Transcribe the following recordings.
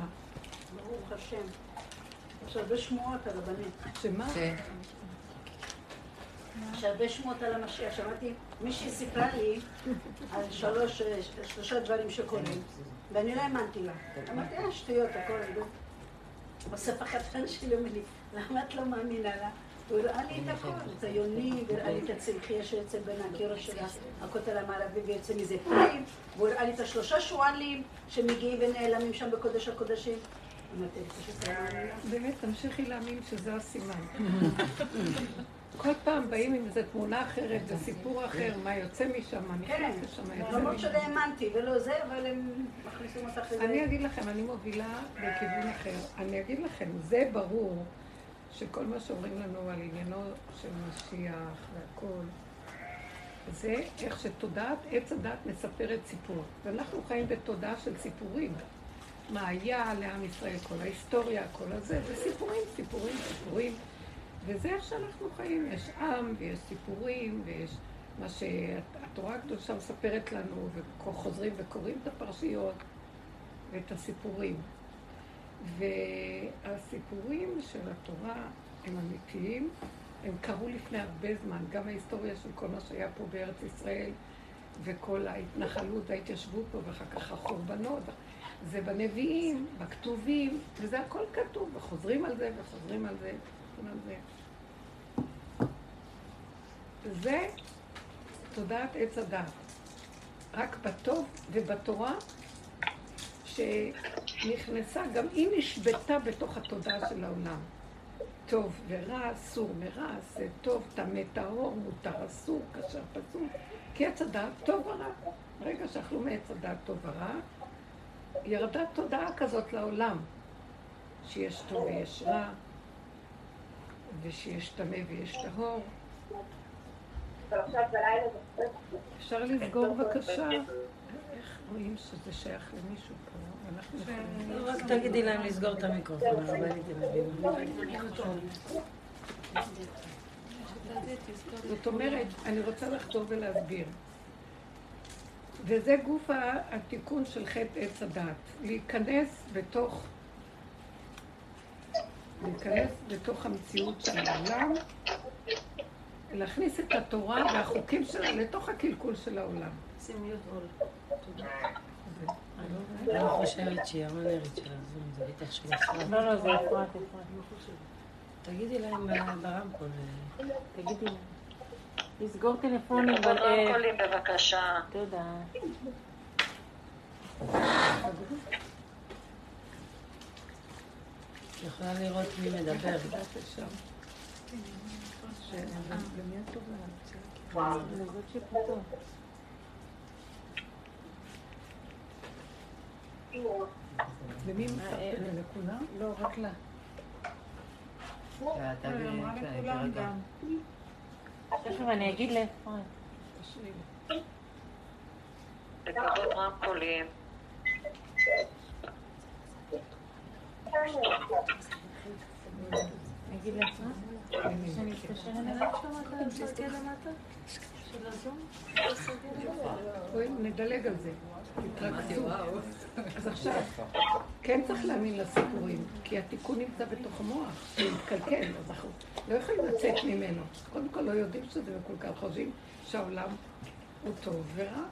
נפלא. ברוך השם. יש הרבה שמועות על הבנים. שמה? יש הרבה שמועות על המשיח. שמעתי, מישהי סיפרה לי על שלוש, שלושה דברים שקורים, ואני לא האמנתי לה. אמרתי, אה, שטויות, הכל. בסוף החתן שלי אומר לי, למה את לא מאמינה לה? הוא הראה לי את הכל, את היוני, והראה לי את הצמחייה שיוצא בין הקירות של הכותל המערבי ויוצא מזה פנים, והוא הראה לי את השלושה שועלים שמגיעים ונעלמים שם בקודש הקודשים. לא. באמת, תמשיכי להאמין שזה הסימן. כל פעם באים עם איזו תמונה אחרת וסיפור אחר, מה יוצא משם, מה כן, נכנס לשם, מה יוצא למרות משם. שלא האמנתי ולא זה, אבל הם מכניסים אותך לזה. אני אגיד לכם, אני מובילה בכיוון אחר. אני אגיד לכם, זה ברור שכל מה שאומרים לנו על עניינו של משיח והכל, זה איך שתודעת עץ הדת מספרת סיפור. ואנחנו חיים בתודעה של סיפורים. מה היה לעם ישראל, כל ההיסטוריה, כל הזה, זה סיפורים, סיפורים, סיפורים. וזה איך שאנחנו חיים. יש עם ויש סיפורים ויש מה שהתורה הקדושה מספרת לנו, וחוזרים וקוראים את הפרשיות ואת הסיפורים. והסיפורים של התורה הם אמיתיים, הם קרו לפני הרבה זמן, גם ההיסטוריה של כל מה שהיה פה בארץ ישראל וכל ההתנחלות וההתיישבות פה ואחר כך החורבנות, זה בנביאים, בכתובים, וזה הכל כתוב, וחוזרים על זה וחוזרים על זה, וחוזרים על זה. זה תודעת עץ הדת. רק בטוב ובתורה שנכנסה, גם היא נשבתה בתוך התודעה של העולם. טוב ורע, אסור מרע, עשה טוב, טמא טהור, מותר אסור, כשר פסול. כי עץ הדעת טוב ורע. ברגע שאכלו מעץ הדעת טוב ורע, ירדה תודעה כזאת לעולם, שיש טוב ויש רע, ושיש טמא ויש טהור. אפשר לסגור בבקשה? איך רואים שזה שייך למישהו. רק תגידי להם לסגור את המיקרופון, הרבנית. זאת אומרת, אני רוצה לחזור ולהסביר. וזה גוף התיקון של חטא עץ הדת. להיכנס בתוך... להיכנס בתוך המציאות של העולם, להכניס את התורה והחוקים שלה לתוך הקלקול של העולם. שים מיוט עול. תודה. אני לא חושבת שהיא המנהלת של הזום, זה בטח של אפרת. לא, לא, זה אפרת, אפרת. תגידי להם ברמקול. אה, תגידי לה. לסגור טלפונים. כל ב- אה, בבקשה. תודה. את יכולה לראות מי מדבר. את יודעת אפשר. למי את שפתאום. למי מספרת? לכולם? לא, רק לה. תכף אני אגיד. תשאירי. לכבות רמקולים. אני אגיד לאפרת? נדלג על זה. תתרכזו. אז עכשיו, כן צריך להאמין לסיפורים, כי התיקון נמצא בתוך המוח, הוא מתקלקל, אז אנחנו לא יכולים לצאת ממנו. קודם כל לא יודעים שזה מקולקל, חושבים שהעולם הוא טוב ורע.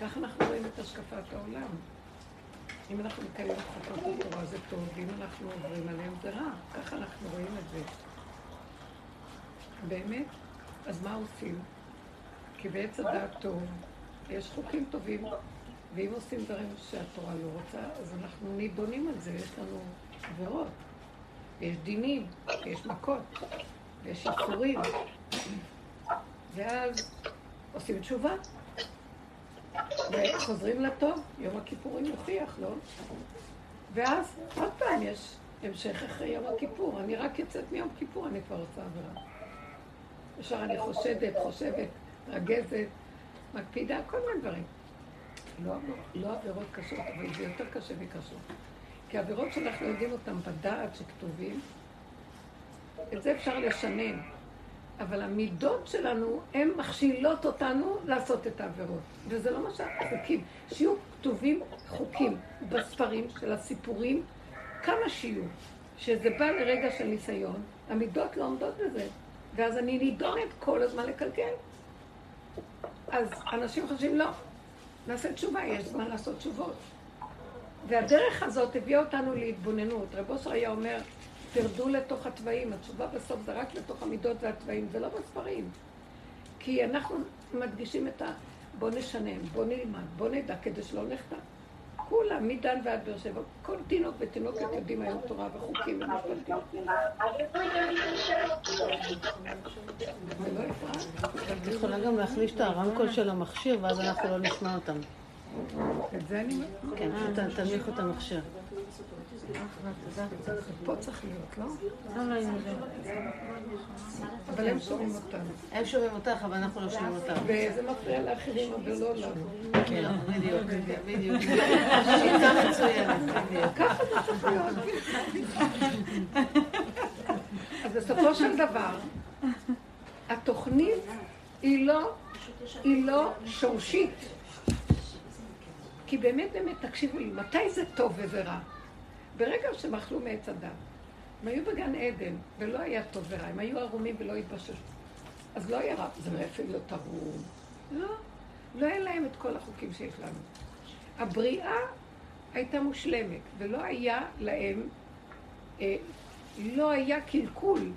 ככה אנחנו רואים את השקפת העולם. אם אנחנו מקיימים חוקות התורה זה טוב, ואם אנחנו עוברים עליהם זה רע. ככה אנחנו רואים את זה. באמת? אז מה עושים? כי בעץ הדעת טוב, יש חוקים טובים, ואם עושים דברים שהתורה לא רוצה, אז אנחנו נידונים על זה, יש לנו עבירות, יש דינים, יש מכות, יש איסורים. ואז עושים תשובה, וחוזרים לטוב, יום הכיפורים יוכיח, לא? ואז עוד פעם יש המשך אחרי יום הכיפור, אני רק יוצאת מיום כיפור, אני כבר עושה עבירה. ישר אני חושדת, חושבת, רגזת, מקפידה, כל מיני דברים. לא, לא עבירות קשות, אבל זה יותר קשה מקשות. כי עבירות שאנחנו יודעים אותן בדעת שכתובים, את זה אפשר לשנן. אבל המידות שלנו, הן מכשילות אותנו לעשות את העבירות. וזה לא מה שהחוקים. שיהיו כתובים חוקים בספרים של הסיפורים, כמה שיהיו. שזה בא לרגע של ניסיון, המידות לא עומדות בזה. ואז אני נידונת כל הזמן לקלקל. אז אנשים חושבים, לא, נעשה תשובה, יש זמן לעשות תשובות. והדרך הזאת הביאה אותנו להתבוננות. רב אושר היה אומר, תרדו לתוך התוואים, התשובה בסוף זה רק לתוך המידות והתוואים, זה לא בספרים. כי אנחנו מדגישים את ה... בוא נשנם, בוא נלמד, בוא נדע, כדי שלא נחטא. כולם, מדן ועד באר שבע, כל תינוק ותינוקת יודעים היום תורה וחוקים ומשפטים. את יכולה גם להחליש את הרמקול של המכשיר, ואז אנחנו לא נשמע אותם. את זה אני... כן, ת- תנמיכו את המכשיר. פה צריך להיות, לא? לא, לא, אבל הם שומעים אותנו. הם שומעים אותך, אבל אנחנו לא שומעים אותם. וזה מפריע לאחרים, אבל לא לנו. כן, בדיוק, בדיוק. שיטה מצוינת. ככה זה צריך להיות. אז בסופו של דבר, התוכנית לא, היא לא שורשית. כי באמת באמת, תקשיבו לי, מתי זה טוב וזה רע? ברגע שהם אכלו מעץ הדת. הם היו בגן עדן, ולא היה טוב ורע, הם היו ערומים ולא התבששו. אז לא היה רע, זה אפילו לא תרום. לא, לא היה להם את כל החוקים שיש לנו. הבריאה הייתה מושלמת, ולא היה להם, אה, לא היה קלקול.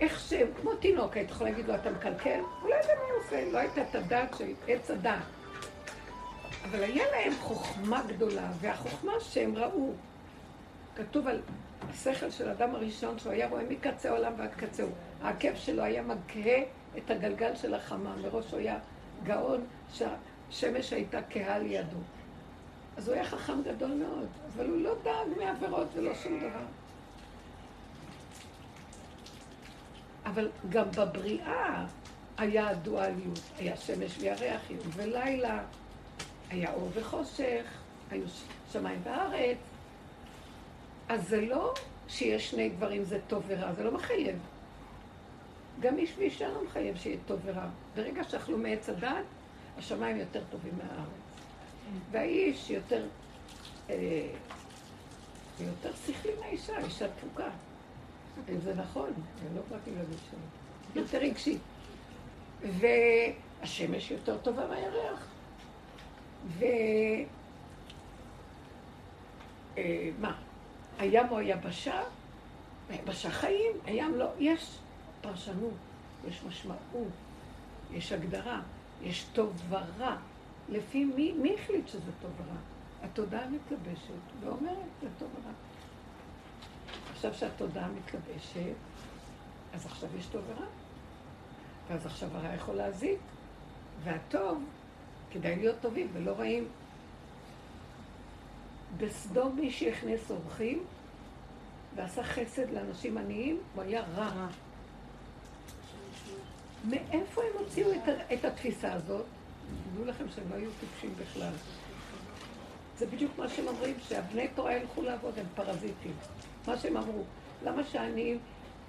איך שהם, כמו תינוק, היית יכולה להגיד לו, אתה מקלקל? לא יודע מה עושה, לא הייתה את הדעת של עץ הדעת. אבל היה להם חוכמה גדולה, והחוכמה שהם ראו, כתוב על השכל של אדם הראשון, שהוא היה רואה מקצה העולם ועד קצהו. העקב שלו היה מגהה את הגלגל של החמה, מראש הוא היה גאון שהשמש הייתה כהה לידו. אז הוא היה חכם גדול מאוד, אבל הוא לא דאג מעבירות ולא שום דבר. אבל גם בבריאה היה הדואליות, היה שמש וירח, יום ולילה, היה אור וחושך, היו שמיים וארץ. אז זה לא שיש שני דברים זה טוב ורע, זה לא מחייב. גם איש ואישה לא מחייב שיהיה טוב ורע. ברגע שאכלו מעץ הדת, השמיים יותר טובים מהארץ. והאיש יותר, אה, יותר שכלי מהאישה, אישה תפוקה. זה נכון, אני לא באתי להגיד שלא. יותר רגשי. והשמש יותר טובה מהירח. ו... אה? הים הוא היבשה? היבשה חיים, הים לא. יש פרשנות, יש משמעות, יש הגדרה, יש טוב ורע. לפי מי, מי החליט שזה טוב ורע? התודעה מתלבשת ואומרת, זה טוב ורע. עכשיו שהתודעה מתלבשת, אז עכשיו יש טוב ורע. ואז עכשיו הרע יכול להזיק, והטוב, כדאי להיות טובים ולא רעים. בסדום מי שהכניס אורחים ועשה חסד לאנשים עניים, הוא היה רע. מאיפה הם הוציאו את, את התפיסה הזאת? תדעו לכם שהם לא היו טיפשים בכלל. זה בדיוק מה שהם אומרים, שהבני תורה ילכו לעבוד, הם פרזיטים. מה שהם אמרו, למה שהעניים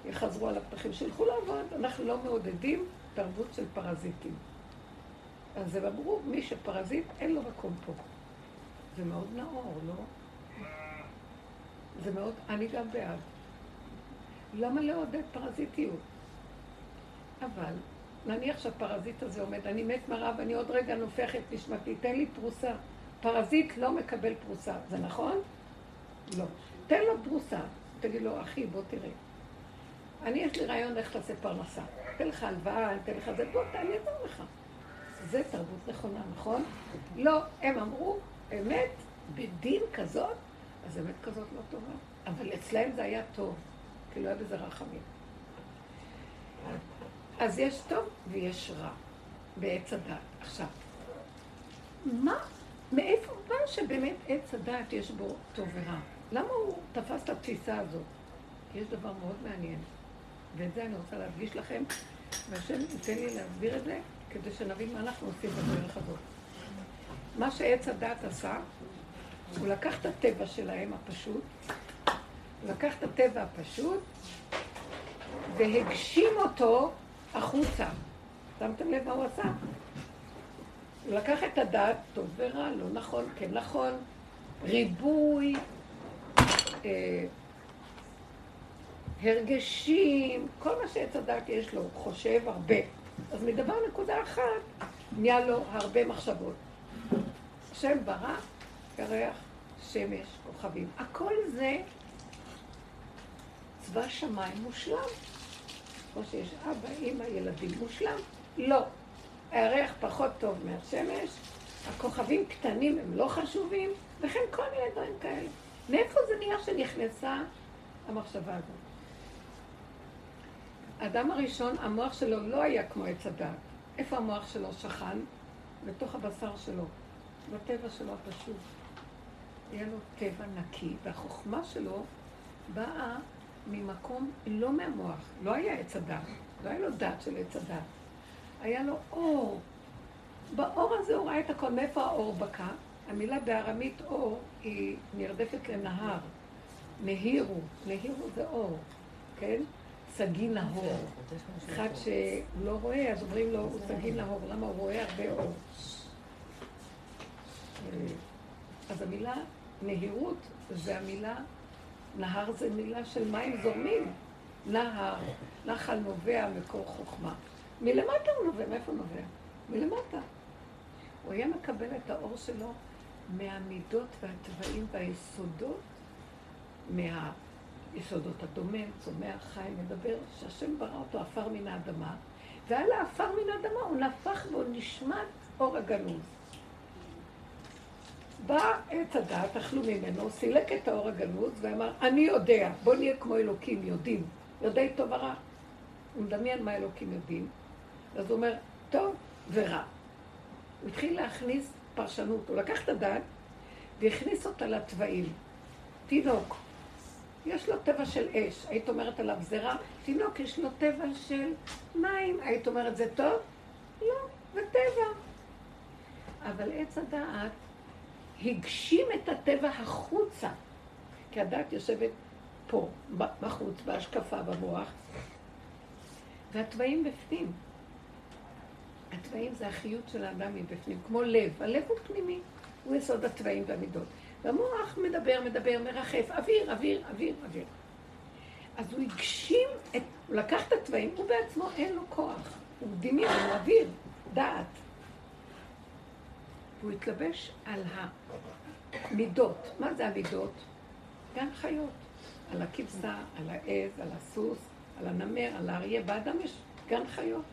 יחזרו על הפתחים? שילכו לעבוד, אנחנו לא מעודדים תרבות של פרזיטים. אז הם אמרו, מי שפרזיט, אין לו מקום פה. זה מאוד נאור, לא? זה מאוד, אני גם בעד. למה לעודד פרזיטיות? אבל, נניח שהפרזיט הזה עומד, אני מת מרעב, אני עוד רגע נופח את נשמתי, תן לי פרוסה. פרזיט לא מקבל פרוסה, זה נכון? לא. תן לו פרוסה, תגיד לו, אחי, בוא תראה. אני, יש לי רעיון איך תעשה פרנסה. אתן לך הלוואה, אני אתן לך זה, בוא, אעזור לך. זה תרבות נכונה, נכון? לא, הם אמרו, אמת, בדין כזאת, אז אמת כזאת לא טובה. אבל אצלהם זה היה טוב, כי לא היה בזה רחמים. אז יש טוב ויש רע בעץ הדת. עכשיו, מה, מאיפה בא שבאמת עץ הדת יש בו טוב ורע? למה הוא תפס את התפיסה הזאת? יש דבר מאוד מעניין, ואת זה אני רוצה להדגיש לכם, והשם ייתן לי להסביר את זה, כדי שנבין מה אנחנו עושים בדרך הזאת. מה שעץ הדת עשה, הוא לקח את הטבע שלהם הפשוט, הוא לקח את הטבע הפשוט, והגשים אותו החוצה. שמתם לב מה הוא עשה? הוא לקח את הדעת, טוב ורע, לא נכון, כן נכון, ריבוי, אה, הרגשים, כל מה שעץ הדעת יש לו, הוא חושב הרבה. אז מדבר נקודה אחת, נהיה לו הרבה מחשבות. השם ברא, ירח, שמש, כוכבים. הכל זה צבא שמיים מושלם. כמו שיש אבא, אימא, ילדים מושלם. לא. הירח פחות טוב מהשמש, הכוכבים קטנים הם לא חשובים, וכן כל מיני דברים כאלה. מאיפה זה נהיה שנכנסה המחשבה הזאת? האדם הראשון, המוח שלו לא היה כמו עץ הדת. איפה המוח שלו שכן? בתוך הבשר שלו, בטבע שלו הפשוט. היה לו טבע נקי, והחוכמה שלו באה ממקום לא מהמוח, לא היה עץ הדת, לא היה לו דת של עץ הדת. היה לו אור. באור הזה הוא ראה את הכל. מאיפה האור בקע? המילה בארמית אור היא נרדפת לנהר. נהירו, נהירו זה אור, כן? סגי נהור. אחד שלא רואה, אז אומרים לו, הוא סגי נהור. למה הוא רואה הרבה אור? אז המילה נהירות זה המילה, נהר זה מילה של מים זורמים. נהר, נחל נובע מקור חוכמה. מלמטה הוא נובע, מאיפה הוא נובע? מלמטה. הוא היה מקבל את האור שלו מהמידות והטבעים והיסודות, מהיסודות הדומם, צומח, חי, מדבר, שהשם ברא אותו עפר מן האדמה, ועל העפר מן האדמה הוא נפח בו נשמת אור הגנוז. בא עץ הדעת, אכלו ממנו, סילק את האור הגנוז ואמר, אני יודע, בוא נהיה כמו אלוקים, יודעים, יודעי טוב ורע. הוא מדמיין מה אלוקים יודעים, אז הוא אומר, טוב ורע. הוא התחיל להכניס פרשנות, הוא לקח את הדת והכניס אותה לתוואים. תינוק, יש לו טבע של אש, היית אומרת עליו זה רע. תינוק, יש לו טבע של מים, היית אומרת זה טוב? לא, זה טבע. אבל עץ הדעת הגשים את הטבע החוצה. כי הדת יושבת פה, בחוץ, בהשקפה, במוח, והתוואים בפנים. התוואים זה החיות של האדם מבפנים, כמו לב. הלב הוא פנימי, הוא יסוד התוואים והמידות. והמוח מדבר, מדבר, מרחף, אוויר, אוויר, אוויר, אוויר. אז הוא הגשים את, הוא לקח את התוואים, הוא בעצמו אין לו כוח. הוא דמיון, הוא אוויר, דעת. הוא התלבש על המידות. מה זה המידות? גן חיות. על הכבשה, על העז, על הסוס, על הנמר, על האריה. באדם יש גן חיות.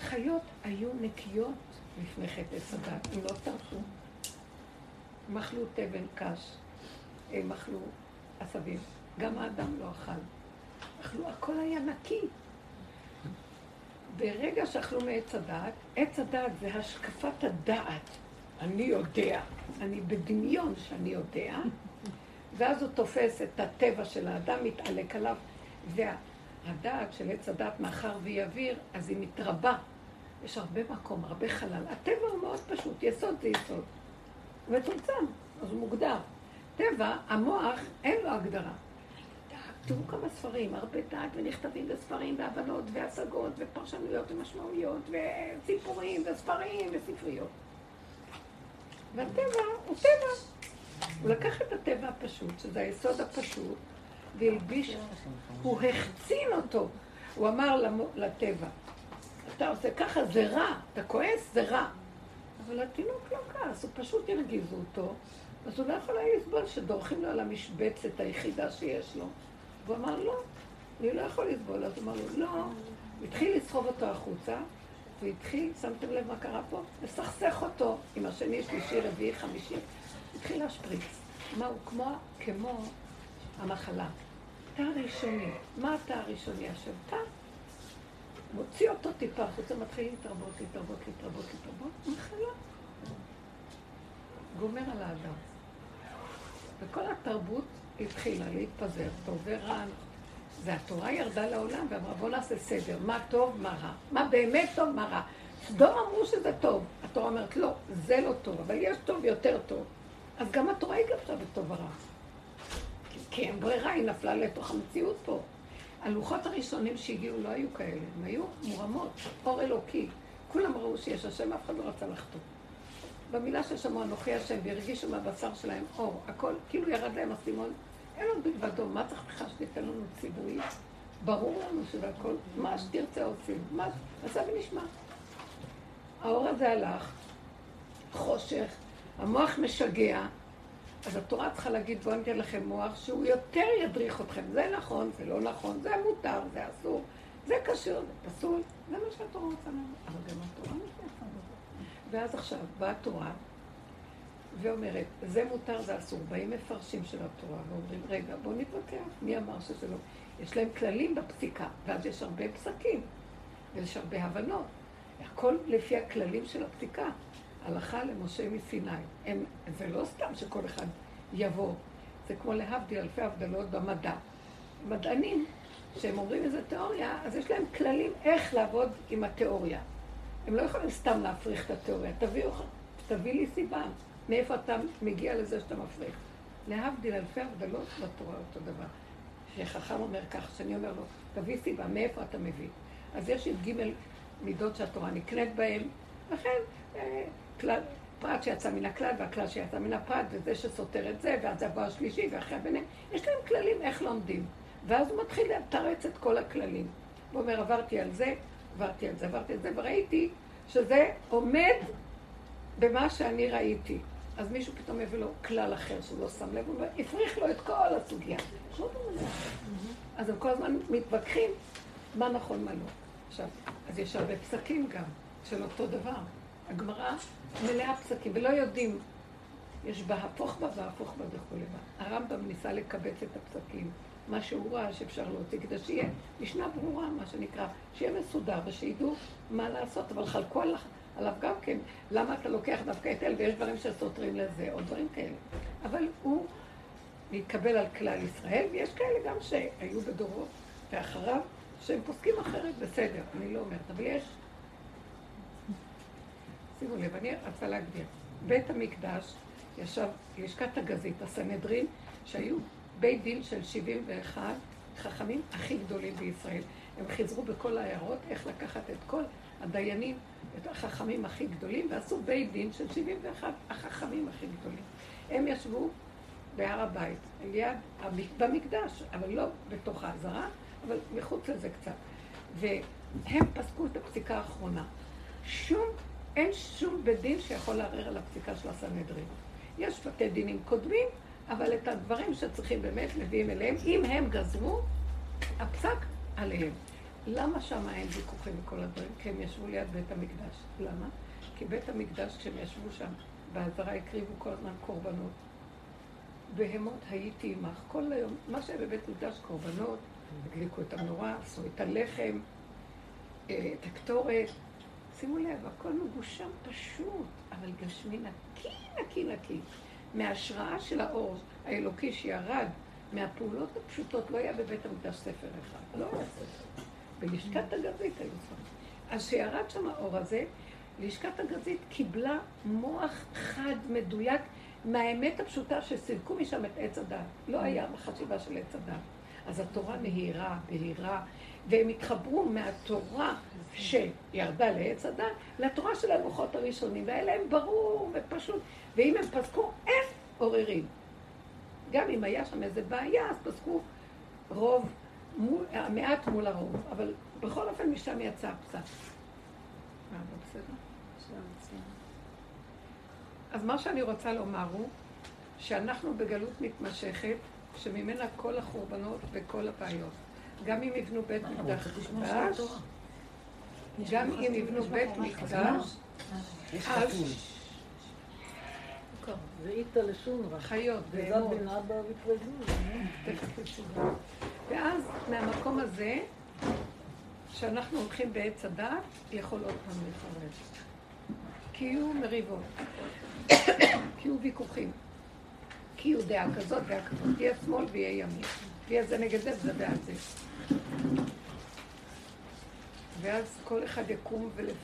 חיות היו נקיות לפני חטא עץ הם לא טרפו. הם אכלו תבן קש, הם אכלו עשבים. גם האדם לא אכל. אכלו, הכל היה נקי. ברגע שאכלו מעץ הדעת, עץ הדעת זה השקפת הדעת. אני יודע, אני בדמיון שאני יודע, ואז הוא תופס את הטבע של האדם, מתעלק עליו, והדעת של עץ הדעת, מאחר והיא אוויר, אז היא מתרבה. יש הרבה מקום, הרבה חלל. הטבע הוא מאוד פשוט, יסוד זה יסוד. הוא מצומצם, אז הוא מוגדר. טבע, המוח, אין לו הגדרה. תראו כמה ספרים, הרבה דעת ונכתבים בספרים והבנות והשגות ופרשנויות ומשמעויות וסיפורים וספרים וספריות. והטבע הוא טבע. הוא לקח את הטבע הפשוט, שזה היסוד הפשוט, והלביש, הוא החצין אותו. הוא אמר לטבע, אתה עושה ככה, זה רע, אתה כועס, זה רע. אבל התינוק לא כעס, הוא פשוט הרגיזו אותו, אז הוא לא יכול היה לסבול שדורכים לו על המשבצת היחידה שיש לו. והוא אמר, לא, אני לא יכול לסבול. אז הוא אמר לו, לא. התחיל לסחוב אותו החוצה, והתחיל, שמתם לב מה קרה פה? לסכסך אותו עם השני, שלישי, רביעי, חמישי. התחיל להשפריץ. מה הוא כמו, כמו המחלה. תא ראשוני. מה התא הראשוני? עכשיו, תא מוציא אותו טיפה החוצה, מתחיל להתרבות, להתרבות, להתרבות, להתרבות, מחלה. גומר על האדם. וכל התרבות התחילה להתפזר, טוב ורע. והתורה ירדה לעולם ואמרה, בוא נעשה סדר, מה טוב, מה רע. מה באמת טוב, מה רע. סדום אמרו שזה טוב. התורה אומרת, לא, זה לא טוב, אבל יש טוב יותר טוב. אז גם התורה היא גבשה בטוב ורע. כי אין ברירה, היא נפלה לתוך המציאות פה. הלוחות הראשונים שהגיעו לא היו כאלה, הם היו מורמות, אור אלוקי. כולם ראו שיש השם, אף אחד לא רצה לחטוא. במילה ששמעו אנוכי השם והרגישו מהבשר שלהם אור, הכל, כאילו ירד להם הסימון, אין עוד בלבדו, מה צריך בכלל שתיתן לנו ציווי? ברור לנו שזה הכל, מה שתרצה עושים, מה, עשה ונשמע. האור הזה הלך, חושך, המוח משגע, אז התורה צריכה להגיד, בואו ניתן לכם מוח שהוא יותר ידריך אתכם. זה נכון, זה לא נכון, זה מותר, זה אסור, זה קשור, זה פסול, זה מה שהתורה רוצה לנו. אבל גם התורה בזה. ואז עכשיו באה התורה ואומרת, זה מותר, זה אסור. באים מפרשים של התורה ואומרים, רגע, בואו נתווכח, מי אמר שזה לא? יש להם כללים בפסיקה, ואז יש הרבה פסקים, ויש הרבה הבנות. הכל לפי הכללים של הפסיקה. הלכה למשה מסיני. הם, זה לא סתם שכל אחד יבוא, זה כמו להבדיל אלפי הבדלות במדע. מדענים, שהם אומרים איזה תיאוריה, אז יש להם כללים איך לעבוד עם התיאוריה. הם לא יכולים סתם להפריך את התיאוריה. תביא, תביא לי סיבה מאיפה אתה מגיע לזה שאתה מפריך. להבדיל אלפי הבדלות בתורה אותו דבר. שחכם אומר כך, שאני אומר לו, תביא סיבה, מאיפה אתה מביא? אז יש את ג' מידות שהתורה נקנית בהן, לכן אה, כלל, פרט שיצא מן הכלל והכלל שיצא מן הפרט, וזה שסותר את זה, ואז יבוא השלישי ואחרי הביניהם, יש להם כללים איך לומדים. ואז הוא מתחיל לתרץ את כל הכללים. הוא אומר, עברתי על זה, עברתי על זה, עברתי על זה, וראיתי שזה עומד במה שאני ראיתי. אז מישהו פתאום הביא לו כלל אחר שהוא לא שם לב, הוא הפריך לו את כל הסוגיה. אז הם כל הזמן מתווכחים מה נכון, מה לא. עכשיו, אז יש הרבה פסקים גם של אותו דבר. הגמרא מלאה פסקים, ולא יודעים, יש בה הפוך בה והפוך בה בה. הרמב"ם ניסה לקבץ את הפסקים, מה שהוא ראה שאפשר להוציא, כדי שיהיה משנה ברורה, מה שנקרא, שיהיה מסודר ושידעו מה לעשות, אבל חלקו עליו, עליו גם כן, למה אתה לוקח דווקא את אל ויש דברים שסותרים לזה, או דברים כאלה. אבל הוא מתקבל על כלל ישראל, ויש כאלה גם שהיו בדורו ואחריו, שהם פוסקים אחרת, בסדר, אני לא אומרת, אבל יש שימו לב, אני רוצה להגדיר. בית המקדש ישב לשכת הגזית, הסנהדרין, שהיו בית דין של 71 חכמים הכי גדולים בישראל. הם חיזרו בכל העיירות איך לקחת את כל הדיינים, את החכמים הכי גדולים, ועשו בית דין של 71 החכמים הכי גדולים. הם ישבו בהר הבית, ליד, במקדש, אבל לא בתוך העזרה, אבל מחוץ לזה קצת. והם פסקו את הפסיקה האחרונה. שום אין שום בית דין שיכול לערער על הפסיקה של הסנהדרין. יש בתי דינים קודמים, אבל את הדברים שצריכים באמת מביאים אליהם, אם הם גזרו, הפסק עליהם. למה שם אין ויכוחים וכל הדברים? כי הם ישבו ליד בית המקדש. למה? כי בית המקדש, כשהם ישבו שם, בעזרה הקריבו כל הזמן קורבנות. בהמות הייתי עמך כל היום. מה שהיה בבית המקדש, קורבנות, הדליקו את המנורה, עשו את הלחם, אה, את הקטורת, שימו לב, הכל מגושם פשוט, אבל גשמי נקי, נקי, נקי. מההשראה של האור האלוקי שירד מהפעולות הפשוטות, לא היה בבית המקדש ספר אחד, לא היה ספר. בלשכת הגזית היו ספרים. אז כשירד שם האור הזה, לשכת הגזית קיבלה מוח חד, מדויק, מהאמת הפשוטה שסילקו משם את עץ הדת. לא היה בחשיבה של עץ הדת. אז התורה נהירה, בהירה, והם התחברו מהתורה שירדה לעץ הדת, לתורה של הלוחות הראשונים, והיה להם ברור ופשוט. ואם הם פסקו, אין עוררין. גם אם היה שם איזה בעיה, אז פסקו רוב, מול, המעט מול הרוב. אבל בכל אופן משם יצא לא בסדר? אז מה שאני רוצה לומר הוא שאנחנו בגלות מתמשכת, שממנה כל החורבנות וכל הבעיות. גם אם יבנו בית מקדש חדש, גם אם יבנו בית מקדש, אז... זה איתא לשונרא. חיות, תשובה. ואז מהמקום הזה, שאנחנו הולכים בעץ הדת, יכול עוד פעם לפרש. כי יהיו מריבות, כי יהיו ויכוחים, כי יהיו דעה כזאת, דעה כזאת, יהיה שמאל ויהיה ימין. יהיה זה נגד זה וזה בעד זה. ואז כל אחד יקום ולפ...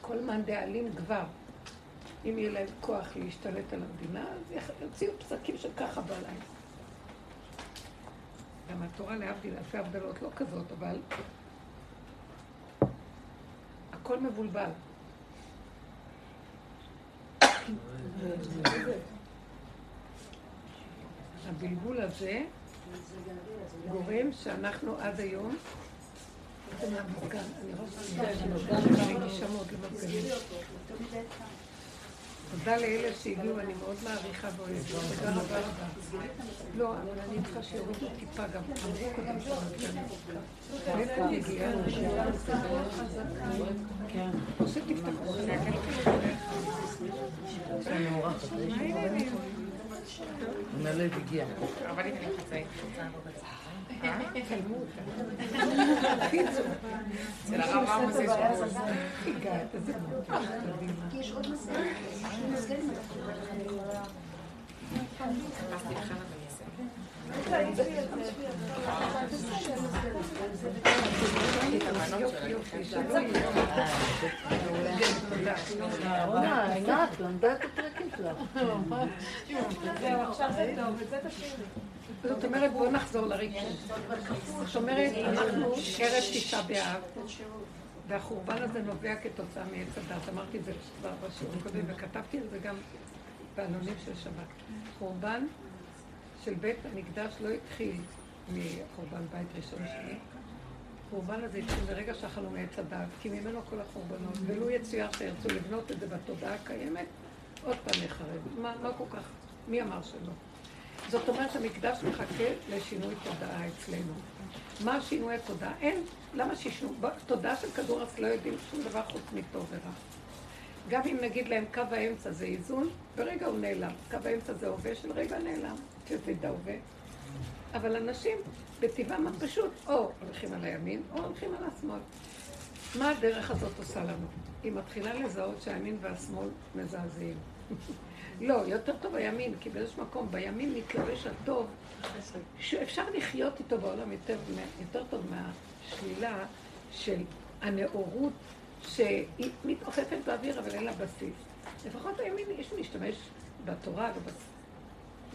כל מאן דאלים כבר, אם יהיה להם כוח להשתלט על המדינה, אז יוציאו פסקים של ככה להם. גם התורה להבדיל אלפי הבדלות לא כזאת, אבל הכל מבולבל. הבלבול הזה גורם שאנחנו עד היום, אני רגישה מאוד למפגנים. תודה לאלה שהגיעו, אני מאוד מעריכה ואוהבת. תודה רבה רבה. לא, אבל אני צריכה שיורידו טיפה גם. אמרו קודם שהמפגן מאיפה אני הגיעה? כן. או שתפתחו. מלב הגיע. אבל אם אני חצאית, חצה צלמו אותה. קיצור. אצל הרב עמוס יש גבול. הגעת, איזה מדהימה. כי יש עוד מסגרת. יש מסגרת. חיפשתי לך ואני אעשה. יופי, יופי, שלא יהיה. תודה. רונה, עינת, למדה את הטרקים שלך. זהו, עכשיו זה טוב, את זה תשאיר לי. זאת אומרת, בואו נחזור לרגש. זאת אומרת, אנחנו ערב תשעה באב, והחורבן הזה נובע כתוצאה מעץ הדת. אמרתי את זה כבר בשיעור הקודם, וכתבתי על זה גם בעלונים של שבת. חורבן של בית המקדש לא התחיל מחורבן בית ראשון שלי. החורבן הזה התחיל ברגע שאכלנו מעץ הדת, כי ממנו כל החורבנות, ולו יצויר שירצו לבנות את זה בתודעה הקיימת, עוד פעם יחרב. מה, מה כל כך? מי אמר שלא? זאת אומרת, המקדש מחכה לשינוי תודעה אצלנו. מה שינוי התודעה? אין. למה שישנו? בתודעה של כדור הארץ לא יודעים שום דבר חוץ מטוב ורע. גם אם נגיד להם קו האמצע זה איזון, ברגע הוא נעלם. קו האמצע זה הווה של רגע נעלם, שזה ההווה. אבל אנשים, בטבעם הפשוט, או הולכים על הימין, או הולכים על השמאל. מה הדרך הזאת עושה לנו? היא מתחילה לזהות שהימין והשמאל מזעזעים. לא, יותר טוב הימין, כי באיזשהו מקום בימין מתלבש הטוב, שאפשר לחיות איתו בעולם יותר, יותר טוב מהשלילה של הנאורות שהיא מתעופפת באוויר אבל אין לה בסיס. לפחות הימין יש משתמש בתורה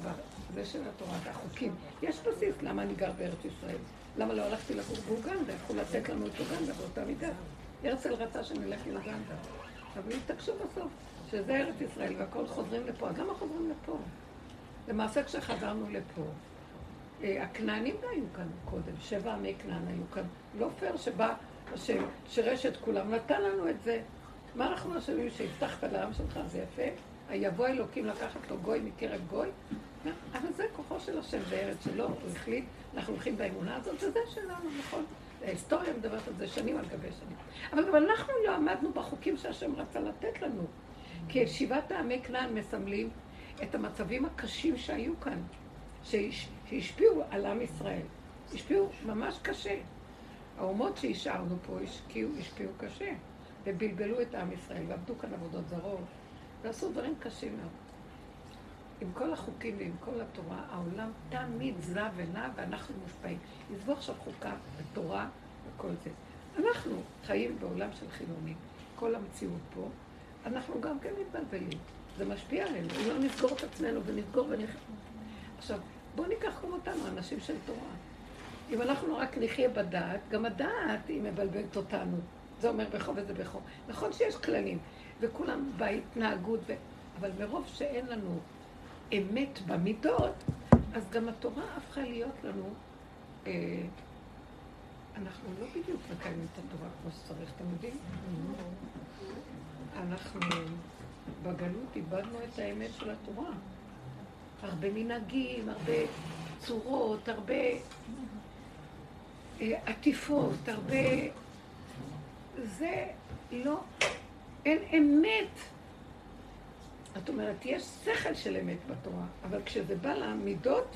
ובזה של התורה והחוקים. יש בסיס למה אני גר בארץ ישראל. למה לא הלכתי לגור באוגנדה? יכלו לתת לנו את אוגנדה באותה מידה. הרצל רצה שנלך לאוגנדה. אבל התעקשו בסוף, שזה ארץ ישראל והכל חוזרים לפה. אז למה חוזרים לפה? למעשה כשחזרנו לפה, אה, הכנענים לא היו כאן קודם, שבע עמי כנען היו כאן. לא פייר שבא השם, שירש את כולם, נתן לנו את זה. מה אנחנו אשמים שהבטחת לעם שלך, זה יפה? יבוא אלוקים לקחת לו גוי מקרב גוי? אבל זה כוחו של השם בארץ שלו, הוא החליט, אנחנו הולכים באמונה הזאת, וזה שלנו, נכון? ההיסטוריה מדברת על זה שנים על גבי שנים. אבל גם אנחנו לא עמדנו בחוקים שהשם רצה לתת לנו. כי שבעת העמי כנען מסמלים את המצבים הקשים שהיו כאן, שהש, שהשפיעו על עם ישראל. השפיעו ממש קשה. האומות שהשארנו פה השקיעו, השפיעו קשה, ובלבלו את עם ישראל, ועבדו כאן עבודות זרות, ועשו דברים קשים מאוד. עם כל החוקים ועם כל התורה, העולם תמיד זע ונע ואנחנו מושפעים. עזבו עכשיו חוקה ותורה וכל זה. אנחנו חיים בעולם של חילונים. כל המציאות פה, אנחנו גם כן מתבלבלים. זה משפיע עלינו. אם לא נסגור את עצמנו ונסגור ונח... עכשיו, בואו ניקח גם אותנו, אנשים של תורה. אם אנחנו רק נחיה בדעת, גם הדעת היא מבלבלת אותנו. זה אומר בכו וזה בכו. נכון שיש כללים, וכולם בהתנהגות, ו... אבל מרוב שאין לנו אמת במידות, אז גם התורה הפכה להיות לנו, אה, אנחנו לא בדיוק מקיימים את התורה כמו שצריך, אתם יודעים? אנחנו בגלות איבדנו את האמת של התורה. הרבה מנהגים, הרבה צורות, הרבה אה, עטיפות, הרבה... זה לא... אין אמת. את אומרת, יש שכל של אמת בתורה, אבל כשזה בא למידות,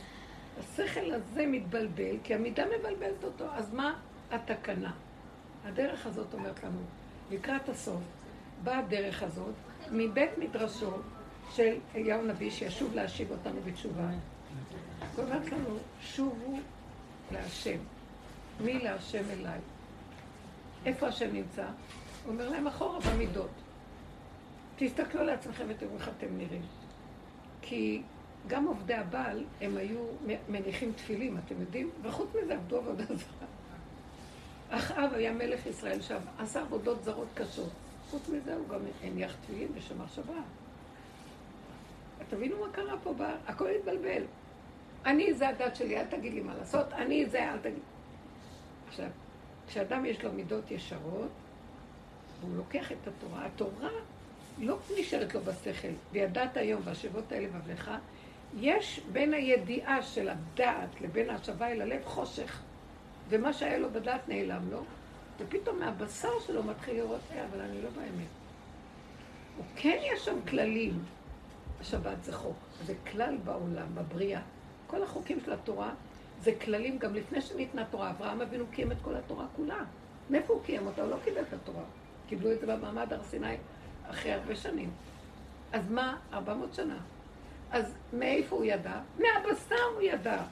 השכל הזה מתבלבל, כי המידה מבלבלת אותו. אז מה התקנה? הדרך הזאת אומרת לנו, לקראת הסוף, באה הדרך הזאת מבית מדרשו של אליהו נביא שישוב להשיב אותנו בתשובה. היא אומרת לנו, שובו להשם. מי להשם אליי? איפה השם נמצא? הוא אומר להם אחורה במידות. תסתכלו לעצמכם ותראו איך אתם נראים. כי גם עובדי הבעל, הם היו מניחים תפילים, אתם יודעים? וחוץ מזה עבדו עבודה זרה. אחאב היה מלך ישראל שעשה עבודות זרות קשות. חוץ מזה הוא גם הניח תפילין ושמר שבת. תבינו מה קרה פה, הכל התבלבל. אני זה הדת שלי, אל תגיד לי מה לעשות, אני זה, אל תגיד. עכשיו, כשאדם יש לו מידות ישרות, והוא לוקח את התורה, התורה לא נשארת לו בשכל. וידעת היום והשבות האלה בבלך, יש בין הידיעה של הדעת לבין ההשבה אל הלב חושך. ומה שהיה לו בדעת נעלם לו, ופתאום מהבשר שלו מתחיל לראות, אה, אבל אני לא באמת. הוא כן יש שם כללים. השבת זה חוק, זה כלל בעולם, בבריאה. כל החוקים של התורה זה כללים, גם לפני שניתנה תורה. אברהם אבינו קיים את כל התורה כולה. מאיפה הוא קיים אותה? הוא לא קיבל את התורה. קיבלו את זה במעמד הר סיני אחרי הרבה שנים. אז מה? 400 שנה. אז מאיפה הוא ידע? מהבשר הוא ידע.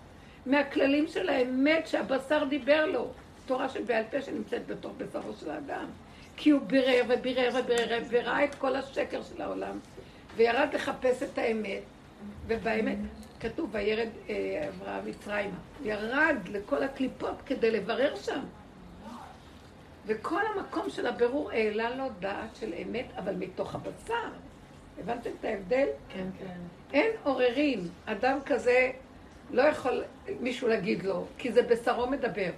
מהכללים של האמת שהבשר דיבר לו. תורה שבעל פה שנמצאת בתוך בשרו של האדם. כי הוא בירר ובירר ובירר וראה את כל השקר של העולם וירד לחפש את האמת ובאמת כתוב וירד אה, אברהם מצרימה ירד לכל הקליפות כדי לברר שם וכל המקום של הבירור העלה לו דעת של אמת אבל מתוך הבשר הבנתם את ההבדל? כן, כן. אין עוררין. אדם כזה לא יכול מישהו להגיד לו, כי זה בשרו מדבר.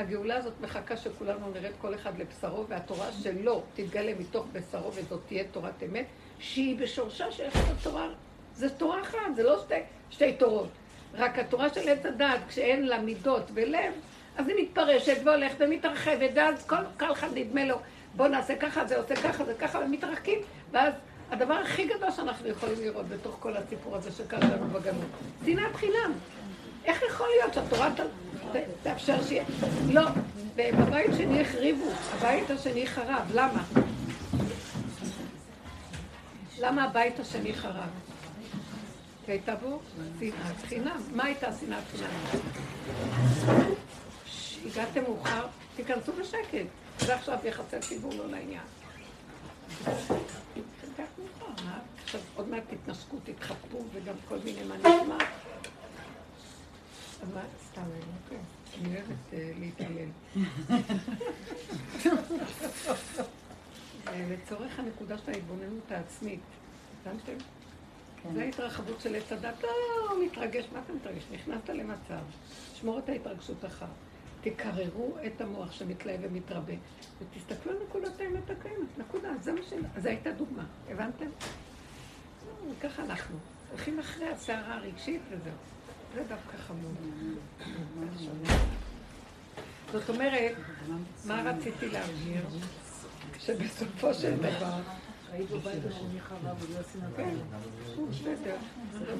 הגאולה הזאת מחכה שכולנו נרד כל אחד לבשרו, והתורה שלו תתגלה מתוך בשרו, וזאת תהיה תורת אמת, שהיא בשורשה של איך התורה. זה תורה אחת, זה לא שתי, שתי תורות. רק התורה של עץ הדעת, כשאין לה מידות ולב, אז היא מתפרשת והולכת ומתרחבת, ואז כל, כל אחד נדמה לו, בוא נעשה ככה, זה עושה ככה, זה ככה, ומתרחקים, ואז הדבר הכי גדול שאנחנו יכולים לראות בתוך כל הסיפור הזה שקרה לנו בגלות, שנאת חינם. איך יכול להיות שהתורה תאפשר שיהיה... לא, בבית שני החריבו, הבית השני חרב, למה? למה הבית השני חרב? כי הייתה בו שנאת חינם. מה הייתה שנאת חינם? הגעתם מאוחר, תיכנסו בשקט. זה עכשיו יחסי ציבור לא לעניין. עכשיו עוד מעט תתנשקו, תתחפו וגם כל מיני מה נשמע. אבל סתם, אני אוהבת אה, להתעלל. לצורך הנקודה של ההתבוננות העצמית, הבנתם? כן. זו ההתרחבות של עץ הדת. לא, לא, מתרגש, מה אתה מתרגש? נכנסת למצב, שמור את ההתרגשות אחר. תקררו את המוח שמתלהב ומתרבה, ותסתכלו על נקודת האמת הקיימת, נקודה, זה מה ש... זו הייתה דוגמה, הבנתם? ככה אנחנו, הולכים אחרי הסערה הרגשית וזהו. זה דווקא חמור. זאת אומרת, מה רציתי להבהיר? שבסופו של דבר... בבית השני לא כן, בסדר, זה לא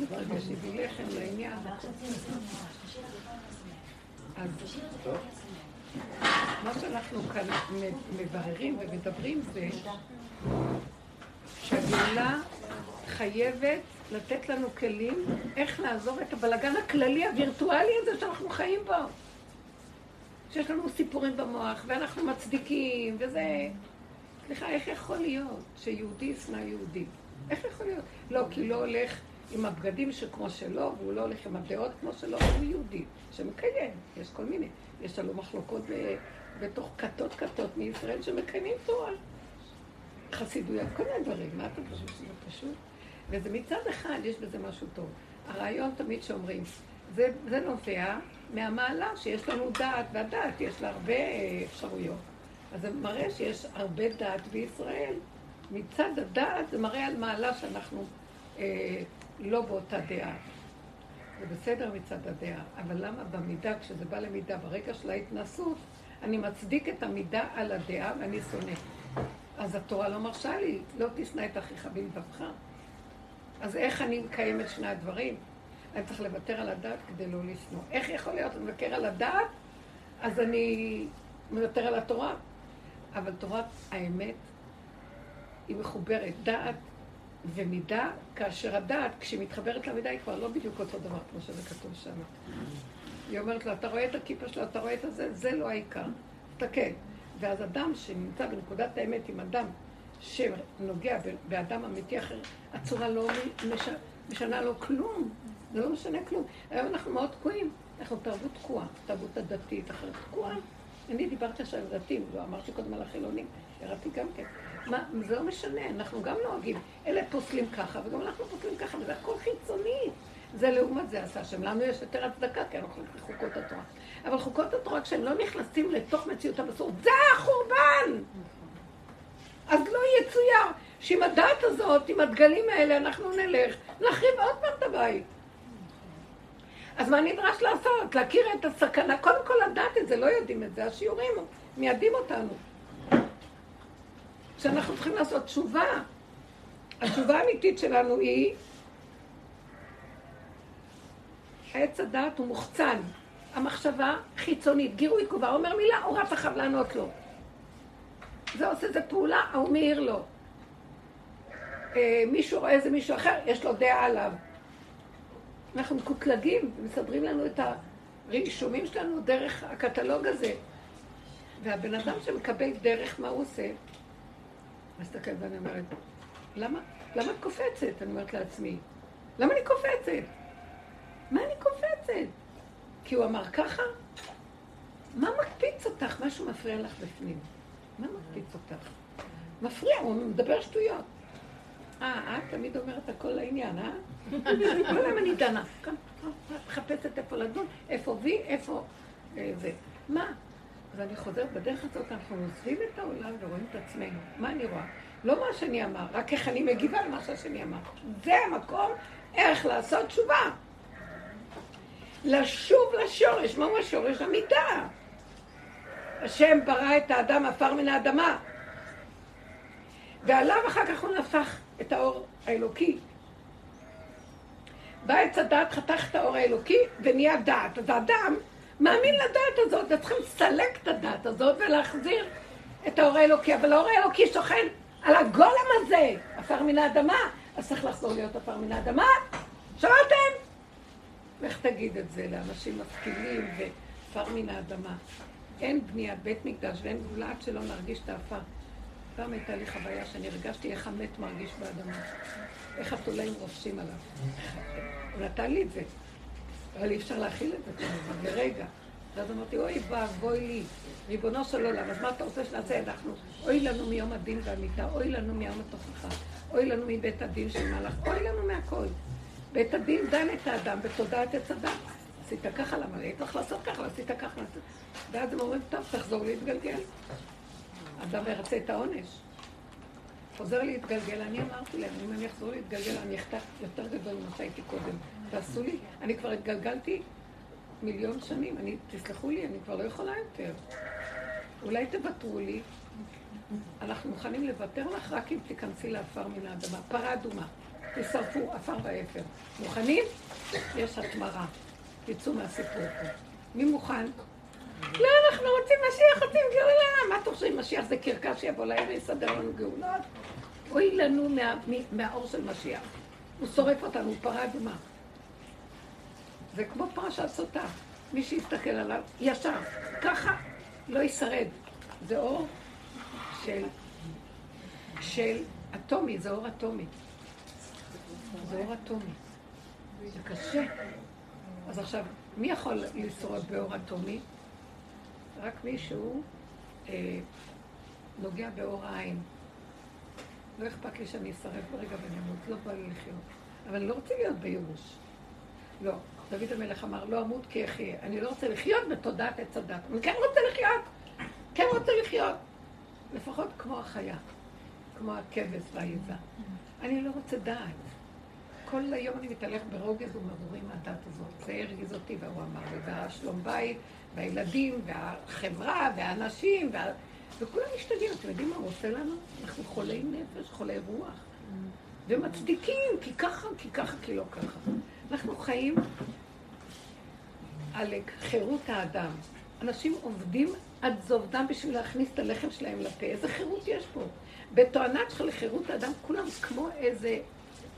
לעניין. אז מה שאנחנו כאן מבררים ומדברים זה שהגאולה חייבת לתת לנו כלים איך לעזוב את הבלגן הכללי הווירטואלי הזה שאנחנו חיים בו. שיש לנו סיפורים במוח, ואנחנו מצדיקים, וזה... סליחה, איך יכול להיות שיהודי ישנא יהודי? איך יכול להיות? לא, כי לא הולך עם הבגדים שכמו שלו, והוא לא הולך עם הדעות כמו שלו, הוא יהודי, שמקיים, יש כל מיני. יש לנו מחלוקות ב... בתוך כתות כתות מישראל שמקיימים תורה. חסידויות, כל מיני דברים. מה אתה חושב שזה פשוט? וזה מצד אחד, יש בזה משהו טוב. הרעיון תמיד שאומרים, זה, זה נובע מהמעלה שיש לנו דעת, והדעת יש לה הרבה אפשרויות. אז זה מראה שיש הרבה דעת בישראל. מצד הדעת זה מראה על מעלה שאנחנו אה, לא באותה דעה. זה בסדר מצד הדעה, אבל למה במידה, כשזה בא למידה, ברגע של ההתנסות, אני מצדיק את המידה על הדעה ואני שונא. אז התורה לא מרשה לי, לא תשנא את אחיך בלבבך. אז איך אני מקיים את שני הדברים? אני צריך לוותר על הדעת כדי לא לשנוא. איך יכול להיות אני מוותר על הדעת? אז אני מוותר על התורה. אבל תורת האמת היא מחוברת. דעת ומידה, כאשר הדעת, כשהיא מתחברת למידה, היא כבר לא בדיוק אותו דבר כמו שזה כתוב שם. היא אומרת לו, אתה רואה את הכיפה שלו, אתה רואה את הזה, זה לא העיקר. תסתכל. ואז אדם שנמצא בנקודת האמת עם אדם שנוגע באדם אמיתי אחר, הצורה לא, מש... משנה לו כלום. זה לא משנה כלום. היום אנחנו מאוד תקועים. אנחנו תרבות תקועה, תרבות הדתית, אחרת תקועה. אני דיברתי עכשיו על דתיים, לא אמרתי קודם על החילונים, ירדתי גם כן. מה, זה לא משנה, אנחנו גם נוהגים. אלה פוסלים ככה, וגם אנחנו פוסלים ככה, וזה הכל חיצוני. זה לעומת זה עשה השם. לנו יש יותר הצדקה, כי אנחנו חוקות התורה. אבל חוקות התורה, כשהם לא נכנסים לתוך מציאות המסורת, זה החורבן! אז לא יצויר שעם הדת הזאת, עם הדגלים האלה, אנחנו נלך, נחריב עוד פעם את הבית. אז מה נדרש לעשות? להכיר את הסכנה. קודם כל לדעת את זה, לא יודעים את זה. השיעורים מיידים אותנו. שאנחנו צריכים לעשות תשובה. התשובה האמיתית שלנו היא, עץ הדעת הוא מוחצן. המחשבה חיצונית, גירוי תגובה, אומר מילה, הוא רץ אחריו לענות לו. זה עושה איזה פעולה, ההוא מעיר לו. אה, מישהו רואה איזה מישהו אחר, יש לו דעה עליו. אנחנו מקוטלגים, מסדרים לנו את הרישומים שלנו דרך הקטלוג הזה. והבן אדם שמקבל דרך מה הוא עושה, מסתכל ואני אומרת, למה? למה את קופצת? אני אומרת לעצמי. למה אני קופצת? מה אני קופצת? כי הוא אמר ככה? מה מקפיץ אותך? משהו מפריע לך בפנים. מה מקפיץ אותך? מפריע, הוא מדבר שטויות. אה, את תמיד אומרת הכל לעניין, אה? כל היום אני דנה. מחפשת איפה לדון, איפה וי, איפה אה, זה. מה? אז אני חוזרת, בדרך הזאת אנחנו עוזבים את העולם ורואים את עצמנו. מה אני רואה? לא מה שאני אמר, רק איך אני מגיבה למה שהשני אמר. זה המקום איך לעשות תשובה. לשוב לשורש. מהו השורש? המידה. השם ברא את האדם עפר מן האדמה. ועליו אחר כך הוא נפח את האור האלוקי. בא עץ הדעת, חתך את האור האלוקי ונהיה דעת. אז האדם מאמין לדעת הזאת, וצריכים לסלק את הדעת הזאת ולהחזיר את האור האלוקי. אבל האור האלוקי שוכן על הגולם הזה, עפר מן האדמה, אז צריך לחזור להיות עפר מן האדמה. שמעתם? איך תגיד את זה לאנשים משכילים ועפר מן האדמה? אין בניית בית מקדש ואין גאולה עד שלא נרגיש את העפר. פעם הייתה לי חוויה שאני הרגשתי איך המת מרגיש באדמה. איך התולעים רופשים עליו. הוא נתן לי את זה. אבל אי אפשר להכיל את זה כמובן, לרגע. ואז אמרתי, אוי ואבוי לי, ריבונו של עולם, אז מה אתה רוצה שנעשה? אנחנו, אוי לנו מיום הדין והמיטה, אוי לנו מיום התוכחה, אוי לנו מבית הדין של מלאך, אוי לנו מהכל. בית הדין דן את האדם בתודעת עץ הדת. עשית ככה, למה היית צריך לעשות ככה, עשית ככה. ואז הם אומרים, טוב, תחזור להתגלגל. אדם ירצה את העונש. חוזר להתגלגל, אני אמרתי להם, אם אני אחזור להתגלגל, אני אחתך יותר גדול ממה שהייתי קודם. תעשו לי, אני כבר התגלגלתי מיליון שנים, אני, תסלחו לי, אני כבר לא יכולה יותר. אולי תוותרו לי, אנחנו מוכנים לוותר לך רק אם תיכנסי לעפר מן האדמה. פרה אדומה, תשרפו, עפר ואפר. מוכנים? יש התמרה. תצאו מהסיפור פה. מי מוכן? לא, אנחנו רוצים משיח, רוצים גאולה. מה חושב, משיח זה קרקס שיבוא להם ויסדר לנו גאולות? אוי לנו מה, מהאור של משיח. הוא שורף אותנו, הוא פרה אדומה. זה כמו פרשת סוטה. מי שיסתכל עליו, ישר. ככה לא ישרד. זה אור של, של אטומי, זה אור אטומי. זה אור אטומי. זה קשה. אז עכשיו, מי יכול לשרוד באור אטומי? רק מישהו אה, נוגע באור העין. לא אכפת לי שאני אשרף ברגע ונמות, לא בא לי לחיות. אבל אני לא רוצה להיות בייאוש. לא. דוד המלך אמר, לא אמות כי אחיה. אני לא רוצה לחיות בתודעת עץ הדת. אני כן רוצה לחיות. כן רוצה לחיות. לפחות כמו החיה. כמו הכבש והעיזה. אני לא רוצה דעת. כל היום אני מתהלך ברוגז ומרורים מהדת הזאת. זה הרגיז אותי, והוא אמר לי, והשלום בית, והילדים, והחברה, והאנשים, וה... וכולם משתגעים. אתם יודעים מה הוא עושה לנו? אנחנו חולי נפש, חולי רוח. ומצדיקים, כי ככה, כי ככה, כי לא ככה. אנחנו חיים על חירות האדם. אנשים עובדים עד זובדם בשביל להכניס את הלחם שלהם לפה. איזה חירות יש פה? בתואנת של חירות האדם, כולם כמו איזה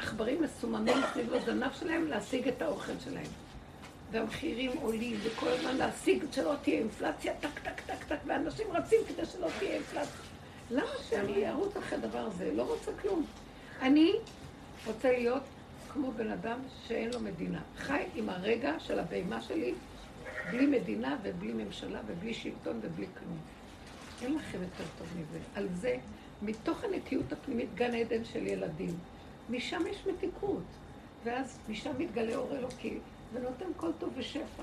עכברים מסוממים סביב הזנב שלהם להשיג את האוכל שלהם. והמחירים עולים, וכל הזמן להשיג שלא תהיה אינפלציה, טק, טק, טק, טק, ואנשים רצים כדי שלא תהיה אינפלציה. למה שאני ארוץ אחרי הדבר הזה? לא רוצה כלום. אני רוצה להיות כמו בן אדם שאין לו מדינה. חי עם הרגע של הבהמה שלי, בלי מדינה ובלי ממשלה ובלי שלטון ובלי כלום. אין לכם יותר טוב מזה. על זה, מתוך הנקיות הפנימית, גן עדן של ילדים. משם יש מתיקות. ואז משם מתגלה אור אלוקי, ונותן כל טוב ושפע.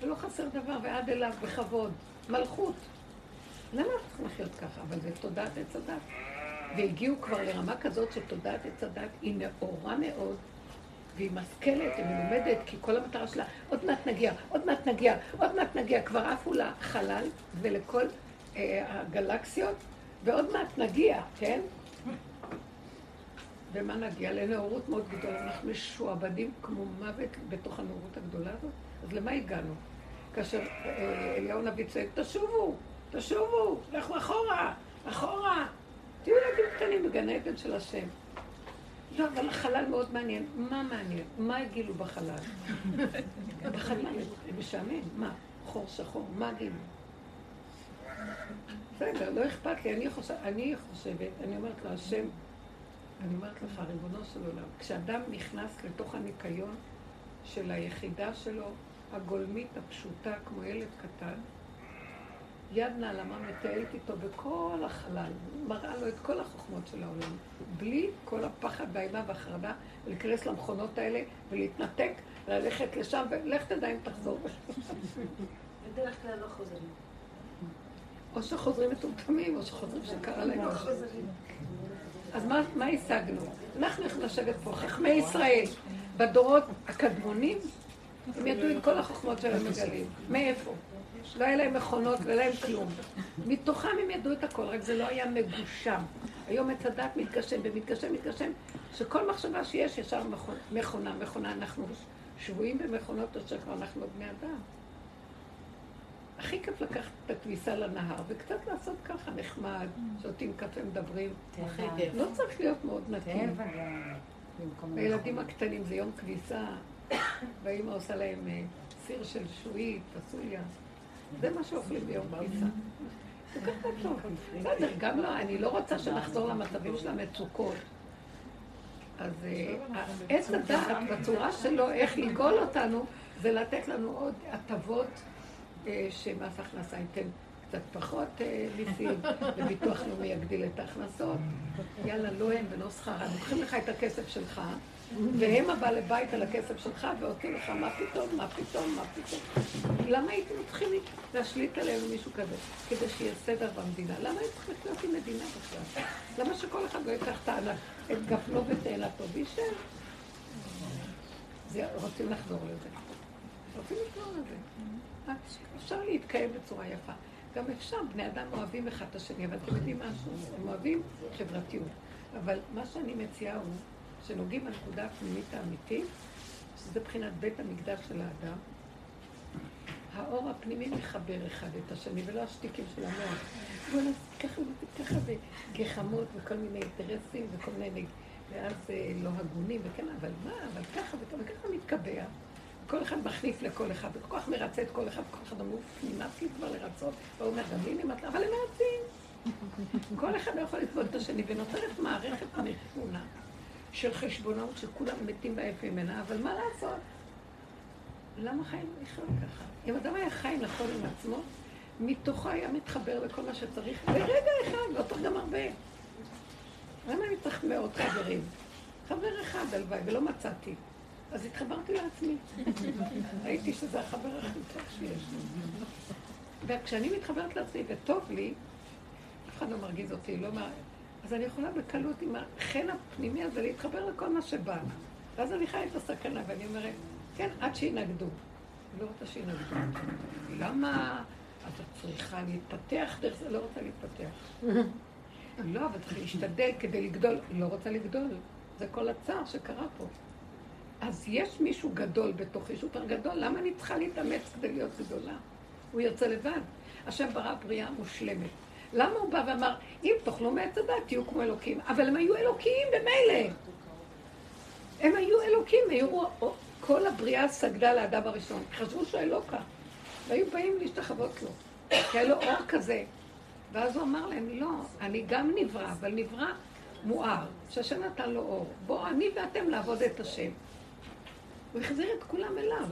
ולא חסר דבר, ועד אליו בכבוד. מלכות. למה אנחנו לחיות ככה? אבל זה תודעת עץ הדת. והגיעו כבר לרמה כזאת שתודעת עץ הדת היא נאורה מאוד, והיא משכלת, היא מלומדת, כי כל המטרה שלה, עוד מעט נגיע, עוד מעט נגיע, עוד מעט נגיע, כבר עפו לחלל ולכל אה, הגלקסיות, ועוד מעט נגיע, כן? ומה נגיע? לנאורות מאוד גדולה. אנחנו משועבדים כמו מוות בתוך הנאורות הגדולה הזאת. אז למה הגענו? כאשר אה, אליהו הנביא צועק, תשובו, תשובו, לכו אחורה, אחורה. תהיו ילדים קטנים בגן עדן של השם. לא, אבל החלל מאוד מעניין. מה מעניין? מה הגילו בחלל? בחלל, משעמם. מה? חור שחור, מה גילו? בסדר, לא אכפת לי. אני חושבת, אני אומרת לו, השם, אני אומרת לך, ריבונו של עולם, כשאדם נכנס לתוך הניקיון של היחידה שלו, הגולמית הפשוטה, כמו ילד קטן, יד נעלמה מטיילת איתו בכל החלל, מראה לו את כל החוכמות של העולם, בלי כל הפחד והאימה והחרדה, ולהיכנס למכונות האלה ולהתנתק, ללכת לשם, ולך תדע אם תחזור. בדרך כלל לא חוזרים. או שחוזרים מטומטמים, או שחוזרים שקרה להם לא. אז מה, מה השגנו? אנחנו יכולים לשבת פה, חכמי ישראל, בדורות הקדמונים, הם ידעו את כל החוכמות שלהם מגלים. מאיפה? לא היה להם מכונות ולא היה להם כלום. מתוכם הם ידעו את הכל, רק זה לא היה מגושם. היום עץ הדת מתגשם ומתגשם, מתגשם, שכל מחשבה שיש ישר מכונה, מכונה. אנחנו שבויים במכונות אשר אנחנו בני אדם. כיף לקחת את הכביסה לנהר וקצת לעשות ככה נחמד, שותים קפה, מדברים. לא צריך להיות מאוד גם. במקום הילדים הקטנים זה יום כביסה, והאימא עושה להם אה, סיר של שועית, פסוליה. זה מה שאוכלים ביום כביסה. זה ככה טוב. בסדר, גם לא, אני לא רוצה שנחזור למצבים של המצוקות. אז אה, עץ הדעת, בצורה שלו, איך לגאול אותנו, זה לתת לנו עוד הטבות אה, שמס הכנסה ייתן קצת פחות אה, מיסים, וביטוח לאומי יגדיל את ההכנסות. יאללה, לא הם ולא שכרם. לוקחים לך את הכסף שלך, והם הבעל הבית על הכסף שלך, ועושים לך מה פתאום, מה פתאום, מה פתאום. למה הייתם צריכים להשליט עלינו מישהו כזה? כדי שיהיה סדר במדינה. למה הייתם צריכים לחיות עם מדינה בכלל? למה שכל אחד לא ייקח הענק, את גפנו ותאנתו ויישב? זה- רוצים לחזור לזה. רוצים לחזור לזה. אפשר להתקיים בצורה יפה. גם אפשר, בני אדם אוהבים אחד את השני, אבל אתם יודעים משהו? הם אוהבים חברתיות. אבל מה שאני מציעה הוא שנוגעים בנקודה הפנימית האמיתית, שזה בחינת בית המקדש של האדם. האור הפנימי מחבר אחד את השני, ולא השטיקים של המוח. בוא נעשה ככה וככה, וגחמות וכל מיני אינטרסים וכל מיני, ואז אה, לא הגונים, וכן, אבל מה, אבל ככה וככה מתקבע. כל אחד מחליף לכל אחד, וכל כך מרצה את כל אחד, כל אחד אמרו, נמאס לי כבר לרצות, והוא אומר, גם לי נמאס אבל הם מרצים. כל אחד לא יכול לסבול את השני, ונוצרת מערכת נכונה של חשבונאות שכולם מתים בעף ממנה, אבל מה לעשות? למה חיים לחיות ככה? אם אדם היה חי נכון עם עצמו, מתוכו היה מתחבר לכל מה שצריך, ברגע אחד, לא צריך גם הרבה. למה אני צריך מאות חברים? חבר אחד הלוואי, ולא מצאתי. אז התחברתי לעצמי. ראיתי שזה החבר הכי טוב שיש לי. וכשאני מתחברת לעצמי וטוב לי, אף אחד לא מרגיז אותי, לא מה... אז אני יכולה בקלות עם החן הפנימי הזה להתחבר לכל מה שבא. ואז אני חיה את הסכנה, ואני אומרת, כן, עד שינגדו. לא רוצה שינגדו. למה? אז את צריכה להתפתח דרך זה, לא רוצה להתפתח. לא, אבל צריך להשתדל כדי לגדול. לא רוצה לגדול. זה כל הצער שקרה פה. אז יש מישהו גדול בתוך איש יותר גדול, למה אני צריכה להתאמץ כדי להיות גדולה? הוא יוצא לבד. השם ברא בריאה מושלמת. למה הוא בא ואמר, אם תאכלו מעץ הדת, תהיו כמו אלוקים. אבל הם היו אלוקים במילא. הם היו אלוקים, היו... כל הבריאה סגדה לאדם הראשון. חשבו שהוא אלוקה. והיו באים להשתחוות לו. כי היה לו אור כזה. ואז הוא אמר להם, לא, אני גם נברא, אבל נברא מואר, שהשם נתן לו אור. בואו, אני ואתם לעבוד את השם. הוא החזיר את כולם אליו.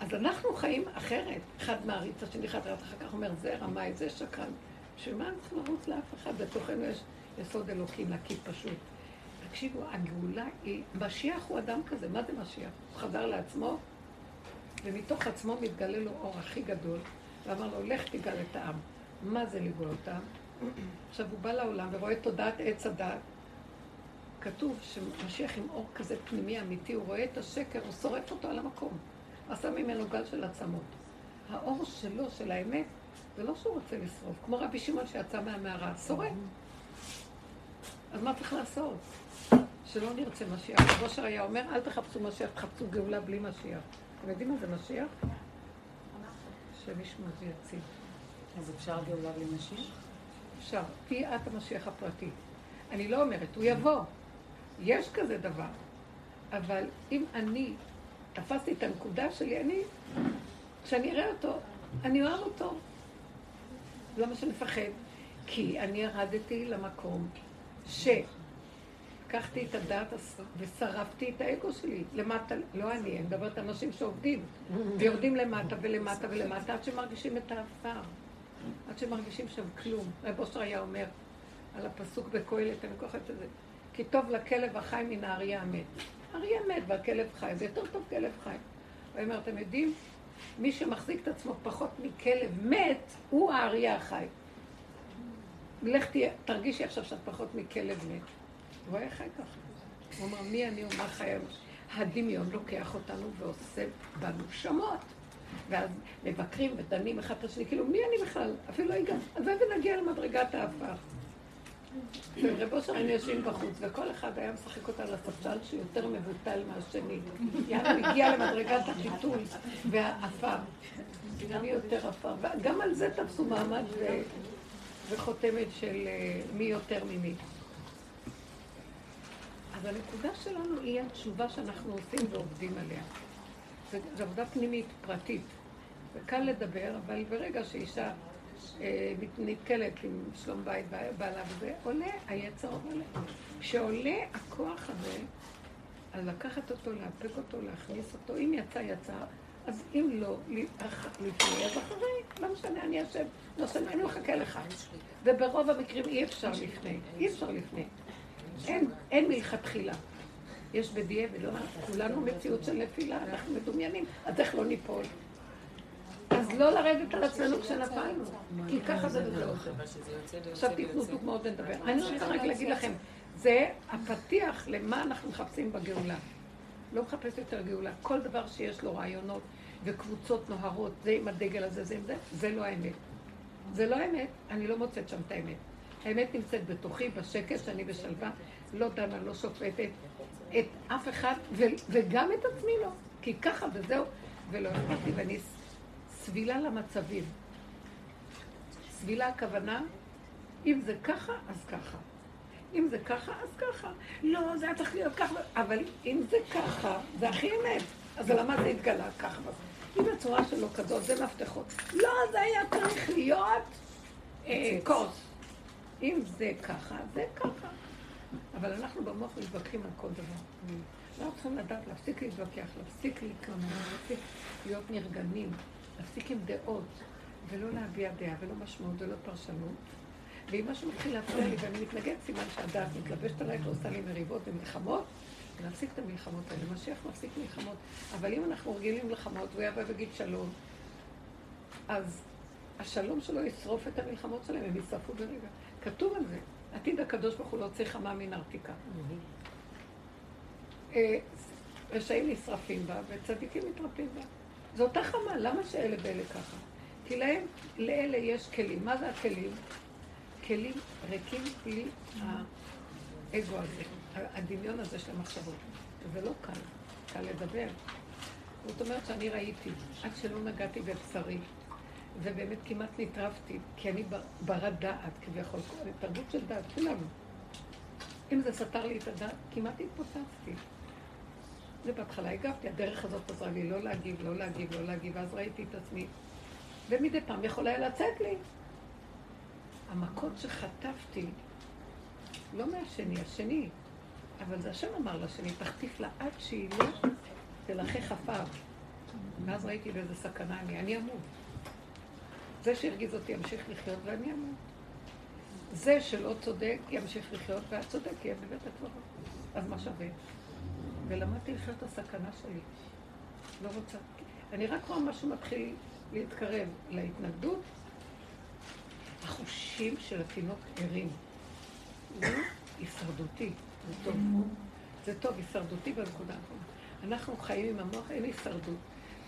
אז אנחנו חיים אחרת. אחד מעריץ, השני אחד רץ אחר כך אומר, זה רמאי, זה שקרן. בשביל מה צריכים לרוץ לאף אחד? בתוכנו יש יסוד אלוקים נקי פשוט. תקשיבו, הגאולה היא, משיח הוא אדם כזה, מה זה משיח? הוא חזר לעצמו, ומתוך עצמו מתגלה לו אור הכי גדול, ואמר לו, לך תגאל את העם. מה זה לגאול אותם? עכשיו הוא בא לעולם ורואה תודעת עץ הדת. כתוב שמשיח עם אור כזה פנימי אמיתי, הוא רואה את השקר, הוא שורף אותו על המקום. עשה ממנו גל של עצמות. האור שלו, של האמת, זה לא שהוא רוצה לשרוף, כמו רבי שמעון שיצא מהמערה, שורף. אז מה צריך לעשות? שלא נרצה משיח. רב אושר היה אומר, אל תחפשו משיח, תחפשו גאולה בלי משיח. אתם יודעים מה זה משיח? שמישהו מביא יציב. אז אפשר גאולה בלי משיח? אפשר. תהיי את המשיח הפרטי. אני לא אומרת, הוא יבוא. יש כזה דבר. אבל אם אני תפסתי את הנקודה שלי, אני, כשאני אראה אותו, אני אוהב אותו. למה שנפחד? כי אני ירדתי למקום שלקחתי את הדעת ושרפתי את האגו שלי למטה, לא אני, אני מדברת על אנשים שעובדים, ויורדים למטה ולמטה ולמטה עד שמרגישים את העפר, עד שמרגישים שם כלום. רב אושר היה אומר על הפסוק בקהלת, אני כוחת את זה, כי טוב לכלב החי מן האריה המת. אריה מת והכלב חי, זה יותר טוב כלב חי. הוא אומר, אתם יודעים, מי שמחזיק את עצמו פחות מכלב מת, הוא האריה החי. לך תהיה, תרגישי עכשיו שאת פחות מכלב מת. הוא היה חי ככה. הוא אמר, מי אני ומה חיי? הדמיון לוקח אותנו ועושה בנו שמות. ואז מבקרים ודנים אחד את השני, כאילו, מי אני בכלל? אפילו לא. אז זה ונגיע למדרגת האפר. ורב אושר היינו יושבים בחוץ, וכל אחד היה משחק אותה על הספסל שיותר מבוטל מהשני. יאללה, הגיע למדרגת החיתול והעפר. מי יותר עפר. וגם על זה תפסו מעמד וחותמת של אה, מי יותר ממי. אז הנקודה שלנו היא התשובה שאנחנו עושים ועובדים עליה. זו עבודה פנימית, פרטית. וקל לדבר, אבל ברגע שאישה נתקלת עם שלום בית בעלה וזה, עולה היצר עולה. כשעולה הכוח הזה, אז לקחת אותו, לאפק אותו, להכניס אותו, אם יצא, יצא, אז אם לא, לפני, אז אחרי, לא משנה, אני אשב, לא משנה, אני מחכה לך. וברוב המקרים אי אפשר לפני, אי אפשר לפני. אין, אין מלכתחילה. יש בדיעבד, לא, כולנו מציאות של נפילה, אנחנו מדומיינים, אז איך לא ניפול? אז לא לרדת על עצמנו כשנפלנו, כי ככה זה וזהו. עכשיו תיתנו דוגמאות ונדבר. אני רוצה רק להגיד לכם, זה הפתיח למה אנחנו מחפשים בגאולה. לא מחפש יותר גאולה. כל דבר שיש לו רעיונות וקבוצות נוהרות, זה עם הדגל הזה, זה עם זה, זה לא האמת. זה לא האמת, אני לא מוצאת שם את האמת. האמת נמצאת בתוכי, בשקט, שאני בשלווה, לא דנה, לא שופטת את אף אחד, וגם את עצמי לא. כי ככה וזהו, ולא אכפת לי, ואני סבילה למצבים. סבילה הכוונה, אם זה ככה, אז ככה. אם זה ככה, אז ככה. לא, זה היה צריך להיות ככה. אבל אם זה ככה, זה הכי אמת. אז למה זה התגלה ככה? אם הצורה שלו כזאת, זה מפתחות. לא, זה היה צריך להיות אה, כוס. אם זה ככה, זה ככה. אבל אנחנו במוח מתווכחים על כל דבר. אנחנו צריכים לדעת להפסיק להתווכח, להפסיק להתלונן, להפסיק להיות נרגנים. להפסיק עם דעות, ולא להביע דעה, ולא משמעות, ולא פרשנות. ואם משהו מתחיל להפריע לי ואני מתנגד, סימן שהדעת מתלבשת עליי ועושה לי מריבות ומלחמות, להפסיק את המלחמות האלה. משיח מפסיק מלחמות. אבל אם אנחנו רגילים מלחמות, והוא יבוא ויגיד שלום, אז השלום שלו ישרוף את המלחמות שלהם, הם ישרפו ברגע. כתוב על זה. עתיד הקדוש ברוך הוא לא צריך חמה מן ארתיקה. אה, רשעים נשרפים בה, וצדיקים מתרפים בה. זו אותה חמה, למה שאלה ואלה ככה? כי להם, לאלה יש כלים. מה זה הכלים? כלים ריקים בלי האגו הזה, הדמיון הזה של המחשבות. זה לא קל, קל לדבר. זאת אומרת שאני ראיתי, עד שלא נגעתי בבשרי, ובאמת כמעט נטרפתי, כי אני ברת דעת כביכול, תרבות של דעת, כולנו. אם זה סתר לי את הדעת, כמעט התפוצצתי. זה בהתחלה הגבתי, הדרך הזאת עזרה לי לא להגיב, לא להגיב, לא להגיב, ואז ראיתי את עצמי. ומדי פעם יכול היה לצאת לי. המכות שחטפתי לא מהשני, השני. אבל זה השם אמר לשני, תחטיף לה עד שילך תלחך עפר. ואז ראיתי באיזה סכנה אני, אני אמות. זה שהרגיז אותי ימשיך לחיות ואני אמות. זה שלא צודק ימשיך לחיות והצודק יהיה בבית הקברות. אז מה שווה? ולמדתי לחיות את הסכנה שלי. לא רוצה. אני רק רואה משהו מתחיל להתקרב להתנגדות. החושים של התינוק ערים. הוא הישרדותי, זה טוב. זה טוב, הישרדותי בנקודה האחרונה. אנחנו חיים עם המוח, אין הישרדות.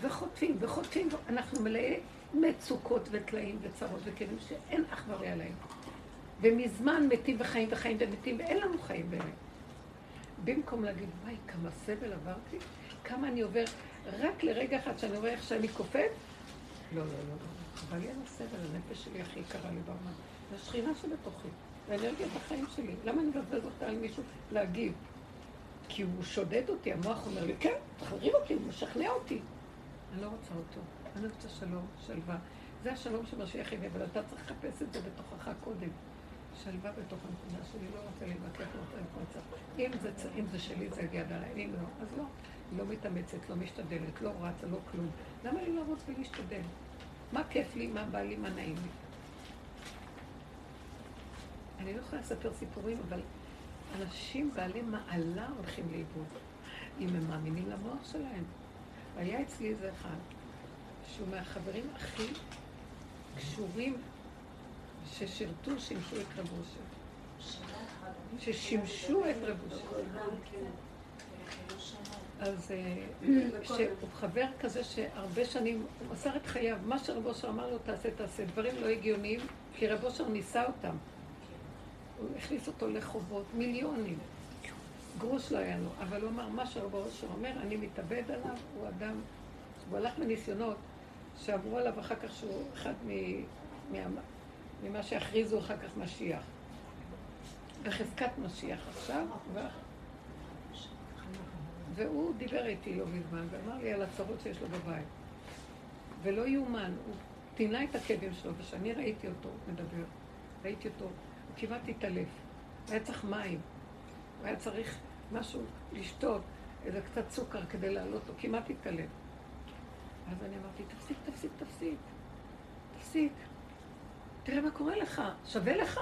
וחוטפים וחוטפים, אנחנו מלאי מצוקות וטלאים וצרות וכלים שאין אח ורע להם. ומזמן מתים וחיים וחיים ומתים, ואין לנו חיים באמת. במקום להגיד, וואי, כמה סבל עברתי, כמה אני עובר, רק לרגע אחד שאני רואה איך שאני קופאת, לא, לא, לא, לא. חבל לי על הסבל, הנפש שלי הכי יקרה לי בעולם. זה השכינה שבתוכי, זה אנרגיית החיים שלי. למה אני מבזבז אותה על מישהו להגיב? כי הוא שודד אותי, המוח אומר לי, כן, תחריב אותי, הוא משכנע אותי. אני לא רוצה אותו, אני רוצה שלום, שלווה. זה השלום שמשיח הביא, אבל אתה צריך לחפש את זה בתוכך קודם. שלווה בתוך הנקודה שלי, לא רוצה להתווכח, לא רוצה להתמצא. אם אם זה שלי, זה יגיע עליי, אם לא, אז לא. לא מתאמצת, לא משתדלת, לא רצה, לא כלום. למה לי לרוץ ולהשתדל? מה כיף לי, מה בא לי, מה נעים לי? אני לא יכולה לספר סיפורים, אבל אנשים בעלי מעלה הולכים לאיבוד, אם הם מאמינים למוח שלהם. והיה אצלי איזה אחד, שהוא מהחברים הכי קשורים ששירתו, שימשו את רב אושר. ששימשו את רב אושר. אז שהוא חבר כזה שהרבה שנים, הוא מסר את חייו, מה שרב אושר אמר לו, תעשה, תעשה, דברים לא הגיוניים, כי רב אושר ניסה אותם. הוא הכניס אותו לחובות, מיליונים. גרוש לא היה לו, אבל הוא אמר, מה שרב אושר אומר, אני מתאבד עליו, הוא אדם, הוא הלך מניסיונות שאמרו עליו אחר כך שהוא אחד ממה שהכריזו אחר כך משיח. בחזקת משיח עכשיו, והוא דיבר איתי לא מזמן, ואמר לי על הצרות שיש לו בבית. ולא יאומן, הוא טינה את הכאבים שלו, וכשאני ראיתי אותו מדבר, ראיתי אותו, הוא כמעט התעלף. הוא היה צריך מים, הוא היה צריך משהו לשתות, איזה קצת סוכר כדי להעלות לו, כמעט התעלף. אז אני אמרתי, תפסיק, תפסיק, תפסיק, תפסיק. תראה מה קורה לך, שווה לך?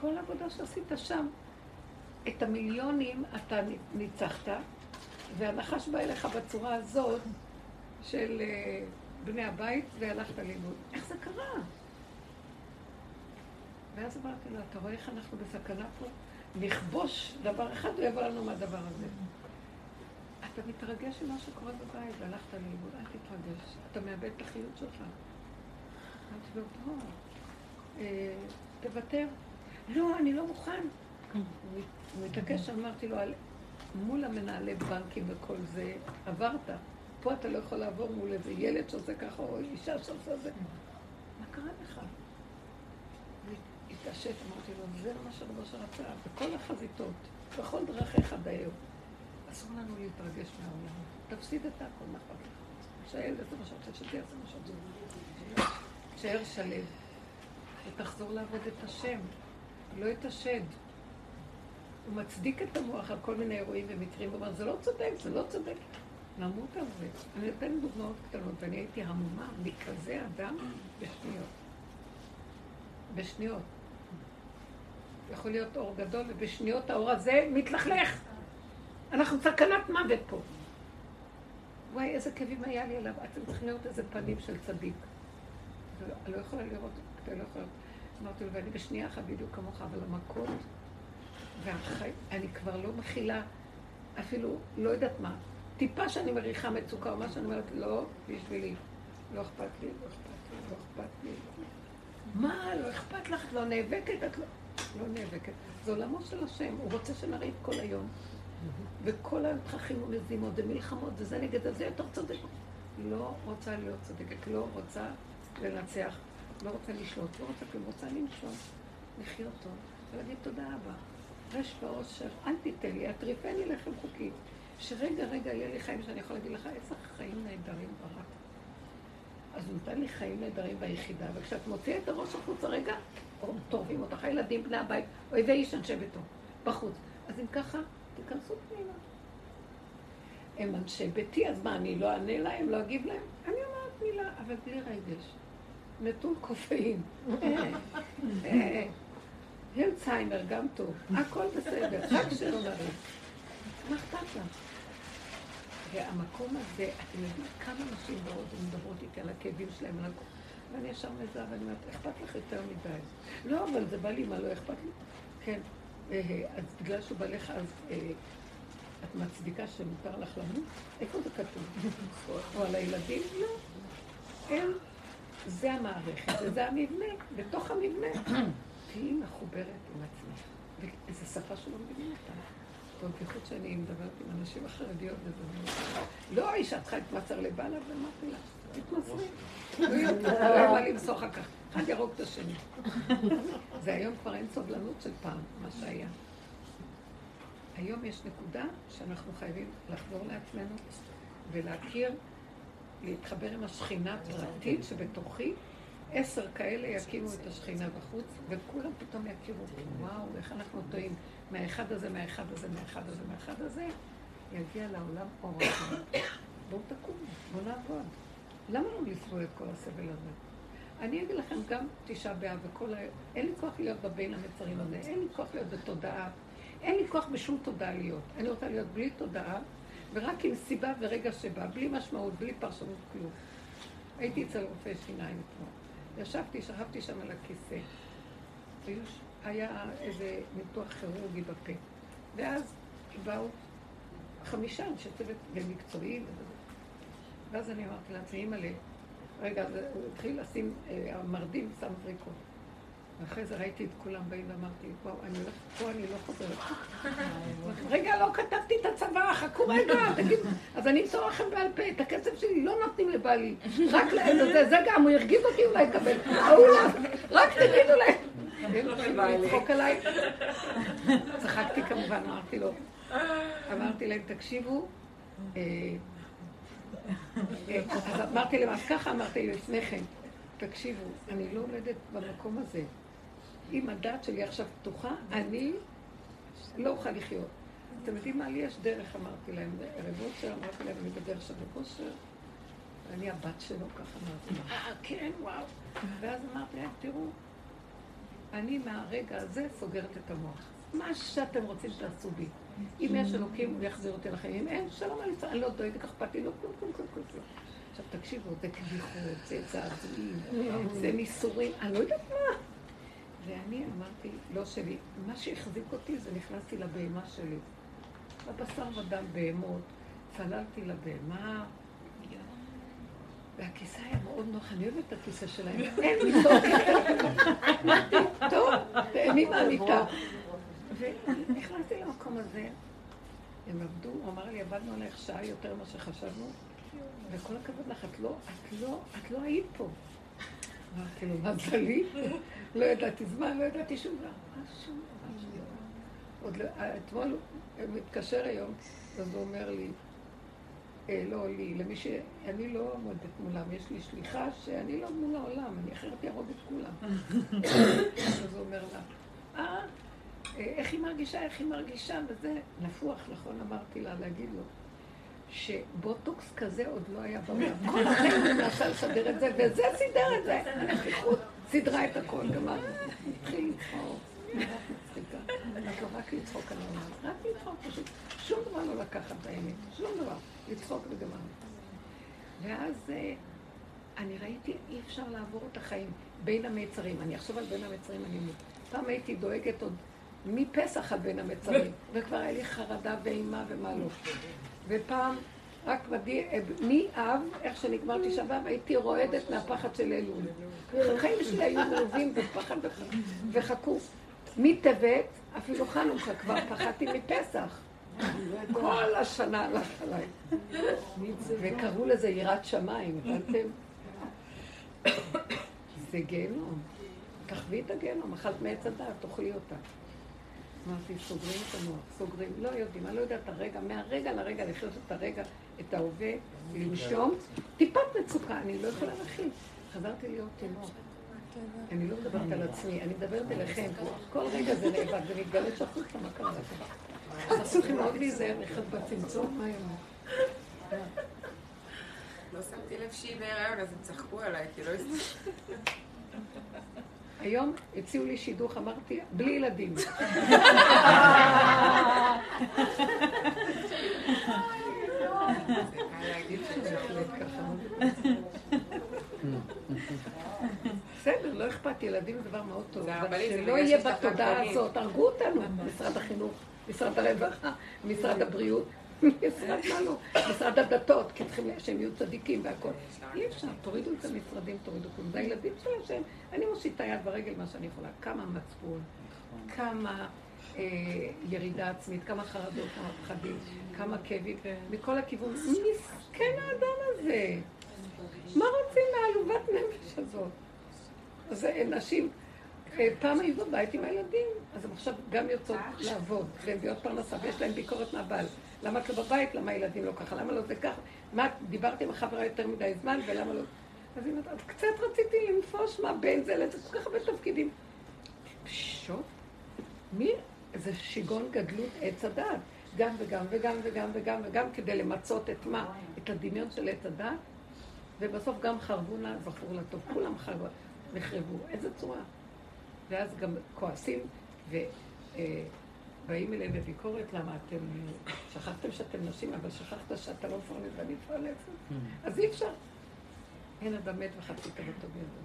כל העבודה שעשית שם, את המיליונים אתה ניצחת, והנחש בא אליך בצורה הזאת של uh, בני הבית, והלכת לאיבוד. איך זה קרה? ואז אמרתי לו, אתה רואה איך אנחנו בסכנה פה? נכבוש דבר אחד, הוא יבוא לנו מהדבר הזה. אתה מתרגש ממה שקורה בבית, והלכת לאיבוד, אל תתרגש. אתה מאבד את החיות שלך. אמרתי לו, טוב, אה, תוותר. לא, אני לא מוכן. הוא מתעקש, אמרתי לו, מול המנהלי בנקים וכל זה, עברת. פה אתה לא יכול לעבור מול איזה ילד שעושה ככה, או אישה שעושה זה. מה קרה לך? התעשת, אמרתי לו, זה מה שרבו שרצה, בכל החזיתות, בכל דרכיך דיו. אסור לנו להתרגש מהעולם. תפסיד את הכל, לך? שהילד יעשה מה שרוצה, שתהיה יעשה מה שרוצה. תשאר שלב, ותחזור לעבוד את השם, לא את השד. הוא מצדיק את המוח על כל מיני אירועים ומקרים, הוא אומר, זה לא צודק, זה לא צודק. נמות על זה. אני אתן דוגמאות קטנות, ואני הייתי המומה מכזה אדם בשניות. בשניות. יכול להיות אור גדול, ובשניות האור הזה מתלכלך. אנחנו סכנת מוות פה. וואי, איזה כאבים היה לי עליו. אתם צריכים לראות איזה פנים של צדיק. לא יכולה לראות, אתה לא יכולה. אמרתי לו, ואני בשנייה אחת בדיוק כמוך, אבל המכות ואני כבר לא מכילה אפילו, לא יודעת מה, טיפה שאני מריחה מצוקה או מה שאני אומרת, לא בשבילי, לא אכפת לי, לא אכפת לי, לא אכפת לי. מה, לא אכפת לך? את לא נאבקת? את לא... לא נאבקת. זה עולמו של השם, הוא רוצה שנריב כל היום. וכל היום תככים ומזימות ומלחמות, וזה נגד הזה יותר צודק. לא רוצה להיות צודקת, לא רוצה לנצח, לא רוצה לשלוט, לא רוצה כלום, רוצה למשול, לחיות טוב, ולהגיד תודה רבה. רש ועושר, אל תיתן לי, אטריפני לחם חוקי. שרגע, רגע, יהיה לי חיים שאני יכול להגיד לך, איזה חיים נהדרים ברק. אז הוא נתן לי חיים נהדרים ביחידה, וכשאת מוציאה את הראש החוצה, רגע, טורפים אותך, הילדים, בני הבית, אויבי איש אנשי ביתו, בחוץ. אז אם ככה, תיכנסו פנימה. הם אנשי ביתי, אז מה, אני לא אענה להם, לא אגיב להם? אני אומרת מילה, אבל בלי רגש. נטול קופאין. הלצהיימר גם טוב, הכל בסדר, רק שלא נריב. מה אכפת לך? והמקום הזה, אתם יודעים כמה נשים באות ומדברות איתי על הכאבים שלהם, על הכל. ואני ישר מזהה ואני אומרת, אכפת לך יותר מדי. לא, אבל זה בא לי, מה לא אכפת לי? כן. אה, אז בגלל שהוא בא לך, אז אה, את מצדיקה שמותר לך למות? איפה זה כתוב? או על הילדים? לא. אין. זה המערכת, וזה המבנה. בתוך המבנה, תהיי מחוברת עם עצמך. וזו שפה שלא מבינים אותה. בייחוד שאני מדברת עם אנשים החרדיות וזה לא האישה צריכה להתמסר לבעלה ואמרתי לה, תתמסרי. לא יהיה מה למסור אחר כך. אחד ירוג את השני. זה היום כבר אין סובלנות של פעם, מה שהיה. היום יש נקודה שאנחנו חייבים לחזור לעצמנו ולהכיר, להתחבר עם השכינה הפרטית שבתוכי. עשר כאלה יקימו את השכינה בחוץ, וכולם פתאום יכירו, וואו, איך אנחנו טועים. מהאחד הזה, מהאחד הזה, מהאחד הזה, מהאחד הזה, יגיע לעולם אור אחר. בואו תקומו, בואו נעבוד. למה לא לסבול את כל הסבל הזה? אני אגיד לכם, גם תשעה באב וכל ה... אין לי כוח להיות בבין המצרים הזה, אין לי כוח להיות בתודעה, אין לי כוח בשום תודעה להיות. אני רוצה להיות בלי תודעה, ורק עם סיבה ורגע שבא, בלי משמעות, בלי פרשנות כלום. הייתי אצל רופא שיניים אתמול. ישבתי, שכבתי שם על הכיסא. היה איזה ניתוח כירורגי בפה. ואז באו חמישה אנשי צוות ומקצועיים. ואז אני אמרתי לעצמי, אימא'לה, רגע, הוא התחיל לשים, אה, המרדים שם זריקות. ואחרי זה ראיתי את כולם באים ואמרתי, וואו, אני הולכת, פה אני לא חוזרת. רגע, לא כתבתי את הצבא, חכו רגע, תגידו. אז אני אמסור לכם בעל פה, את הכסף שלי לא נותנים לבעלי. רק לזה, זה גם, הוא הרגיז אותי אולי לקבל. רק תגידו להם. לצחוק עליי. צחקתי כמובן, אמרתי לו, אמרתי להם, תקשיבו, אה, אה, אז אמרתי להם, אז ככה אמרתי לפני כן, תקשיבו, אני לא עומדת במקום הזה. אם הדעת שלי עכשיו פתוחה, אני לא אוכל לחיות. אתם יודעים מה? לי יש דרך, אמרתי להם, ערב אושר, אמרתי להם, אני בדרך של אושר, ואני הבת שלו, ככה אמרתי להם, אה, כן, וואו. ואז אמרתי להם, תראו, אני מהרגע הזה סוגרת את המוח. מה שאתם רוצים תעשו בי. אם יש אלוקים, הוא יחזיר אותי לחיים. אם אין, שלום על ישראל, אני לא דואגת, אכפת לי, לא כלום, כלום, כלום, כלום. עכשיו תקשיבו, זה קביחות, זה זעזועים, זה ניסורים, אני לא יודעת מה. ואני אמרתי, לא שלי, מה שהחזיק אותי זה נכנסתי לבהמה שלי. בבשר ודם בהמות, צללתי לבהמה, והכיסא היה מאוד נוח, אני אוהבת את הכיסא שלהם. אין מיטות. אמרתי, טוב, תהני מהמיטה. ונכנסתי למקום הזה, הם עבדו, הוא אמר לי, עבדנו עליך שעה יותר ממה שחשבנו, וכל הכבוד לך, את לא, את לא, את לא היית פה. אמרתי לו, מה זה לי? לא ידעתי זמן, לא ידעתי שום דבר. שום דבר? לא, אתמול הוא מתקשר היום, אז הוא אומר לי, אה, לא לי, למי ש... אני לא עומדת מולם, יש לי שליחה שאני לא מול העולם, אני אחרת אהרוג את כולם. אז הוא אומר לה, אה, איך היא מרגישה, איך היא מרגישה, וזה נפוח, נכון אמרתי לה להגיד לו, שבוטוקס כזה עוד לא היה בעולם. כל החיים הוא מנסה לסדר את זה, וזה סידר את זה. הנפיחות סידרה את הכל, גמרנו. התחיל לצחוק. את לא רק לצחוק על העולם, רק לצחוק פשוט. שום דבר לא לקחת באמת, שום דבר. לצחוק וגמרנו. ואז אה, אני ראיתי, אי אפשר לעבור את החיים בין המצרים. אני אחשוב על בין המצרים, אני אומרת. פעם הייתי דואגת עוד מפסח על בין המצרים, וכבר היה לי חרדה ואימה ומה לא. ופעם, רק מאב, איך שנגמר תשעה באב, הייתי רועדת מהפחד של אלול. החיים שלי היו מלווים בפחד וחכו. מטבת, אפילו חנוכה, כבר פחדתי מפסח. כל השנה הלך עליי. וקראו לזה יראת שמיים, הבנתם? זה גיהנום. תחווי את הגיהנום, אכלת מעץ הדעת, תאכלי אותה. אמרתי, סוגרים את המוח, סוגרים, לא יודעים, אני לא יודעת הרגע, מהרגע לרגע לחיות את הרגע, את ההווה, לנשום, טיפת מצוקה, אני לא יכולה להכיל. חזרתי להיות תינוק. אני לא מדברת על עצמי, אני מדברת אליכם. כל רגע זה נאבק, ומתגלה שהחוצה, מה קרה לכם? צריכים מאוד להיזהר, לחיות בצמצום, מה היום? לא שמתי לב שהיא בהיריון, אז הם צחקו עליי, כי לא. היום הציעו לי שידוך, אמרתי, בלי ילדים. בסדר, לא אכפת, ילדים זה דבר מאוד טוב. אבל שלא יהיה בתודעה. הזאת, הרגו אותנו, משרד החינוך, משרד הרווחה, משרד הבריאות, משרד לא, משרד הדתות, כי צריכים שהם יהיו צדיקים והכול. אי אפשר, תורידו את המשרדים, תורידו כלום. זה הילדים של השם. אני מושיט את היד ברגל מה שאני יכולה. כמה מצפון, כמה אה, ירידה עצמית, כמה חרדות, כמה פחדים, כמה כאבים, מכל הכיוון. מסכן האדם הזה. מה רוצים מהעלובת נפש הזאת? אז נשים, אה, פעם היו בבית עם הילדים, אז הן עכשיו גם יוצאות לעבוד, מביאות פרנסה, ויש להן ביקורת מהבעל. למה את לא בבית? למה הילדים לא ככה? למה לא זה ככה? מה, דיברתי עם החברה יותר מדי זמן, ולמה לא... אז היא אומרת, "אז קצת רציתי לנפוש מה בין זה לזה, כל כך הרבה תפקידים. פשוט, מי? זה שיגעון גדלות עץ הדעת. גם וגם וגם וגם וגם וגם כדי למצות את מה? את הדמיון של עץ הדעת. ובסוף גם חרבו נא זכור לטוב. כולם חרבו, נחרבו. איזה צורה. ואז גם כועסים ובאים אליהם בביקורת, למה אתם, אה, שכחתם שאתם נשים, אבל שכחת שאתה לא מפרנס ואני מפרנסת. אז אי אפשר. אין אדם מת וחצי תבתו בידו.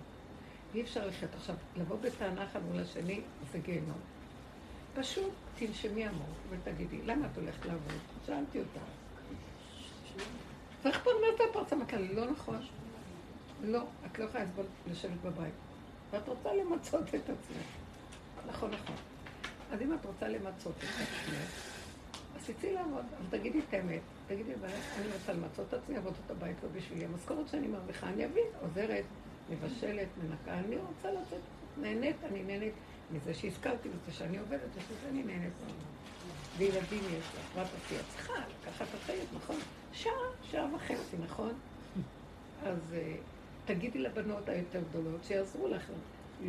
אי אפשר לחיות עכשיו, לבוא בטענה אחד מול השני, זה גיהנום. פשוט תנשמי עמוק ותגידי, למה את הולכת לעבוד? שאלתי אותה. צריך פרנסה פרצה, אמרת לה, לא נכון. לא, את לא יכולה לסבול לשבת בבית. ואת רוצה למצות את עצמך. נכון, נכון. אז אם את רוצה למצות את עצמך, אז תצאי לעבוד, אבל תגידי את האמת. תגידי, "אבל אני רוצה למצות את עצמי, עבודות הבית לא בשבילי. המשכורת שאני מרוויחה, אני אביא, עוזרת, מבשלת, מנקה, אני רוצה לצאת. נהנית, אני נהנית מזה שהזכרתי בזה שאני עובדת, ושזה אני נהנית. וילדים יש לך, מה תעשי? את צריכה לקחת אחריות, נכון? שעה, שעה וחצי, נכון? אז אה, תגידי לבנות היותר גדולות שיעזרו לכם.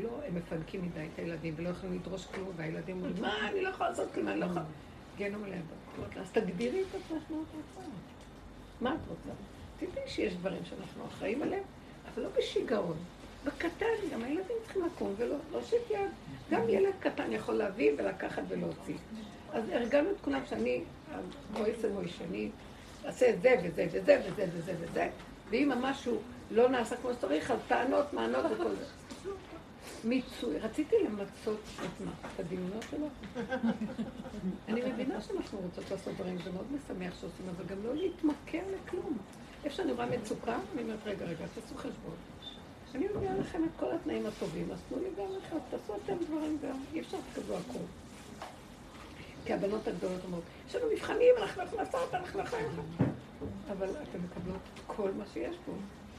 לא, הם מפנקים מדי את הילדים ולא יכולים לדרוש כלום, והילדים אומרים, מה, אני לא יכולה לעשות כלום, אני לא יכולה. אמרתי לה, אז תגדירי את עצמך מה את רוצה. מה את רוצה? תדעי שיש דברים שאנחנו אחראים עליהם, אבל לא בשיגעון. בקטן, גם הילדים צריכים לקום ולא להושיט יד. גם ילד קטן יכול להביא ולקחת ולהוציא. אז הרגלנו את כולם שאני, המועצת מוישני, אעשה את זה וזה וזה וזה וזה וזה, ואם המשהו לא נעשה כמו שצריך, אז טענות, מענות וכל זה. מיצוי, רציתי למצות את מה? את הדמיונות שלו? אני מבינה שאנחנו רוצות לעשות דברים, זה מאוד משמח שעושים, אבל גם לא להתמכר לכלום. איפה שאני רואה מצוקה, אני אומרת, רגע, רגע, תעשו חשבון. אני מביאה לכם את כל התנאים הטובים, אז תנו לי גם לחיות, תעשו אתם דברים גם, אי אפשר שתקבלו הכול. כי הבנות הגדולות אומרות, יש לנו מבחנים, אנחנו יכולים לעשות, אנחנו יכולים לעשות. אבל אתן מקבלות כל מה שיש פה.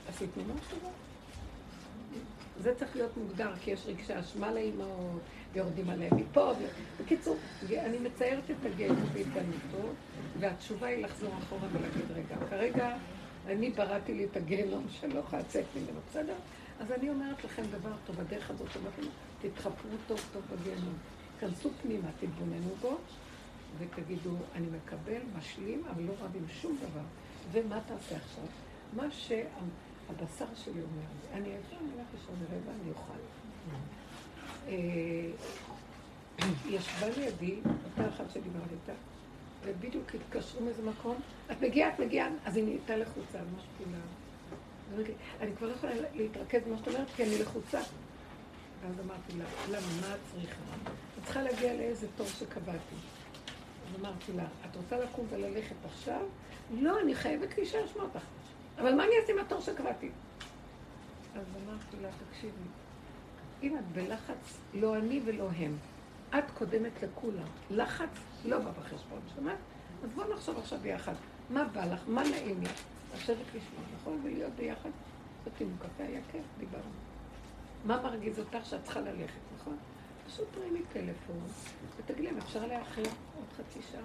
אז תיתנו משהו. זה צריך להיות מוגדר, כי יש רגשי אשמה לאימהות, ויורדים עליהם מפה. ו... בקיצור, אני מציירת את הגהנום בהתגלמותו, והתשובה היא לחזור אחורה ולהגיד, רגע, כרגע אני בראתי לי את הגיהנום שלא יכולה לצאת ממנו, בסדר? אז אני אומרת לכם דבר טוב, בדרך הזאת אומרת לנו, תתחפרו טוב טוב בגיהנום. כנסו פנימה, תתבוננו בו, ותגידו, אני מקבל, משלים, אבל לא רב עם שום דבר. ומה תעשה עכשיו? מה שהבשר שלי אומר אני אעשה, אני אלך לישון רבע, אני אוכל. אה, ישבה לידי, אותה אחת שדיברתי איתה, ובדיוק התקשרו מאיזה מקום, את מגיעה, את מגיעה, אז היא נהייתה לחוצה, ממש כולה. אני כבר לא יכולה להתרכז במה שאת אומרת, כי אני לחוצה. ואז אמרתי לה, למה, מה את צריכה? את צריכה להגיע לאיזה תור שקבעתי. אז אמרתי לה, את רוצה לקום וללכת עכשיו? לא, אני חייבת להישאר לשמוע אותך. אבל מה אני אעשה עם התור שקבעתי? אז אמרתי לה, תקשיבי, אם את בלחץ, לא אני ולא הם. את קודמת לכולם. לחץ לא בא בחשבון, שמעת? אז בואו נחשוב עכשיו ביחד. מה בא לך? מה נעים לך? לשבת לשמוע, נכון? ולהיות ביחד. שתינו קפה, היה כיף, דיברנו. מה מרגיז אותך שאת צריכה ללכת, נכון? פשוט תרימי טלפון, ותגידי להם, אפשר לאחר עוד חצי שעה?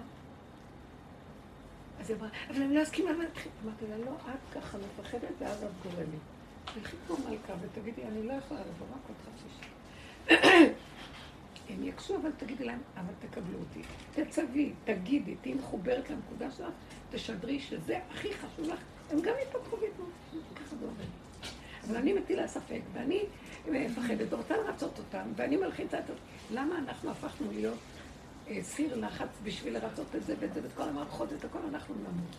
אז היא אמרה, אבל אני לא אסכים למה להתחיל. אמרתי לה, לא, את ככה מפחדת ואז את גורמת. תלכי כמו מלכה ותגידי, אני לא יכולה לבוא רק עוד חצי שעה. הם יקשו, אבל תגידי להם, אבל תקבלו אותי. תצווי, תגידי, תהיי מחוברת לנקודה שלך, תשדרי שזה הכי חשוב לך. הם גם יפתחו ויתנו. ככה זה עובד. אבל אני מטילה ספק, ואני מפחדת, ורוצה לרצות אותם, ואני מלחיצה את... למה אנחנו הפכנו להיות אה, סיר לחץ בשביל לרצות את זה ואת זה ואת כל המערכות, את הכל אנחנו נמות.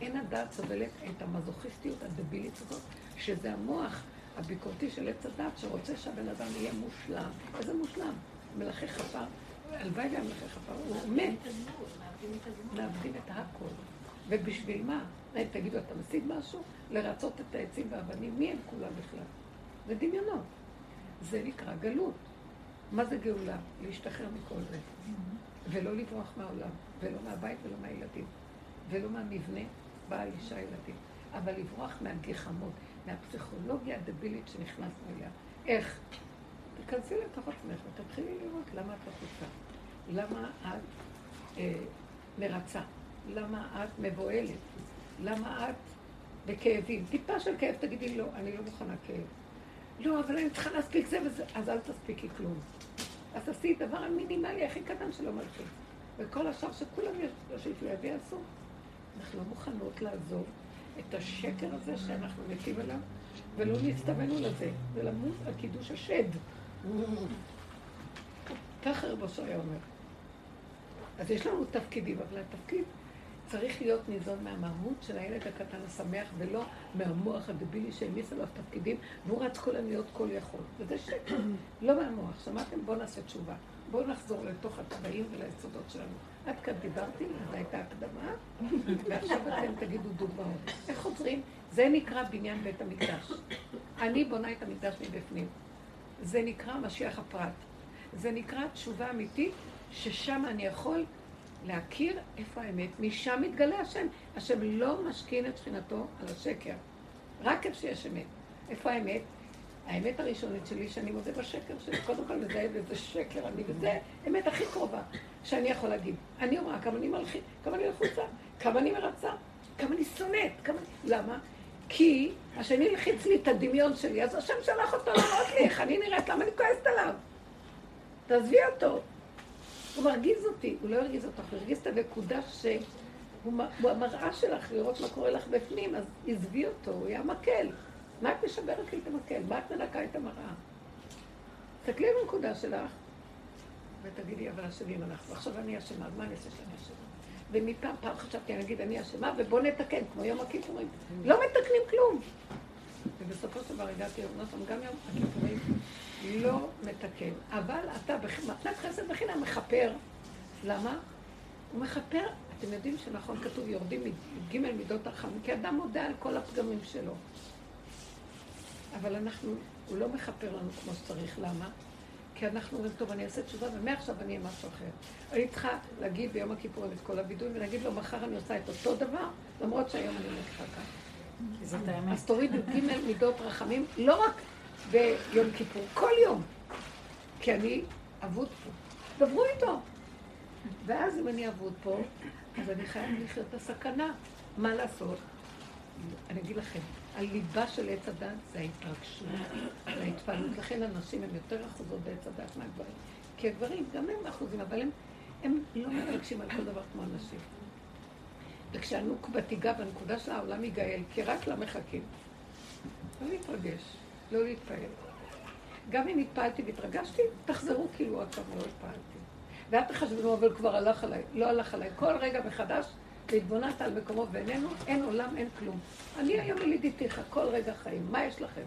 אין הדעת סובלת את המזוכיסטיות הדבילית הזאת, שזה המוח הביקורתי של עץ הדת שרוצה שהבן אדם יהיה מושלם. איזה מושלם? מלאכי חפר, הלוואי והיה מלאכי חפר, הוא מת. מאבדים את הכל. ובשביל מה? תגידו, אתה משיג משהו? לרצות את העצים והאבנים, מי הם כולם בכלל? זה דמיונות. זה נקרא גלות. מה זה גאולה? להשתחרר מכל זה. ולא לברוח מהעולם, ולא מהבית ולא מהילדים, ולא מהמבנה, בעל אישה ילדים. אבל לברוח מהגחמות, מהפסיכולוגיה הדבילית שנכנסנו אליה. איך? תיכנסי לתוך עצמך ותתחילי לראות למה את לחוצה. למה את אה, מרצה? למה את מבוהלת? למה את בכאבים? טיפה של כאב, תגידי לא, אני לא מוכנה כאב. לא, אבל אני צריכה להספיק זה וזה, אז אל תספיקי כלום. אז תעשי דבר המינימלי הכי קטן שלא מלכי. וכל השאר שכולם יושיבו לידי יעשו. אנחנו לא מוכנות לעזוב את השקר הזה שאנחנו מתים עליו, ולא נסתווינו לזה, ולמות על קידוש השד. ככה רבו היה אומר. אז יש לנו תפקידים, אבל התפקיד צריך להיות ניזון מהמהות של הילד הקטן השמח, ולא מהמוח הדבילי שהעמיס עליו תפקידים, והוא רץ כל היום להיות כל יכול. וזה שקר, לא מהמוח. שמעתם? בואו נעשה תשובה. בואו נחזור לתוך הצבעים וליסודות שלנו. עד כאן דיברתי, זו הייתה הקדמה, ועכשיו אתם תגידו דוגמאות. איך חוזרים? זה נקרא בניין בית המקדש. אני בונה את המקדש מבפנים. זה נקרא משיח הפרט. זה נקרא תשובה אמיתית, ששם אני יכול להכיר איפה האמת. משם מתגלה השם. השם לא משכין את שכינתו על השקר. רק איפה שיש אמת. איפה האמת? האמת הראשונית שלי, שאני מודה בשקר שלי, קודם כל מזהה וזה שקר, אני, וזה אמת הכי קרובה שאני יכול להגיד. אני רואה כמה אני מלחיץ, כמה אני לחוצה, כמה אני מרצה, כמה אני שונאת, כמה... למה? כי השני לחיץ לי את הדמיון שלי, אז השם שלח אותו להראות לי איך אני נראית, למה אני כועסת עליו? תעזבי אותו. הוא מרגיז אותי, הוא לא הרגיז אותך, הוא הרגיז את הנקודה שהוא המראה שלך, לראות מה קורה לך בפנים, אז עזבי אותו, הוא יהיה מקל. מה את משברת לי את המקל? מה את מנקה את המראה? תסתכלי בנקודה שלך, ותגידי, אבל אשמים אנחנו. עכשיו אני אשמה, מה אני אעשה שאני אשמה? ומפעם, פעם חשבתי, אני אגיד, אני אשמה, ובוא נתקן, כמו יום הכיפורים. לא מתקנים כלום. ובסופו של דבר הגעתי ליום גם יום הכיפורים לא מתקן. אבל אתה במתנת חסד בחינם מכפר. למה? הוא מכפר, אתם יודעים שנכון כתוב, יורדים מג' מידות הרחמים, כי אדם מודה על כל הפגמים שלו. אבל אנחנו, הוא לא מכפר לנו כמו שצריך, למה? כי אנחנו אומרים, טוב, אני אעשה תשובה, ומעכשיו אני אהיה משהו אחר. אני צריכה להגיד ביום הכיפורים את כל הבידוי, ולהגיד לו, מחר אני עושה את אותו דבר, למרות שהיום אני לא ככה. אז תורידו ג' מידות רחמים, לא רק ביום כיפור, כל יום. כי אני אבוד פה. דברו איתו. ואז אם אני אבוד פה, אז אני חייב לחיות את הסכנה. מה לעשות? אני אגיד לכם, הליבה של עץ הדת זה ההתרגשות, ההתפעלות. לכן הנשים הן יותר אחוזות בעץ הדת מהגברים. כי הגברים, גם הם אחוזים, אבל הם, הם לא מתרגשים על כל דבר כמו הנשים. וכשהנוקבה תיגע בנקודה של העולם ייגאל, כי רק לה מחכים. לא להתרגש, לא להתפעל. גם אם התפעלתי והתרגשתי, תחזרו כאילו עוד פעם לא התפעלתי. ואל תחשבו, אבל כבר הלך עליי. לא הלך עליי. כל רגע מחדש והתבוננת על מקומו ואיננו, אין עולם, אין כלום. אני היום ילידיתיך, כל רגע חיים. מה יש לכם?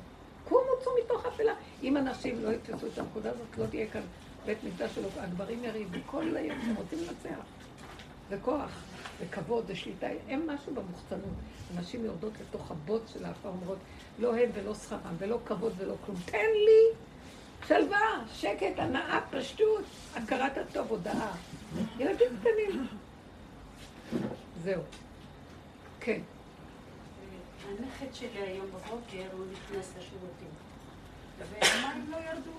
קומו צאו מתוך אפלה. אם אנשים לא יתפסו את הנקודה הזאת, לא תהיה כאן בית מקדש שלו. הגברים יריבו כל היום, הם רוצים לנצח. וכוח, וכבוד, ושליטה. הם משהו במוחצנות. הנשים יורדות לתוך הבוץ של האפה, אומרות, לא הם ולא שכרם, ולא כבוד ולא כלום. תן לי שלווה, שקט, הנאה, פשטות, הכרת הטוב, הודאה. ילדים קטנים. זהו. כן. הנכד שלי היום בבוקר, הוא נכנס לשירותים. והמים לא ירדו.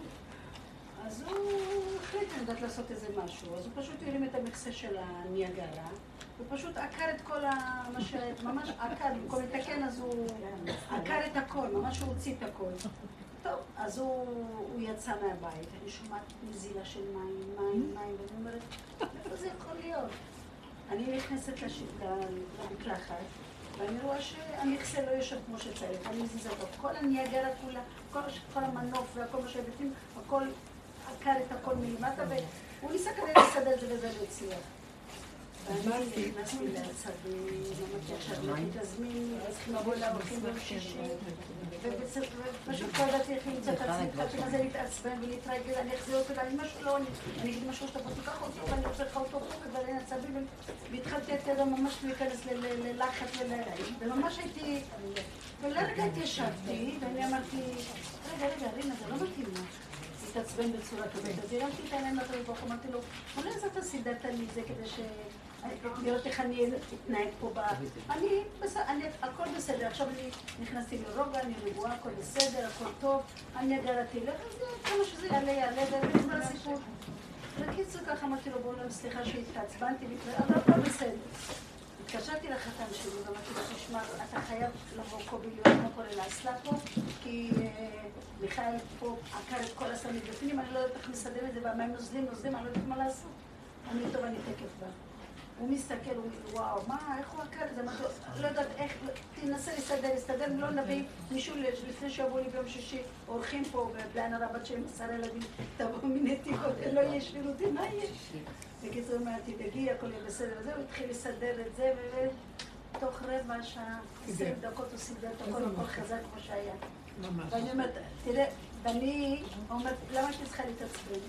אז הוא החליט, יודעת לעשות איזה משהו. אז הוא פשוט הרים את המכסה של הניאגרה, הוא פשוט עקר את כל ה... מה ש... ממש עקר, במקום לתקן אז הוא עקר את הכל, ממש הוא הוציא את הכל. טוב, אז הוא, הוא יצא מהבית, אני שומעת נזילה של מים, מים, מים, ואני אומרת, איפה זה יכול להיות? אני נכנסת. למקלחת, ואני רואה שהמכסה לא יושב כמו שצריך, אני מזיזה אותו. כל הניאגרה כולה, כל, המנוף והכל מה שבפנים, הכל עקר את הכל מלמטה, והוא ניסה כנראה לסדר את זה וזה לא הצליח. ואני נכנסתי לעצבים, אמרתי עכשיו, לכי תזמין, צריכים לבוא לאורחים ביום שישי, ופשוט לא ידעתי איך למצוא את עצמי, התחלתי מה זה להתעצבן ולהתרגל, אני אחזיר אותו, אני משהו לא, אני אגיד משהו שאתה פה תיקח אותו, ואני רוצה לך אותו פה, כבר אין עצבים, והתחלתי את ידו ממש להיכנס ללחץ, וממש הייתי, ולרגע התיישבתי, ואני אמרתי, רגע, רגע, רינה, זה לא מתאים לך. להתעצבן בצורה כזאת. אז הרמתי את העיניים לקדוש ברוך אמרתי לו, אולי אז אתה סידרת לי את זה כדי ש... לראות איך אני אתנהג פה ב... אני, בסדר, הכל בסדר. עכשיו אני נכנסתי לרוגע, אני רגועה, הכל בסדר, הכל טוב. אני אגרתי לך, אז כמה שזה יעלה, יעלה, ונגמר הסיפור. בקיצור, ככה אמרתי לו, בואו סליחה שהתעצבנתי, אבל הכל בסדר. התקשרתי לחתן שלי ואמרתי לו, תשמע, אתה חייב לבוא קובי להיות כמו כולל האסלה פה, כי מיכאל פה עקר את כל הסמים בפנים, אני לא יודעת איך מסדר את זה, והמים נוזלים, נוזלים, אני לא יודעת מה לעשות. אני טוב, אני תקף בא. הוא מסתכל, הוא אומר, וואו, מה, איך הוא עקר את זה? לא יודעת איך, תנסה להסתדר, להסתדר, לא נביא מישהו לפני שיבואו לי ביום שישי, אורחים פה, ובלעין הרבה שלי, עשרה ילדים, תבואו מנתיבות, לא יהיה שירותי, מה יהיה? בקיצור, הוא אומר, תדאגי, הכל יהיה בסדר. וזהו, התחיל לסדר את זה, ותוך רבע שעה, עשרים דקות הוא סידר את הכל, הכל חזק כמו שהיה. ואני אומרת, תראה, ואני אומרת, למה הייתי צריכה להתעצבן?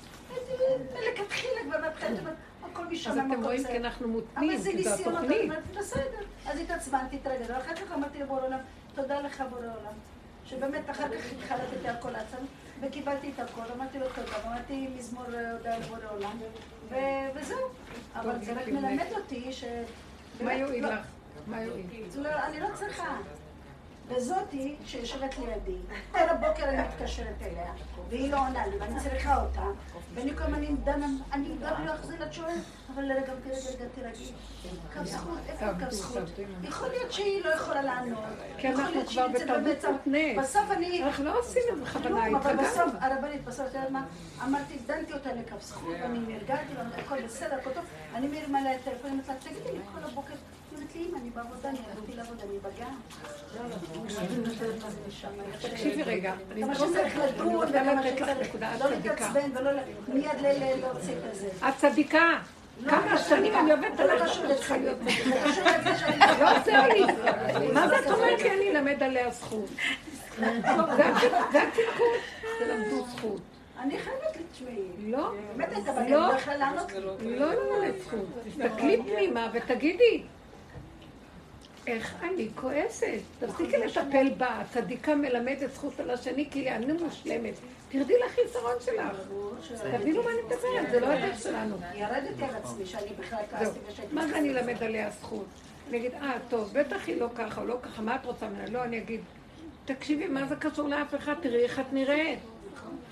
לכתחילה כבר בהתחלה, הכל משם, אז אתם רואים כי אנחנו מותנים, כי זו התוכנית. בסדר. אז התעצבנתי, התרגלתי, ואחר כך אמרתי לבורא עולם, תודה לך בורא עולם. שבאמת אחר כך התחלתי הכל לעצמי, וקיבלתי את הכל, אמרתי לו תודה, אמרתי מזמור הודעה לבורא עולם, וזהו. אבל זה רק מלמד אותי ש... מה יועיל לך? מה יועיל? אני לא צריכה. וזאתי שיושבת לידי, כל הבוקר אני מתקשרת אליה, והיא לא עונה לי, ואני צריכה אותה, ואני כל הזמן דנה, אני גם לא אחזיר לה שואלת, אבל לרגע, רגע, רגע, תרגעי. קו זכות, איפה קו זכות? יכול להיות שהיא לא יכולה לענות. כי אנחנו כבר בתרבות מותנית. בסוף אני... אנחנו לא עושים את זה בכוונה, אבל בסוף, הרבנית, בסוף, אתה יודע מה? אמרתי, דנתי אותה לקו זכות, ואני נרגעתי, הכל בסדר, הכל טוב. אני מרימה לה את הטלפון, תגידי לי כל הבוקר. אומרת לי, אני בעבודה, אני הלכתי לעבודה, אני בגן. תקשיבי רגע, אני לא להתעצבן ולא מיד להוציא את זה. את צדיקה. כמה שנים אני עובדת עליך שאת צריכה להיות. לא עוזר לי. מה זה את אומרת לי? אני אלמד עליה זכות. זה התיקון. תלמדו זכות. אני חייבת לתשמעי. לא. לא. לא ללמד זכות. תסתכלי פנימה ותגידי. איך אני כועסת? תפסיקי לטפל בה, צדיקה מלמדת זכות על השני, כי אני מושלמת. תרדי לחיסרון שלך. תבינו מה אני מדברת, זה לא הדרך שלנו. ירדתי על עצמי שאני בכלל כעסתי ושהייתי... מה זה אני אלמד עליה זכות? אני אגיד, אה, טוב, בטח היא לא ככה או לא ככה, מה את רוצה ממנה? לא, אני אגיד, תקשיבי, מה זה קשור לאף אחד? תראי איך את נראית.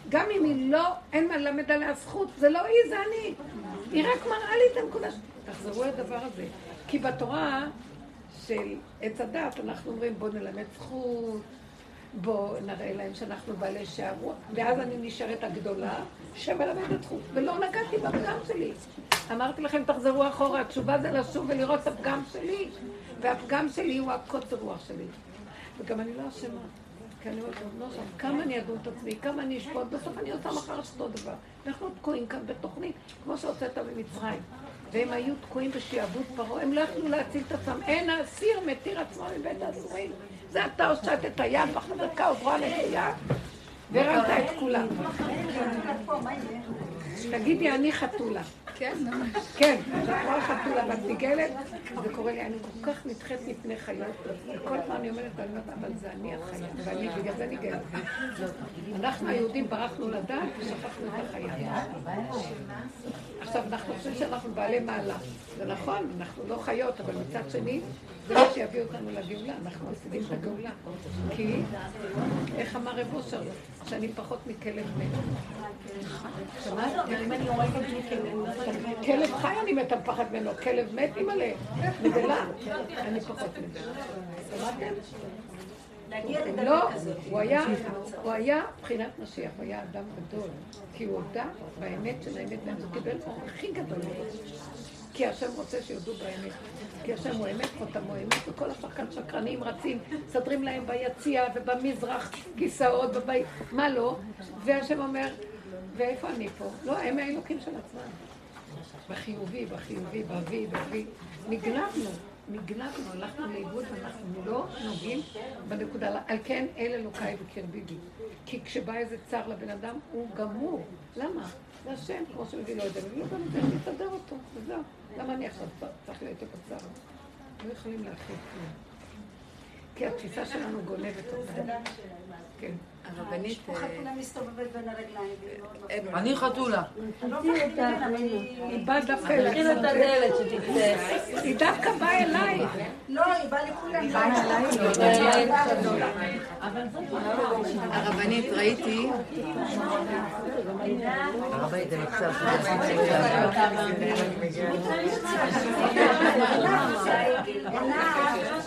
גם אם היא לא, אין מה ללמד עליה זכות, זה לא היא, זה אני. היא רק מראה לי את הנקודה. תחזרו לדבר הזה. כי בתורה... של עץ הדת, אנחנו אומרים בואו נלמד זכות, בואו נראה להם שאנחנו בעלי שערות, ואז אני נשארת הגדולה שמלמדת זכות, ולא נגעתי בפגם שלי. אמרתי לכם, תחזרו אחורה, התשובה זה לשוב ולראות את הפגם שלי, והפגם שלי הוא הקוצר רוח שלי. וגם אני לא אשמה. כי אני אומרת, לא שם, כמה אני אדון את עצמי, כמה אני אשפוט, בסוף אני עושה מחר אותו דבר. אנחנו תקועים כאן בתוכנית, כמו שהוצאת במצרים. והם היו תקועים בשעבוד פרעה, הם לא יכלו להציל את עצמם. אין האסיר מתיר עצמו מבית האסורים. זה אתה הושט את היד בחזקה וברואה נקייה, והרמת את כולם. תגידי, אני חתולה. כן, כן, כשאת רואה חתולה ואת ניגלת, זה קורה לי, אני כל כך נדחית מפני חיות, וכל פעם אני אומרת, אני אבל זה אני החיה, ואני בגלל זה ניגלת. אנחנו היהודים ברחנו לדעת ושכחנו את החיה. עכשיו, אנחנו חושבים שאנחנו בעלי מעלה. זה נכון, אנחנו לא חיות, אבל מצד שני, זה מה שיביא אותנו לגאולה, אנחנו מפסידים את הגאולה. כי, איך אמר רב אושר, שאני פחות מכלב מת. שמעת? כלב חי אני מתה מפחד ממנו, כלב מת אימא'לה, נבלה, אני פחות מזה. לא. הוא היה, הוא היה מבחינת משיח, הוא היה אדם גדול, כי הוא הודה באמת של האמת, והוא קיבל אור הכי גדול. כי השם רוצה שיודו באמת. כי השם הוא אמת, חותמו אמת, וכל כאן שקרנים רצים, מסדרים להם ביציע ובמזרח כיסאות, ובית, מה לא? והשם אומר, ואיפה אני פה? לא, הם האלוקים של עצמם. בחיובי, בחיובי, באבי, באבי. נגנבנו, נגנבנו, הלכנו לאיבוד ואנחנו לא נוגעים בנקודה. על כן, אל אלוקיי בקרבי בי. כי כשבא איזה צר לבן אדם, הוא גמור. למה? זה השם, כמו שמביא לו את זה, מביא לו גם את זה, מסדר אותו, וזהו. למה אני עכשיו צריך להיות את הצער? לא יכולים להכיל כלום. כי התפיסה שלנו גונבת אותנו. כן. הרבנית... יש פה חתולה מסתובבת בין הרגליים. מפריעה. אני חתולה. לא היא- היא באה דווקא אליי. היא דווקא באה אליי. לא, היא באה לכולם. היא באה הרבנית, ראיתי, הרבנית, קצת... שהייתה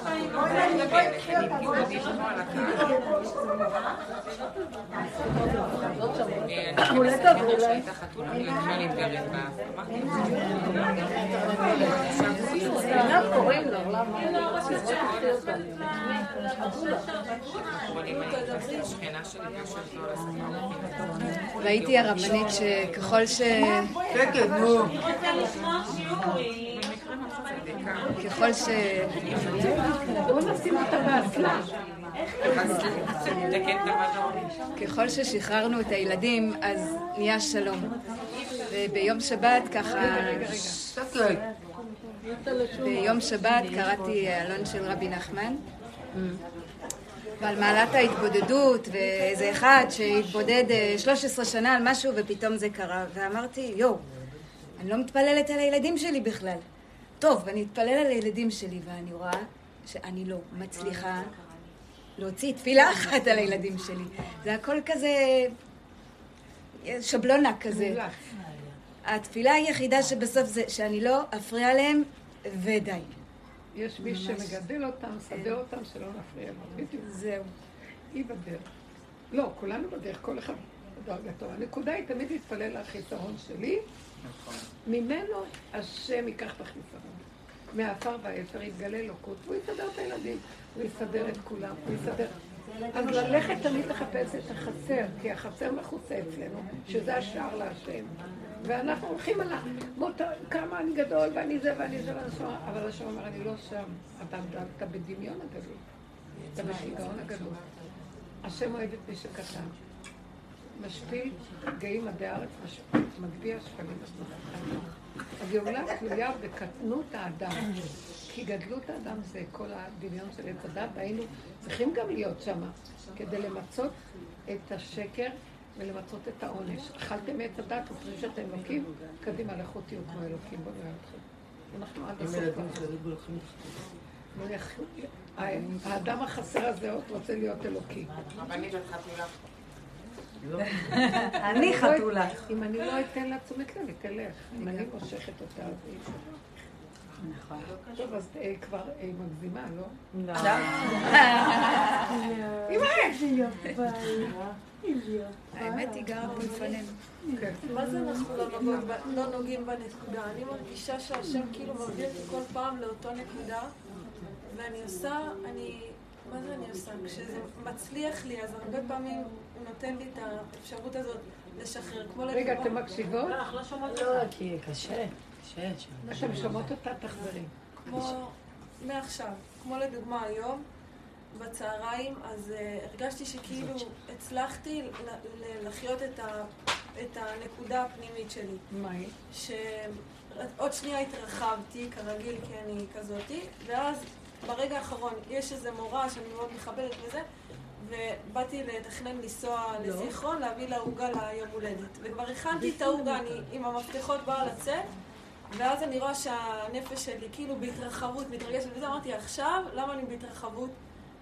ראיתי הרבנית שככל ש... שקט, נו. ככל ש... ככל ששחררנו את הילדים, אז נהיה שלום. וביום שבת ככה... ביום שבת קראתי אלון של רבי נחמן. ועל מעלת ההתבודדות, ואיזה אחד שהתבודד אה, 13 שנה על משהו ופתאום זה קרה. ואמרתי, יואו, אני לא מתפללת על הילדים שלי בכלל. טוב, אני אתפלל על הילדים שלי, ואני רואה שאני לא מצליחה להוציא תפילה אחת על הילדים שלי. זה הכל כזה שבלונה כזה. התפילה היחידה שבסוף זה שאני לא אפריע להם, ודי. יש מי שמגדל אותם, מסדר אותם, שלא נפריע לו. בדיוק. זהו. היא בדרך. לא, כולנו בדרך, כל אחד בדרגתו. הנקודה היא תמיד להתפלל לחיסרון שלי. ממנו השם ייקח את החיסרון. מהעפר והאפר יתגלה אלוקות, והוא יסדר את הילדים, הוא יסדר את כולם, הוא יסדר... אז ללכת תמיד לחפש את החסר, כי החסר מכוסה אצלנו, שזה השער להשם. ואנחנו הולכים על ה... בוא, ת- כמה אני גדול, ואני זה, ואני זה, ואני זה, אבל השם אומר, אני לא שם. אתה, אתה בדמיון הגדול. אתה בשיגעון הגדול. השם אוהב את מי שקטן. משפיל גאים עדי הארץ, מגביה שפלים. הגאולה תלויה בקטנות האדם. כי גדלות האדם זה כל הדמיון של עץ הדת, והיינו צריכים גם להיות שם כדי למצות את השקר ולמצות את העונש. אכלתם מעץ הדת, חושבים שאתם אלוקים? קדימה, לכו תהיו כמו אלוקים, בואו נראה אתכם. אנחנו עד הסוף. לא האדם החסר הזה עוד רוצה להיות אלוקי. רבנית, את חתולה. אני חתולה. אם אני לא אתן לה תשומת לב, היא תלך. אם אני מושכת אותה, אז היא... נכון. טוב, אז אה, כבר אה, מגזימה, לא? האמת היא גרה פה לפנינו. כן. מה זה אנחנו לא נוגעים לא נוגעים בנקודה? אני מרגישה שהשם כאילו מביא אותי כל פעם לאותו נקודה, ואני עושה, אני, מה זה אני עושה? כשזה מצליח לי, אז הרבה פעמים נותן לי את האפשרות הזאת לשחרר. כמו רגע, לדוגמה- אתם מקשיבות? לא, כי קשה. קשה שם. אתם שומעות אותה? תחזרי. כמו מעכשיו, כמו לדוגמה היום, בצהריים, אז uh, הרגשתי שכאילו הצלחתי לחיות את, ה, את הנקודה הפנימית שלי. מה היא? שעוד שנייה התרחבתי, כרגיל, כי אני כזאתי, ואז ברגע האחרון יש איזו מורה שאני מאוד מכבדת וזה, ובאתי לתכנן לנסוע לזיכרון, להביא לה עוגה ליום הולדת. וכבר הכנתי את העוגה, אני עם המפתחות באה לצאת, ואז אני רואה שהנפש שלי כאילו בהתרחבות, מתרגשת וזה, אמרתי, עכשיו, למה אני בהתרחבות?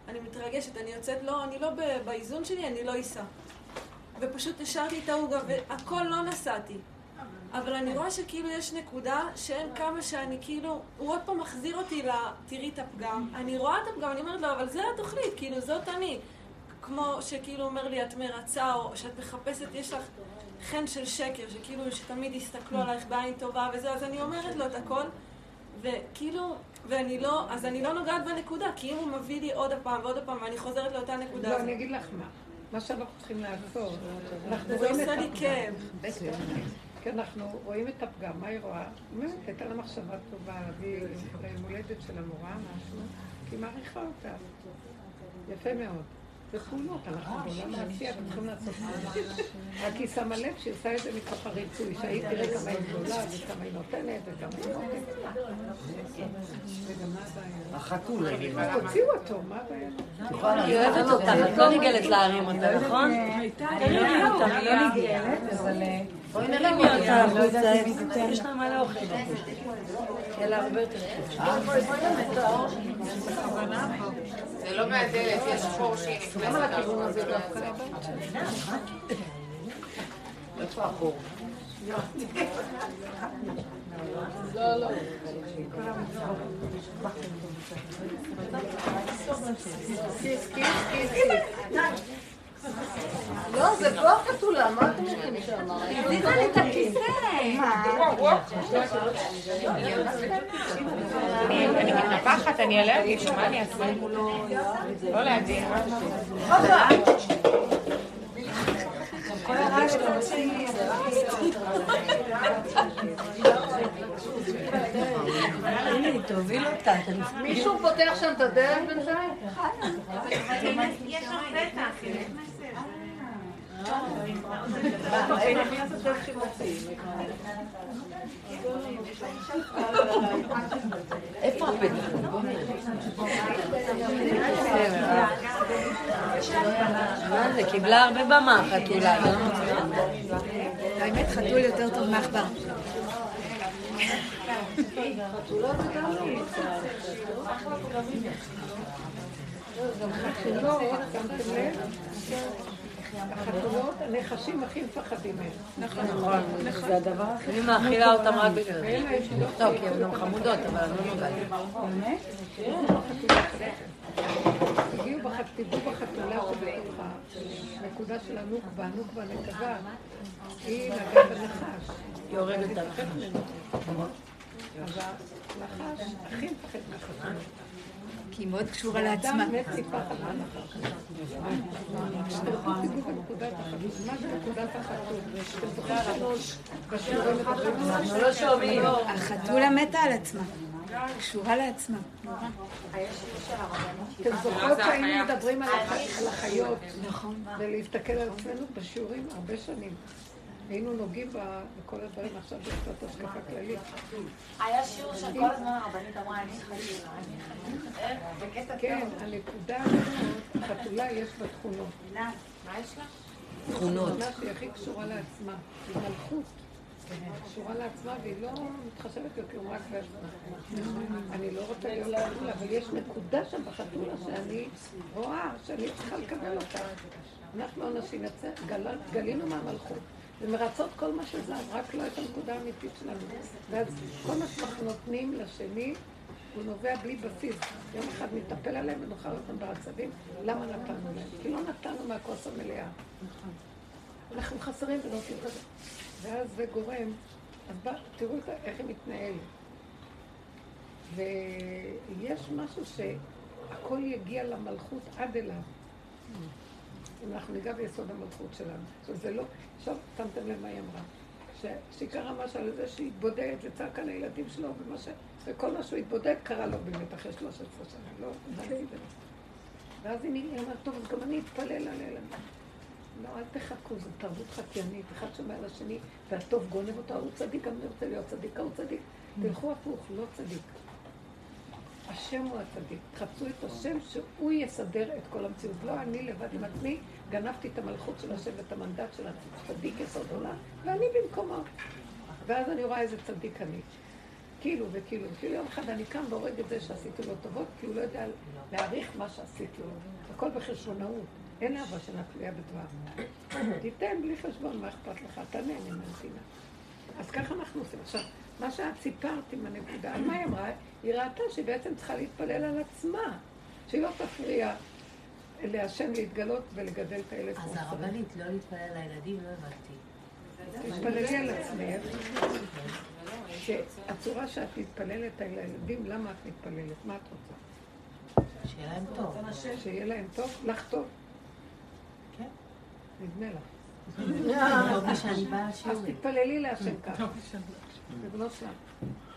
אני מתרגשת, אני יוצאת, לא, אני לא באיזון שלי, אני לא אסע. ופשוט השארתי את העוגה, והכל לא נסעתי. אבל אני רואה שכאילו יש נקודה שאין כמה שאני כאילו, הוא עוד פעם מחזיר אותי ל... תראי את הפגם. אני רואה את הפגם, אני אומרת לו, אבל זה התוכנית, כאילו, זאת אני. כמו שכאילו אומר לי, את מרצה, או שאת מחפשת, יש לך חן של שקר, שכאילו, שתמיד יסתכלו עלייך בעין טובה וזה, אז אני אומרת לו את הכל, וכאילו, ואני לא, אז אני לא נוגעת בנקודה, כי אם הוא מביא לי עוד הפעם ועוד הפעם, ואני חוזרת לאותה נקודה, לא, אז- אני אגיד לך מה. מה שאנחנו צריכים לעשות, אנחנו רואים את עושה לי הפגם. כאב. כי אנחנו רואים את הפגם, מה היא רואה? באמת, הייתה לה מחשבה טובה להביא ליום הולדת של המורה משהו, כי היא מעריכה אותה. יפה מאוד. בפעולות, אנחנו בעולם העשייה וצריכים לעשות פעולות. רק היא שמה לב שהיא עושה את זה מתוך הריצוי, שהיא תראה כמה היא גדולה וכמה היא נותנת וכמה היא נותנת. וגם מה הבעיה? החתול. תוציאו אותו, מה הבעיה? היא אוהבת אותך, את לא נגלת להרים אותה, נכון? תרימי אותה, היא לא נגלת, אבל... בואי נרימי אותה החוצה, יש לה מלא אוכל. יהיה לה הרבה יותר כיף. זה לא מהדלת, יש חור שהיא נכנסת. לא איפה החור? לא, לא. כיס, כיס, כיס, כיס. לא, זה פה החתולה, מה אתם רוצים שם? אני מתנפחת, אני אלרגית, מה אני אעשה? לא להגיד. תוביל אותה. מישהו פותח שם את הדלת בינתיים? איפה? מה זה? קיבלה הרבה במה, החתולה. זה לא. האמת, חתול יותר טוב מעכבר. חתולות, שמתם לב? החתולות, הנחשים הכי מפחדים מהם. נכון, זה הדבר הכי... אני מאכילה אותם רק בגלל זה. יש לא טוב, כי הן גם חמודות, אבל אני לא נוגעת. הגיעו בחתולה שבתוך הנקודה של הנוקבה, הנוקבה נקבה, היא נגעה בנחש. היא הורגת אותה. אז הנחש הכי מפחד מהחתולה. כי היא מאוד קשורה לעצמה. החתולה מתה על עצמה. קשורה לעצמה. אתם זוכרות שהיינו מדברים על הח- על החיות, ולהסתכל על עצמנו בשיעורים הרבה שנים. היינו נוגעים בכל הדברים, עכשיו זה קצת השקפה כללית. היה שיעור שכל הזמן הרבנית אמרה, אני חייבת, בקטע כן, הנקודה הזאת, חתולה יש בה תכונות. מה יש לה? תכונות. התכונה שהיא הכי קשורה לעצמה, היא מלכות. קשורה לעצמה והיא לא מתחשבת בכלום רק בעצמה. אני לא רוצה להיות חתולה, אבל יש נקודה שם בחתולה שאני רואה שאני צריכה לקבל אותה. אנחנו אנשים גלינו מהמלכות. ומרצות כל מה שזז, רק לא את הנקודה האמיתית שלנו. ואז כל מה שאנחנו נותנים לשני, הוא נובע בלי בסיס. יום אחד נטפל עליהם ונאכל אותם בעצבים, למה נתנו להם? כי לא נתנו מהכוס המלאה. אנחנו חסרים ונותנים כזה. ואז זה גורם, אז בא, תראו איך היא מתנהלת. ויש משהו שהכל יגיע למלכות עד אליו. אם אנחנו ניגע ביסוד המלכות שלנו. עכשיו זה לא, עכשיו שמתם לב מה היא אמרה. ש- שהיא קרה משהו על זה שהתבודד וצעק על הילדים שלו ומה ש... וכל מה שהוא התבודד קרה לו באמת אחרי 13 שנה. לא, הבנתי את זה. ואז היא אומרת, טוב, אז גם אני אתפלל על הילדים. לא, אל תחכו, זו תרבות חקיינית, אחד שומע על השני, והטוב גונב אותו, הוא צדיק, גם אני רוצה להיות צדיק, הוא צדיק. תלכו הפוך, לא צדיק. השם הוא הצדיק. תחפשו את השם שהוא יסדר את כל המציאות. לא אני לבד עם עצמי, גנבתי את המלכות של השם ואת המנדט של הצדיק יסוד עולם, ואני במקומו. ואז אני רואה איזה צדיק אני. כאילו וכאילו, כאילו יום אחד אני קם והורג את זה שעשיתי לו טובות, כי הוא לא יודע להעריך מה שעשיתי לו. הכל בחשבונאות. אין אהבה שאינה תלויה בדבר. תיתן בלי חשבון, מה אכפת לך? תענה, אני ממתינה. אז ככה אנחנו עושים. עכשיו, מה שאת סיפרת עם הנקודה, מה היא אמרה? היא ראתה שהיא בעצם צריכה להתפלל על עצמה, שהיא לא תפריע להשם להתגלות ולגדל את הילד. אז הרבנית, לא להתפלל על הילדים, לא הבנתי. תתפללי על עצמך, שהצורה שאת מתפללת על הילדים, למה את מתפללת? מה את רוצה? שיהיה להם טוב. שיהיה להם טוב? לך טוב? כן. נדמה לך. אז. תתפללי להשם ככה. ריבונו שלם.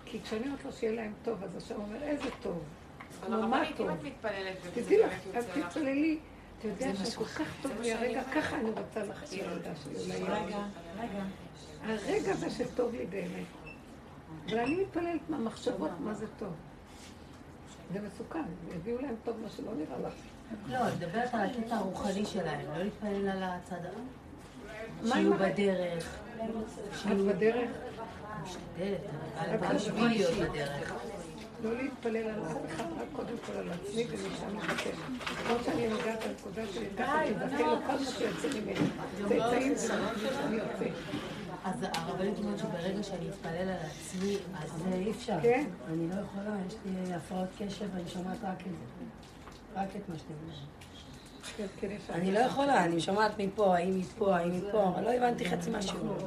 כי כשאני אומרת לו שיהיה להם טוב, אז השם אומר, איזה טוב. אבל כמו מה הרבנית, טוב. אם את מתפללת תדעי לך, אז. תתפללי. אתה יודע שכל כך טוב לי הרגע, ככה אני רוצה לך לילדה שלי, לילד. רגע. הרגע הזה שטוב לי באמת. אבל אני מתפללת מהמחשבות מה זה טוב. זה מסוכן, יביאו להם טוב מה שלא נראה לך. לא, אני מדברת על הקטע הרוחני שלהם, לא להתפלל על הצד שיהיו בדרך. את בדרך? משתדלת, אבל בשביל להיות בדרך. לא להתפלל על אף אחד, רק קודם כל על עצמי ומשם לבקש. כמו שאני נוגעת בנקודה שלי, ככה תבטל לו כל מה שיוצא ממני. צאצאים זה מה שאני יוצא. אז הרבנית אומרת שברגע שאני אתפלל על עצמי, אז זה אי אפשר. כן? אני לא יכולה, יש לי הפרעות קשב ואני שומעת רק את זה. רק את מה שאתם אומרים. כן, כן, אני לא יכולה, אני שומעת מפה, האם מפה, האם מפה, לא הבנתי חצי מהשיעור.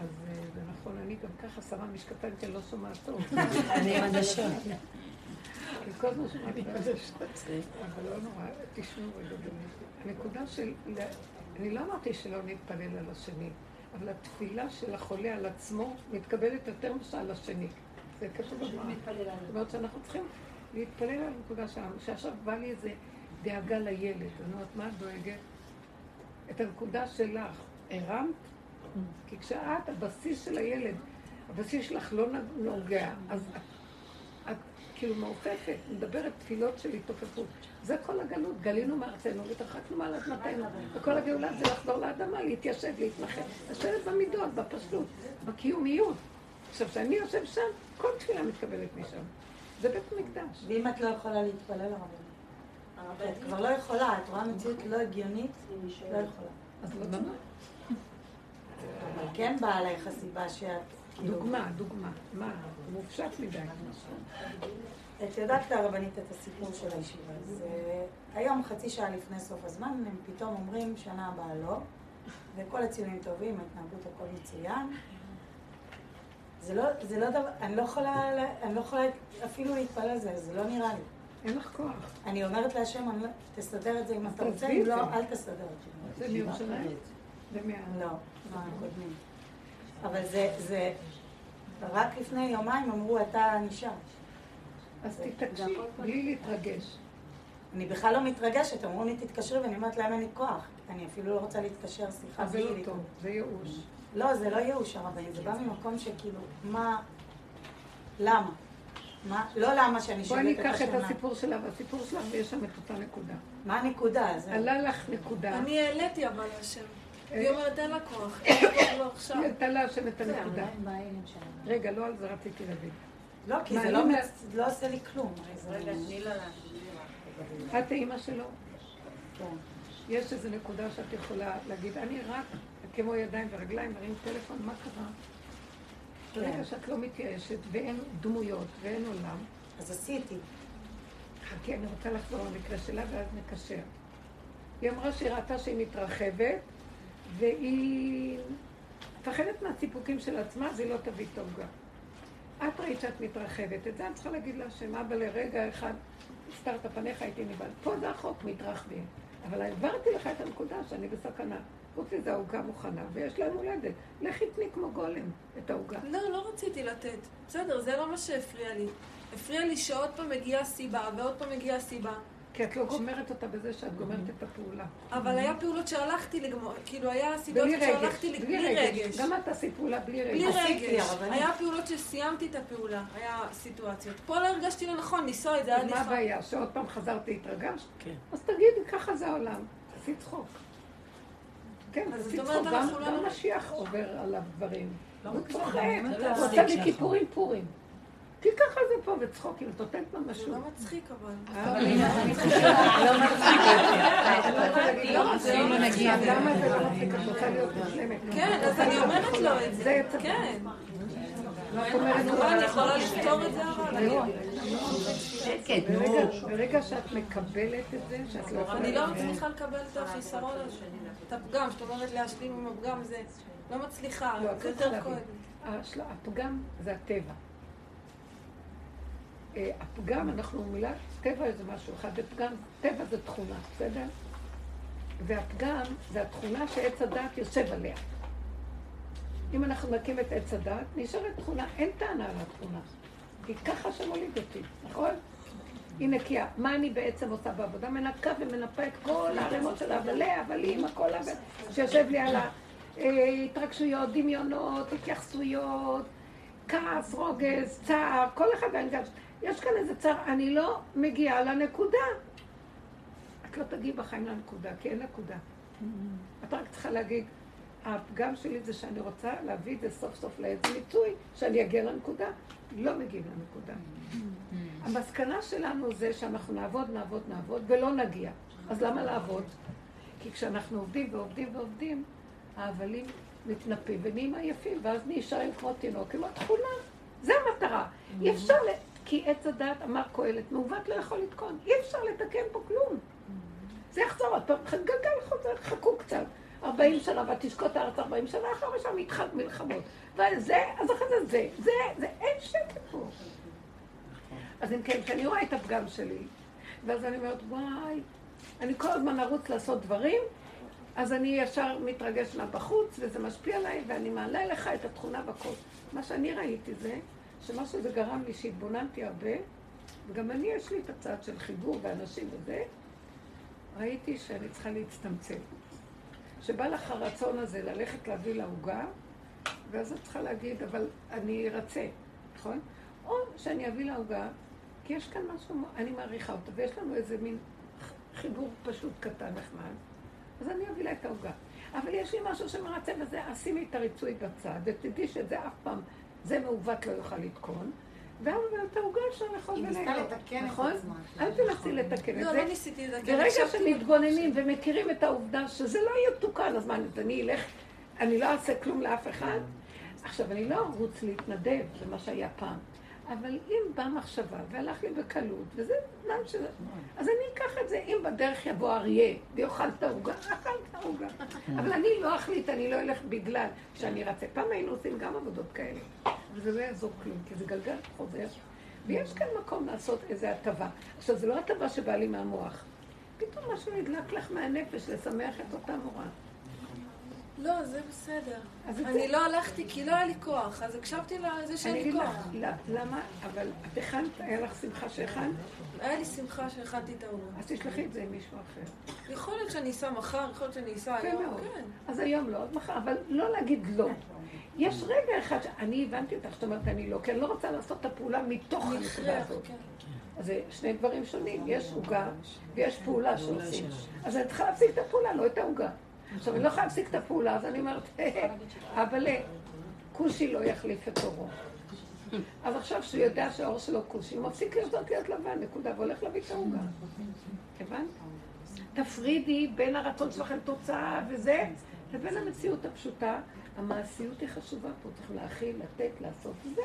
אז אה, זה נכון, אני גם ככה שמה משקפיים כי אני לא שומעת טוב. אני עם עדשות. אני כל הזמן שומעת בעדשות. אבל לא נורא, תשמעו רגע באמת. הנקודה של, אני לא אמרתי שלא נתפלל על השני, אבל התפילה של החולה על עצמו מתקבלת יותר מאשר על השני. זה כתוב בגמרא. זאת אומרת שאנחנו צריכים להתפלל על הנקודה שלנו, שעכשיו בא לי איזה דאגה לילד. אני אומרת, מה את דואגת? את הנקודה שלך. הרמת? כי כשאת, הבסיס של הילד, הבסיס שלך לא נוגע, אז את, את כאילו מעופפת, מדברת תפילות של התעופפות. זה כל הגלות, גלינו מארצנו והתרחקנו מעל אדמתנו. וכל הגאולה זה לחזור לאדמה, להתיישב, להתנחם. לשבת במידות, בפשטות, בקיומיות. עכשיו, כשאני יושב שם, כל תפילה מתקבלת משם. זה בית המקדש. ואם את לא יכולה להתפלל הרבנית? את כבר לא יכולה, את רואה מציאות לא הגיונית, לא יכולה. אז לא. אבל כן באה עלייך הסיבה שאת... כאילו- דוגמה, דוגמה. מה? מופשט מדי. את יודעת הרבנית את הסיפור של הישיבה. אז היום, חצי שעה לפני סוף הזמן, הם פתאום אומרים שנה הבאה לא, וכל הציונים טובים, ההתנהגות הכל מצוין. זה לא, זה לא דבר, אני לא יכולה, לה- אני לא יכולה אפילו להתפלל על זה, זה לא נראה לי. אין לך כוח. אני אומרת להשם, לא- תסדר את זה אם אתה רוצה, אם לא. אל תסדר את זה. זה מירושלים? לא, אבל זה, זה, רק לפני יומיים אמרו, אתה נשאר. אז תתעקשי, בלי להתרגש. אני בכלל לא מתרגשת, אמרו לי תתקשרי, ואני אומרת להם אין לי כוח. אני אפילו לא רוצה להתקשר אז זה בלי לא. טוב, זה ייאוש. לא, זה לא ייאוש הרבנית, זה בא ממקום שכאילו, מה, למה? מה, לא למה שאני בואי שואלת את ניקח את השנה. הסיפור שלה, והסיפור שלך, ויש שם את אותה נקודה. מה הנקודה? זה- עלה לך נקודה. אני העליתי אבל להשם. אה? היא אומרת אין לה כוח, אין לה כוח לא עכשיו. היא העלתה להשם את הנקודה. רגע, לא על זה רציתי להבין. לא, כי זה לא לא עושה לי כלום. רגע, תני לה את האימא שלו? כן. יש איזו נקודה שאת יכולה להגיד, אני רק כמו ידיים ורגליים, מרים טלפון, מה קרה? ברגע שאת לא מתייאשת ואין דמויות ואין עולם, אז עשיתי. חכי, אני רוצה לחזור למקרה שלה ואז נקשר. היא אמרה שהיא ראתה שהיא מתרחבת והיא מפחדת מהסיפוקים של עצמה, אז היא לא תביא את העוגה. את ראית שאת מתרחבת, את זה את צריכה להגיד לה שמה בלרגע אחד הסתרת פניך, הייתי נבהל. פה זה החוק, מתרחבים. אבל העברתי לך את הנקודה שאני בסכנה. חוץ מזה העוגה מוכנה, ויש להם הולדת. לכי תני כמו גולם את העוגה. לא, לא רציתי לתת. בסדר, זה לא מה שהפריע לי. הפריע לי שעוד פעם מגיעה סיבה, ועוד פעם מגיעה סיבה. כי את לא גומרת אותה בזה שאת גומרת את הפעולה. אבל היה פעולות שהלכתי לגמור, כאילו היה סיטואציות שהלכתי לג- בלי רגש. גם את עשית פעולה בלי רגש. בלי רגש. היה פעולות שסיימתי את הפעולה, היה סיטואציות. פה לא הרגשתי לנכון לנסוע את זה, היה לי מה. הבעיה? שעוד פעם חזרתי, התרגשת? אז תגידי, ככה זה העולם. תעשי צחוק. כן, תעשי צחוק. גם לא גם משיח עובר עליו דברים. לא הוא צוחק. הוא עושה לי. כיפורים פורים. כי ככה זה פה וצחוקים, את נותנת ממשות. זה לא מצחיק אבל. אני לא מצחיק לא נגיע. למה זה לא מצחיק? את רוצה להיות מושלמת. כן, אז אני אומרת לו את זה זה. יצא. כן. אני יכולה לפתור את זה אבל? לא. ברגע- שאת מקבלת את זה, שאת לא יכולה... אני לא מצליחה לקבל את החיסרון הזה. את הפגם, שאת אומרת להשלים עם הפגם, זה לא מצליחה, לא, זה לא יותר. כואב. הפגם זה הטבע. אה, הפגם, אנחנו מילה, טבע זה משהו אחד, ופגם, טבע זה תכונה, בסדר? והפגם זה התכונה שעץ הדת יושב עליה. אם אנחנו נקים את עץ הדת, נשארת תכונה, אין טענה על התכונה. כי ככה שמוליד אותי, נכון? היא נקייה. מה אני בעצם עושה בעבודה? מנקה ומנפה את כל הערימות של הבלי, הבלים, הכל הבל, שיושב לי על ההתרגשויות, דמיונות, התייחסויות, כעס, רוגז, צער, כל אחד והנגש. יש כאן איזה צער, אני לא מגיעה לנקודה. את לא תגיעי בחיים לנקודה, כי אין נקודה. את רק צריכה להגיד, הפגם שלי זה שאני רוצה להביא את זה סוף סוף לאיזה מיצוי, שאני אגיע לנקודה. לא מגיעים לנקודה. המסקנה שלנו זה שאנחנו נעבוד, נעבוד, נעבוד, ולא נגיע. אז למה לעבוד? כי כשאנחנו עובדים ועובדים ועובדים, ההבלים מתנפים ונהיים עייפים, ואז נשארים כמו תינוק עם התכונה. זה המטרה. אי אפשר, ל... כי עץ הדת, אמר קהלת, מעוות לא יכול לתקון. אי אפשר לתקן פה כלום. זה יחזור עוד פעם, גלגל חוזר, חכו קצת. 40 שנה, ותשקוט הארץ 40 שנה, אחר משם מתחלק מלחמות. וזה, אז אחרי זה זה, זה, זה, אין שקט פה. אז אם כן, כשאני רואה את הפגם שלי, ואז אני אומרת, וואי, אני כל הזמן ארוץ לעשות דברים, אז אני ישר מתרגש מהבחוץ, וזה משפיע עליי, ואני מעלה לך את התכונה בכל. מה שאני ראיתי זה, שמה שזה גרם לי, שהתבוננתי הרבה, וגם אני, יש לי את הצד של חיבור ואנשים וזה, ראיתי שאני צריכה להצטמצם. שבא לך הרצון הזה ללכת להביא לעוגה, ואז את צריכה להגיד, אבל אני ארצה, נכון? או שאני אביא לעוגה, כי יש כאן משהו, אני מעריכה אותו, ויש לנו איזה מין חיבור פשוט קטן נחמד, אז אני אביא לה את העוגה. אבל יש לי משהו שמרצה בזה, אז שימי את הריצוי בצד, ותדעי שזה אף פעם, זה מעוות לא יוכל לתקון, ואז את העוגה אפשר לאכול היא בלילות. ניסתה לתקן את נכון? עצמה. אל תנסי לתקן את לא, זה. לא ניסיתי לתקן. ברגע הקשבתי שמתבוננים ומכירים את העובדה שזה לא יתוקן, אז מה, אני אלך, אני לא אעשה כלום לאף אחד? עכשיו, אני לא ארוץ להתנדב, זה מה שהיה פעם. אבל אם באה מחשבה והלך לי בקלות, וזה זמן שזה... אז אני אקח את זה, אם בדרך יבוא אריה ויאכל את העוגה, אכל את העוגה. אבל אני לא אחליט, אני לא אלך בגלל שאני רצה. פעם היינו עושים גם עבודות כאלה, אבל זה לא יעזור כלום, כי זה גלגל חוזר. ויש כאן מקום לעשות איזו הטבה. עכשיו, זה לא הטבה שבאה לי מהמוח. פתאום משהו נדלק לך מהנפש לשמח את אותה מורה. לא, זה בסדר. אני זה- לא הלכתי כי לא היה לי כוח, אז הקשבתי לזה שאין אני לי אגיד כוח. לך, לא, למה? אבל את הכנת, היה לך שמחה שהכנת? היה לי שמחה שהכנתי את העוגה. אז תשלחי את זה עם מישהו אחר. יכול להיות שאני אסע מחר, יכול להיות שאני אסע יפה היום. כן. אז היום לא, אז מחר, אבל לא להגיד לא. יש רגע אחד שאני הבנתי אותך, זאת אומרת, אני לא, כי אני לא רוצה לעשות את הפעולה מתוך הנקודה הזאת. כן. אז זה שני דברים שונים, יש עוגה ויש פעולה שעושים. אז אני צריכה להפסיק את הפעולה, לא את העוגה. עכשיו, אני לא יכולה להפסיק את הפעולה, אז אני אומרת, אבל כושי לא יחליף את אורו. אז עכשיו שהוא יודע שהאור שלו כושי, הוא מפסיק לרצות להיות לבן, נקודה, והולך להביא את העוגה. הבנת? תפרידי בין הרצון שלכם תוצאה וזה, לבין המציאות הפשוטה. המעשיות היא חשובה פה, צריך להכיל, לתת, לעשות, וזהו.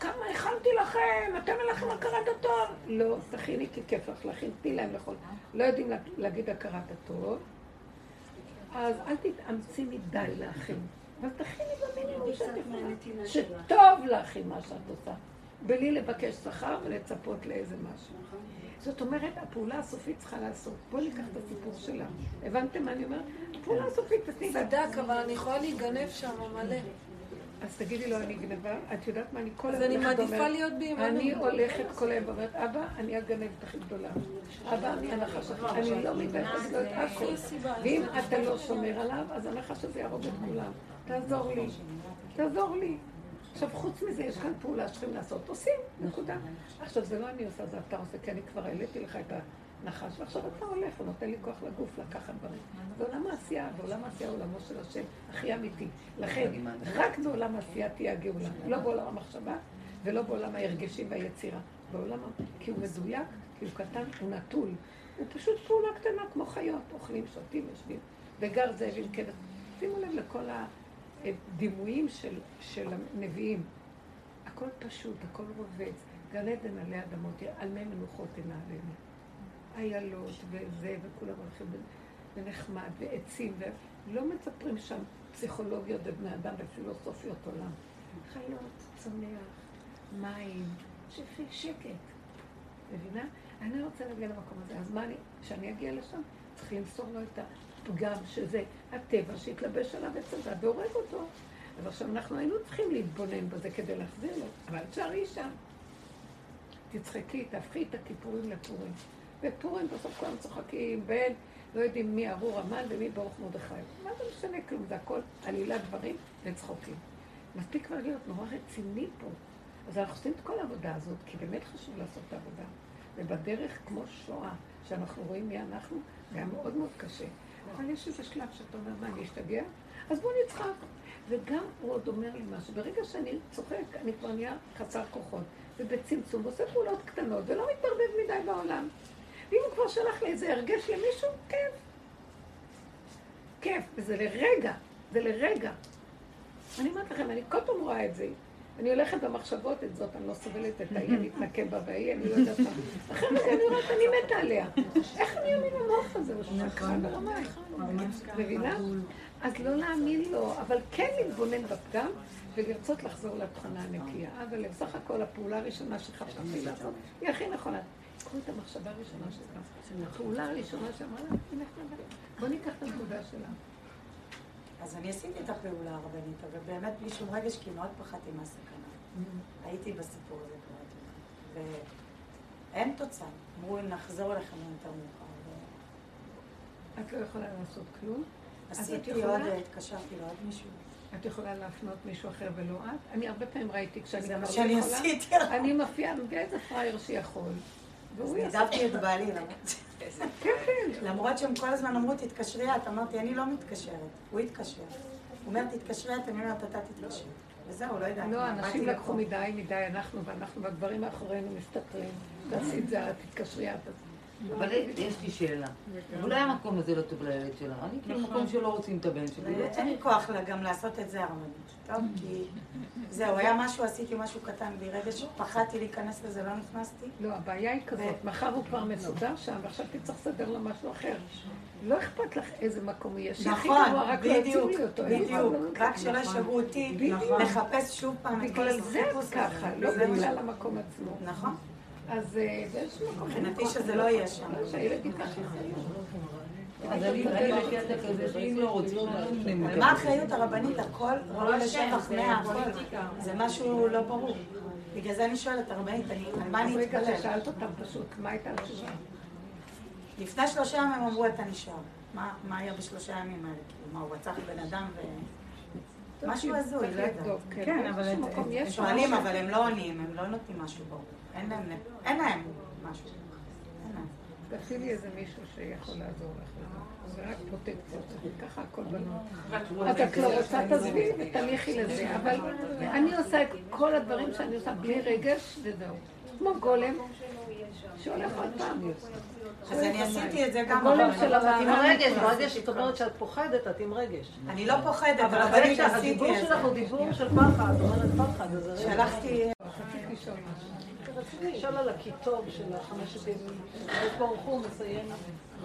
כמה הכנתי לכם, אתם אין לכם הכרת הטוב. לא, תכיני כי כיף לך להכין, תני להם לאכול. לא יודעים לה- להגיד הכרת הטוב, אז אל תתאמצי מדי להכין. אבל תכיני במינימום שאת יכולה. שטוב לך עם מה שאת עושה. בלי לבקש שכר ולצפות לאיזה משהו. זאת אומרת, הפעולה הסופית צריכה לעשות. בואו ניקח את הסיפור שלה. הבנתם מה אני אומרת? הפעולה הסופית, תתני לה. צדק, אבל אני יכולה להיגנב שם מלא. אז תגידי לו, אני גנבה, את יודעת מה, אני כל אז היום אני הולכת מעדיפה להיות בעימנו. אני הולכת כל היום ואומרת, אבא, אני הגנבת הכי גדולה. אבא, אני הנחש אני לא מתביישת לא את הכל. ואם אתה לא שומר עליו, אז הנחש הזה יהרוג את כולם. תעזור לי, תעזור לי. עכשיו, חוץ מזה, יש כאן פעולה שצריכים לעשות, עושים, נקודה. עכשיו, זה לא אני עושה, זה אתה עושה, כי אני כבר העליתי לך את הנחש, ועכשיו אתה הולך ונותן לי כוח לגוף לקחת דברים. זה עולם העשייה, ועולם העשייה הוא עולמו של השם, הכי אמיתי. לכן, רק בעולם העשייה תהיה הגאולה, לא בעולם המחשבה ולא בעולם ההרגשים והיצירה. בעולם, ה- כי הוא מדויק, כי הוא קטן, הוא נטול. הוא פשוט פעולה קטנה כמו חיות, אוכלים, שותים, יושבים. וגר זאב עם כבש. שימו לב לכל הדימויים של, של הנביאים. הכל פשוט, הכל רובץ. גן עדן עלי אדמות, על מי מנוחות אינה עלינו. איילות וזה, וכולם הולכים ונחמד, ועצים, ולא מספרים שם פסיכולוגיות ובני אדם ופילוסופיות עולם. חיות, צומח, מים, שפי, שקט. מבינה? אני רוצה להגיע למקום הזה, אז מה אני, כשאני אגיע לשם, צריך למסור לו את הפגם, שזה הטבע שהתלבש עליו עץ הדת והורג אותו. אז עכשיו אנחנו היינו צריכים להתבונן בזה כדי להחזיר לו, אבל תשארי שם. תצחקי, תהפכי את הכיפורים לפורים. בפורים בסוף כולם צוחקים, בין לא יודעים מי ארור המן ומי ברוך מרדכי. מה זה משנה כלום? זה הכל עלילת דברים וצחוקים. מספיק כבר להיות נורא רציני פה. אז אנחנו עושים את כל העבודה הזאת, כי באמת חשוב לעשות את העבודה. ובדרך כמו שואה, שאנחנו רואים מי אנחנו, זה היה מאוד מאוד קשה. אבל יש איזה שלב שאתה אומר, מה, אני אשתגע? אז בואו נצחק. וגם הוא עוד אומר לי משהו, ברגע שאני צוחק, אני כבר נהיה חסר כוחות, ובצמצום, ועושה פעולות קטנות, ולא מתערבב מדי בעולם. ואם הוא כבר שלח לי איזה הרגש למישהו, כיף. כיף, וזה לרגע, זה לרגע. אני אומרת לכם, אני כל פעם רואה את זה. אני הולכת במחשבות את זאת, אני לא סובלת את ההיא, אני אתנקם בה וההיא, אני לא יודעת מה. אחרי רגע אני אומרת, אני מתה עליה. איך אני אאמין למוח הזה? הוא שקרן ברמאי. מבינה? אז לא להאמין לו, אבל כן להתבונן בפגם ולרצות לחזור לתכונה הנקייה. אבל בסך הכל הפעולה הראשונה שחשבתי לעשות היא הכי נכונה. קחו את המחשבה הראשונה שלך, הפעולה הראשונה שאמרה לה, בוא ניקח את הנקודה שלה. אז אני עשיתי את הפעולה הרבנית, אבל באמת בלי שום רגש, כי מאוד פחדתי מהסכנה. הייתי בסיפור הזה כבר, ואין תוצאה. אמרו, נחזור אליכם יותר מאוחר. את לא יכולה לעשות כלום? אז עשיתי עוד, התקשרתי לעוד מישהו. את יכולה להפנות מישהו אחר ולא את? אני הרבה פעמים ראיתי כשאני זה כבר מה לא שאני יכולה, עשיתי. אני מופיעה, מביאה איזה פראייר שיכול. והוא יעשה. נידבתי את בעלי, למרות-. למרות שהם כל הזמן אמרו, תתקשרי את. אמרתי, אני לא מתקשרת. הוא התקשר. הוא אומר, תתקשרי את, אני אומרת, אתה תתקשר. וזהו, לא יודעת. לא, אנשים לקחו. מדי מדי, אנחנו, ואנחנו בדברים מאחורינו מסתתרים. תעשי את זה, תתקשרי את. אבל יש לי שאלה. אולי המקום הזה לא טוב לילד שלה. אני כאילו מקום שלא רוצים את הבן שלי. לא אין לי. כוח גם לעשות את זה הרבנית. טוב, כי זהו, היה משהו, עשיתי משהו קטן בלי רגש, פחדתי להיכנס לזה, לא נכנסתי. לא, הבעיה היא כזאת, מחר הוא כבר מסודר שם, ועכשיו תצטרך לסדר לו משהו אחר. לא אכפת לך איזה מקום יהיה, שהכי נכון, לא בדיוק, בדיוק. רק. שלא ישגעו אותי, בדיוק. לחפש שוב פעם את כל בגלל זה החיפוש את ככה. לא זה בגלל המקום עצמו. נכון. אז אה, באיזשהו מקום... מבחינתי כוח, שזה לא יהיה. שם. שהילד ייקח לא לא נותנים. ומה האחריות הרבנית? הכל ראוי לשבח מאה, הכל. זה משהו לא ברור. בגלל זה אני שואלת, הרבנית, אני- על מה אני רגע, אתפלל? ששאלת אותם פשוט, מה הייתה התשובה? לפני שלושה ימים הם אמרו, אתה נשאר. מה מה היה בשלושה ימים האלה? כאילו, מה, הוא רצח בן אדם ו... משהו הזוי, לא יודעת. כן. כן, אבל הם יש שואלים. אבל הם לא עונים, הם לא נותנים משהו ברור. אין להם משהו. אין להם. תעשי לי איזה מישהו שיכול לעזור לך. זה רק פרוטקציות, ככה הכל בנוי. אז את לא רוצה, תעזבי ותניחי לזה. אבל אני עושה את כל הדברים שאני עושה בלי רגש, וזהו. כמו גולם, שהולך עוד פעם. אז אני עשיתי את זה גם, הגולם אבל של אני לא הרב עם רגש, הרגש, ברגע שאת אומרת שאת פוחדת, את עם רגש. אני לא פוחדת, אבל אני עשיתי את זה. שלך הוא דיבור של פחד, את אומרת פחד, אז זה רגש. שלחתי... רציתי לשאול משהו. רציתי לשאול על הכיתוב של החמשת ימים. הקדוש ברוך הוא מסיים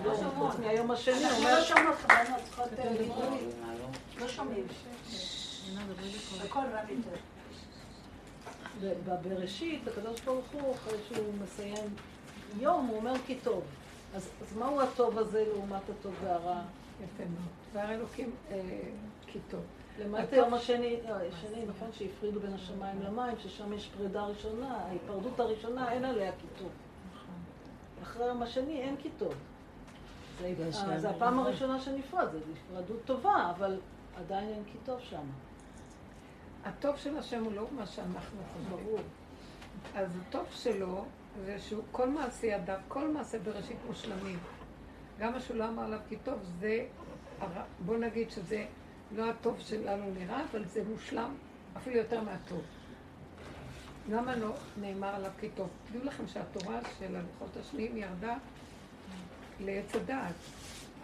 יום חוץ מהיום השני, אומר לא דיבורים. לא שומעים. הכל רע יותר. בבראשית, הקדוש ברוך הוא, אחרי שהוא מסיים יום, הוא אומר כי טוב. אז, אז מהו הטוב הזה לעומת הטוב והרע? יפה מאוד. והר אלוקים, אה, כי טוב. למעט היום השני, אה, השני, נכון, שהפרידו בין השמיים למים, ששם יש פרידה ראשונה, ההיפרדות הראשונה, אין עליה כיתוב. אחרי היום השני אין. זה, אה, זה הפעם הראשונה שנפרד, זו נפרדות טובה, אבל עדיין אין כיתוב שם. הטוב של השם הוא לא מה שאנחנו חושבים. ברור. אז הטוב שלו זה שהוא כל ידיו, כל מעשה בראשית מושלמים. גם מה שהוא לא אמר עליו כי טוב, זה, בוא נגיד שזה לא הטוב שלנו נראה, אבל זה מושלם אפילו יותר מהטוב. למה לא נאמר עליו כי טוב? תדעו לכם שהתורה של הלוחות השניים ירדה לעץ הדעת.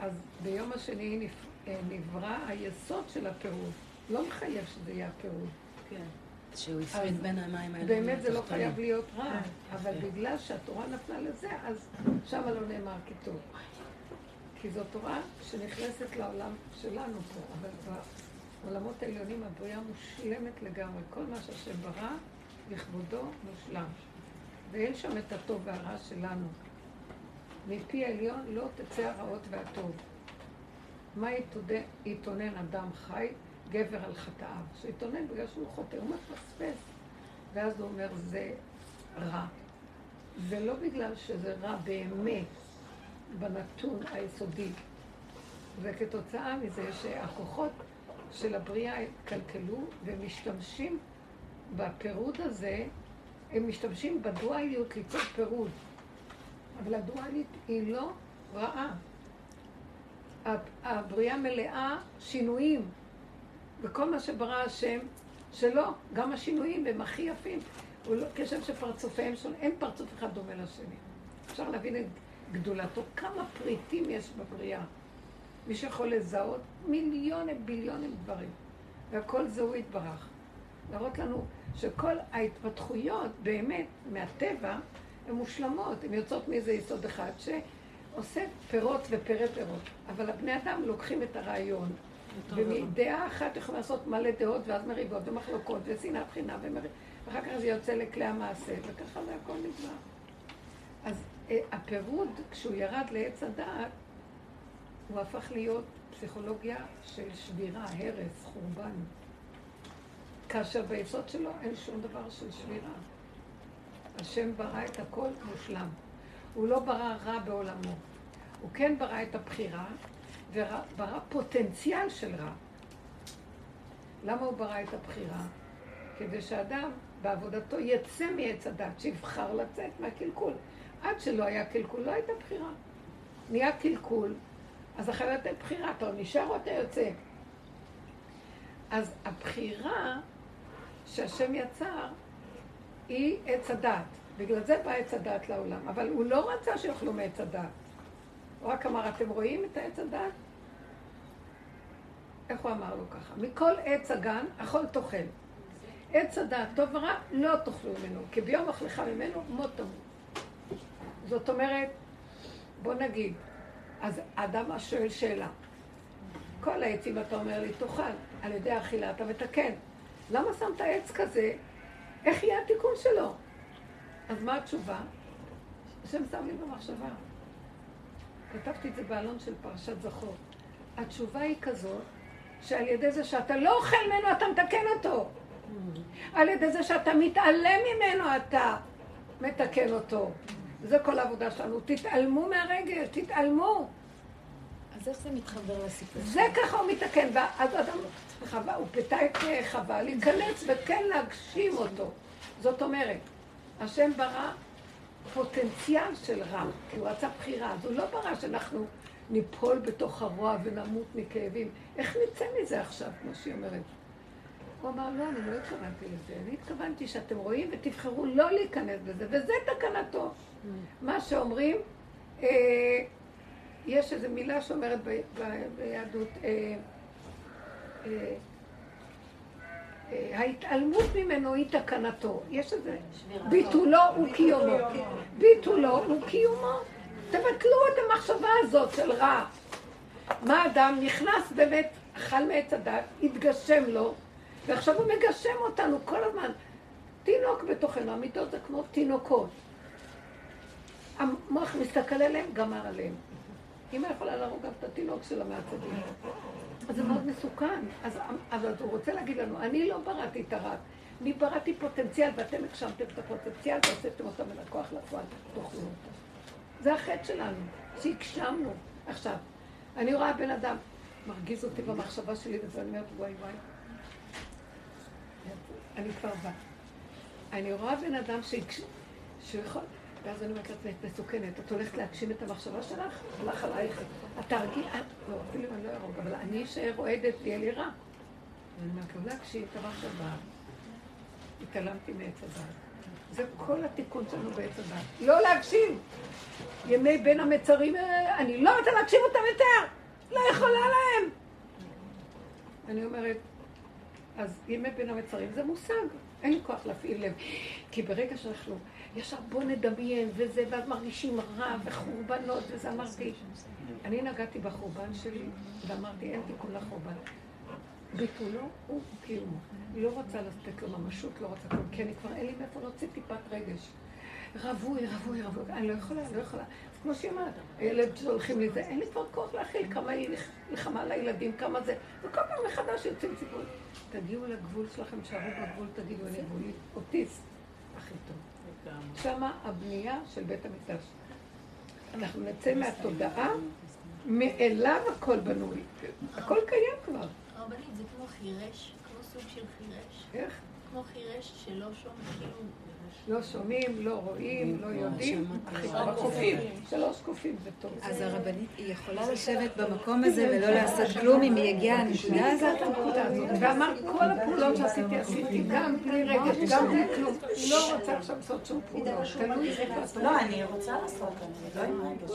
אז ביום השני אה, נברא היסוד של הפירוד. לא מחייב שזה יהיה הפירוד. כן. שהוא הפריד בין המים האלה. באמת זה לא חייב להיות רע, אבל בגלל שהתורה נתנה לזה, אז שמה לא נאמר כטוב. כי זו תורה שנכנסת לעולם שלנו פה, אבל בעולמות העליונים הבריאה מושלמת לגמרי. כל מה שהשם ברא, לכבודו מושלם. ואין שם את הטוב והרע שלנו. מפי העליון לא תצא הרעות והטוב. מה יתונן אדם חי? גבר על חטאיו. שיתונן בגלל שהוא חוטא, הוא מפספס. ואז הוא אומר, זה רע. ולא בגלל שזה רע באמת, בנתון היסודי. וכתוצאה מזה שהכוחות של הבריאה התקלקלו ומשתמשים בפירוד הזה, הם משתמשים בדואליות ליצור פירוד. אבל הדואלית היא לא רעה. הבריאה מלאה שינויים, וכל מה שברא השם, שלא, גם השינויים הם הכי יפים. לא, כשם שפרצופיהם שונים, אין פרצוף אחד דומה לשני. אפשר להבין את גדולתו. כמה פריטים יש בבריאה. מי שיכול לזהות מיליונים, ביליונים דברים. והכל זה הוא יתברך. להראות לנו שכל ההתפתחויות באמת מהטבע הן מושלמות, הן יוצאות מאיזה יסוד אחד שעושה פירות ופרי פירות. אבל הבני אדם לוקחים את הרעיון, ומדעה אחת יכולים לעשות מלא דעות, ואז מריבות ומחלוקות ושנאת חינם, ומר... ואחר כך זה יוצא לכלי המעשה, וככה זה הכל נגמר. אז אה, הפירוד, כשהוא ירד לעץ הדעת, הוא הפך להיות פסיכולוגיה של שבירה, הרס, חורבן. כאשר ביסוד שלו אין שום דבר של שבירה. השם ברא את הכל מושלם. הוא לא ברא רע בעולמו. הוא כן ברא את הבחירה, וברא פוטנציאל של רע. למה הוא ברא את הבחירה? כדי שאדם בעבודתו יצא מעץ הדת, שיבחר לצאת מהקלקול. עד שלא היה קלקול, לא הייתה בחירה. נהיה קלקול, אז אחרת אין בחירה, אתה נשאר או אתה יוצא. אז הבחירה שהשם יצר היא עץ הדת. בגלל זה בא עץ הדת לעולם. אבל הוא לא רצה שיאכלו מעץ הדת. הוא רק אמר, אתם רואים את העץ הדת? איך הוא אמר לו ככה? מכל עץ הגן, אכול תאכל. עץ הדעת טוב ורע, לא תאכלו ממנו, כי ביום אכלך ממנו, מות תמות. זאת אומרת, בוא נגיד, אז האדם שואל שאלה. כל העצים, אתה אומר לי, תאכל, על ידי אכילה אתה מתקן. למה שמת עץ כזה? איך יהיה התיקון שלו? אז מה התשובה? השם שם לי במחשבה. כתבתי את זה בעלון של פרשת זכור. התשובה היא כזאת, שעל ידי זה שאתה לא אוכל ממנו, אתה מתקן אותו. על ידי זה שאתה מתעלם ממנו, אתה מתקן אותו. זה כל העבודה שלנו. תתעלמו מהרגש, תתעלמו. אז איך זה מתחבר לסיפור? זה ככה הוא מתקן. ואז אדם, חווה, הוא פיתה את חווה להיכנס וכן להגשים אותו. זאת אומרת, השם ברא פוטנציאל של רע, כי הוא רצה בחירה. אז הוא לא ברא שאנחנו ניפול בתוך הרוע ונמות מכאבים. איך נצא מזה עכשיו, כמו שהיא אומרת? הוא אמר, לא, אני לא התכוונתי לזה. אני התכוונתי שאתם רואים ותבחרו לא להיכנס בזה, וזה תקנתו. מה שאומרים, אה, יש איזו מילה שאומרת ב, ב, ביהדות, אה, אה, אה, ההתעלמות ממנו היא תקנתו. יש איזה, ביטולו הוא קיומו. ביטולו הוא קיומו. תבטלו את המחשבה הזאת של רע. מה אדם נכנס באמת, אכל מעץ הדת, התגשם לו, ועכשיו הוא מגשם אותנו כל הזמן. תינוק בתוכנו, המיטות זה כמו תינוקות. המוח מסתכל עליהם, גמר עליהם. אמא יכולה להרוג גם את התינוק שלה מהצדים. אז זה מאוד מסוכן. אז, אז הוא רוצה להגיד לנו, אני לא בראתי את הרע, אני בראתי פוטנציאל ואתם הגשמתם את הפוטנציאל והוצאתם אותם מן הכוח לפועל, תאכלו אותו. זה החטא שלנו, שהגשמנו. עכשיו, אני רואה בן אדם, מרגיז אותי במחשבה שלי, ואני אומרת, וואי וואי. אני כבר באה. אני רואה בן אדם. שהוא יכול... ואז אני אומרת לעצמי, את מסוכנת, את הולכת להגשים את המחשבה שלך? הלך עלייך. התרגיל, לא, אפילו אני לא ארוג, אבל אני אשאר רועדת, יהיה לי רע. ואני אומרת, לא להגשים את המחשבה. התעלמתי מעץ הדעת. זה כל התיקון שלנו בעץ הדעת. לא להגשים! ימי בין המצרים, אה, אני לא רוצה להגשים אותם יותר! לא יכולה להם! אני אומרת, אז ימי בין המצרים זה מושג, אין לי כוח להפעיל לב. כי ברגע שאנחנו, ישר בוא נדמיין וזה, ואז מרגישים רע וחורבנות, וזה אמרתי, אני נגעתי בחורבן שלי, ואמרתי, אין תיקון לחורבן. ביטולו הוא קיומו. היא לא רוצה לתת לו ממשות, לא רוצה כלום, כי אני כבר אין לי מאיפה להוציא טיפת רגש. רווי, רווי, רווי, אני לא יכולה, לא יכולה. אז כמו שהיא אמרת, הילד שהולכים לזה, אין לי כבר כוח להכיל כמה היא נלחמה לילדים, כמה זה, וכל פעם מחדש יוצאים סיפורים. תגיעו לגבול שלכם, שערו בגבול, תגידו, אני גבולי, אוטיסט, הכי טוב. שמה הבנייה של בית המקדש. אנחנו נצא מהתודעה, מאליו הכל בנוי. הכל קיים כבר. רבנית, זה כמו חירש, כמו סוג של. איך? כמו חירש שלא שומע, כאילו... לא שומעים, לא רואים, לא יודעים. קופים, שלוש קופים זה טוב. אז הרבנית, היא יכולה לשבת במקום הזה ולא לעשות כלום אם היא הגיעה לנקודה הזאת? ואמרת, כל הפעולות שעשיתי, עשיתי, גם בלי רגש, גם בלי כלום. לא רוצה עכשיו לעשות שום פעולות. לא, אני רוצה לעשות, אני לא עם רגש.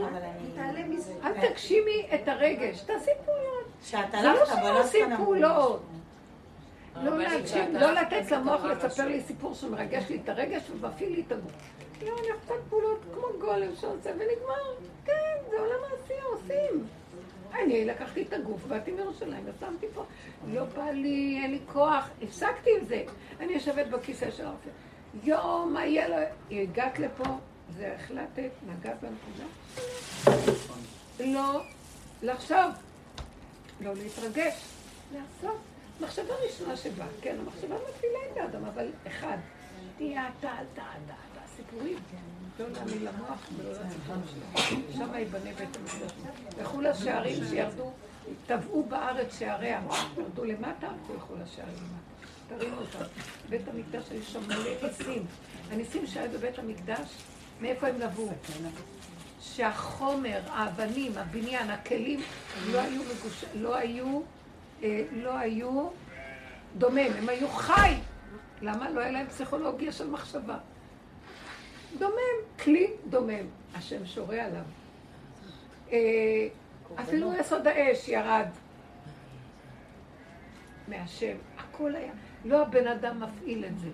אבל אני... אל תגשימי את הרגש, תעשי פעולות. שאת זה לא שלא לא עושים פעולות. לא כשאת לא לתת למוח לספר. לי סיפור שמרגש לי את הרגש ומפעיל לי את הגוף. לא, אני עושה פעולות כמו גולם שעושה ונגמר. כן, זה עולם העשייה, עושים. אני לקחתי את הגוף, באתי מירושלים ושמתי פה. לא בא לי, אין לי כוח, הפסקתי עם זה. אני יושבת בכיסא של הרופא. יואו, מה יהיה לו? הגעת לפה, זה החלטת, נגעת בנקודה. לא לחשוב, לא להתרגש, לעשות. מחשבה ראשונה שבאה, כן, המחשבה מפעילה את האדם, אבל אחד, תהיה אתה, אתה, אתה, אתה, סיפורים. לא להאמין למוח ולא לסיפור שלו. שם ייבנה בית המקדש. לכו לשערים שירדו, טבעו בארץ שעריה, ירדו למטה, תלכו לשערים למטה. תרימו אותם. בית המקדש היו שם מלא ניסים. הניסים שהיו בבית המקדש, מאיפה הם נבעו? שהחומר, האבנים, הבניין, הכלים, לא היו מגוש... לא היו, לא היו דומם, הם היו חי. למה? לא היה להם פסיכולוגיה של מחשבה. דומם, כלי דומם. השם שורה עליו. אה, אפילו יסוד האש ירד מהשם. הכל היה. לא הבן אדם מפעיל את זה.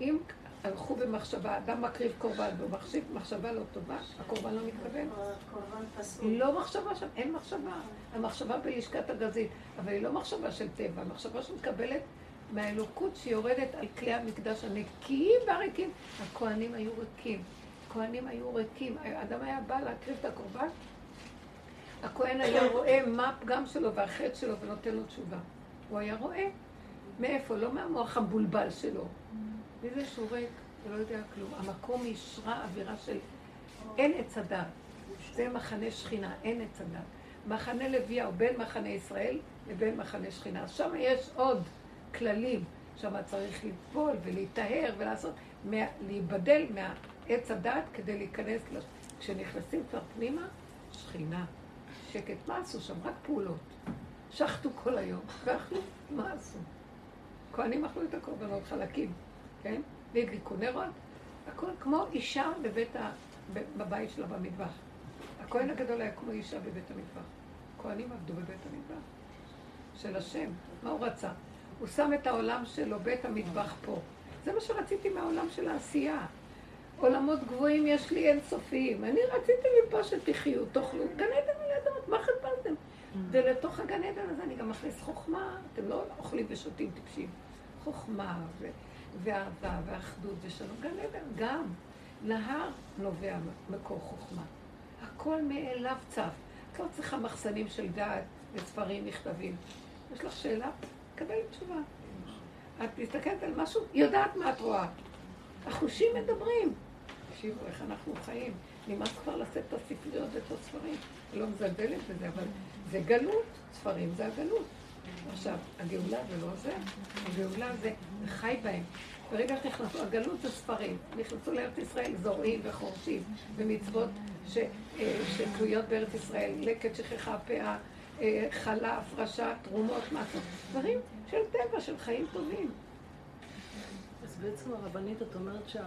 אם הלכו במחשבה, אדם מקריב קורבן והוא מחשיב מחשבה לא טובה, הקורבן לא פסול. לא מחשבה שם, אין מחשבה. המחשבה בלשכת הגזית, אבל היא לא מחשבה של טבע, המחשבה שמקבלת מהאלוקות שיורדת על כלי המקדש הנקיים והריקים. הכוהנים היו ריקים. הכוהנים היו ריקים. האדם היה בא להקריב את הקורבן, הכהן היה רואה מה הפגם שלו והחטא שלו ונותן לו תשובה. הוא היה רואה. מאיפה? לא מהמוח המבולבל שלו. מזה שהוא ריק, לא יודע כלום. המקום אישרה אווירה של אין עץ הדת. זה מחנה שכינה, אין עץ הדת. מחנה לוויה הוא בין מחנה ישראל לבין מחנה שכינה. אז שם יש עוד כללים. שם צריך לטבול ולהיטהר ולעשות, מה, להיבדל מהעץ הדת כדי להיכנס, לש... כשנכנסים כבר פנימה, שכינה, שקט. מה עשו שם? רק פעולות. שחטו כל היום. ואכלו, מה עשו? כהנים אכלו את הקורבנות חלקים, כן? והדליקו נרות. הכל כמו אישה בבית ה... בבית שלה במטבח. הכהן הגדול היה כמו אישה בבית המטבח. כהנים עבדו בבית המטבח של השם. מה הוא רצה? הוא שם את העולם שלו, בית המטבח פה. זה מה שרציתי מהעולם של העשייה. עולמות גבוהים יש לי אינסופיים. אני רציתי מפה שתחיו, תאכלו. גן עדן על אדמות, מה חיפשתם? ולתוך הגן עדן הזה אני גם מכניס חוכמה. אתם לא אוכלים ושותים טיפשים. חוכמה ו- ואהבה ואחדות ושלום. גן עדן גם. נהר נובע מקור חוכמה. הכל מאליו צף. את לא צריכה מחסנים של דעת וספרים, מכתבים. יש לך שאלה? קבל תשובה. את מסתכלת על משהו, יודעת מה את רואה. החושים מדברים. תקשיבו, איך אנחנו חיים. נמאס כבר לשאת את הספריות ואת הספרים. לא מזלזלת בזה, אבל זה גלות. ספרים זה הגלות. עכשיו, הגאולה זה לא זה, הגאולה זה חי בהם. ברגע שנכנסו, הגלות זה ספרים. נכנסו לארץ ישראל זורעים וחורשים, ומצוות ש, אה, שתלויות בארץ ישראל, לקט, שכחה, פאה, אה, חלה, הפרשה, תרומות, מעשות. דברים של טבע, של חיים טובים. אז בעצם הרבנית, את אומרת שה...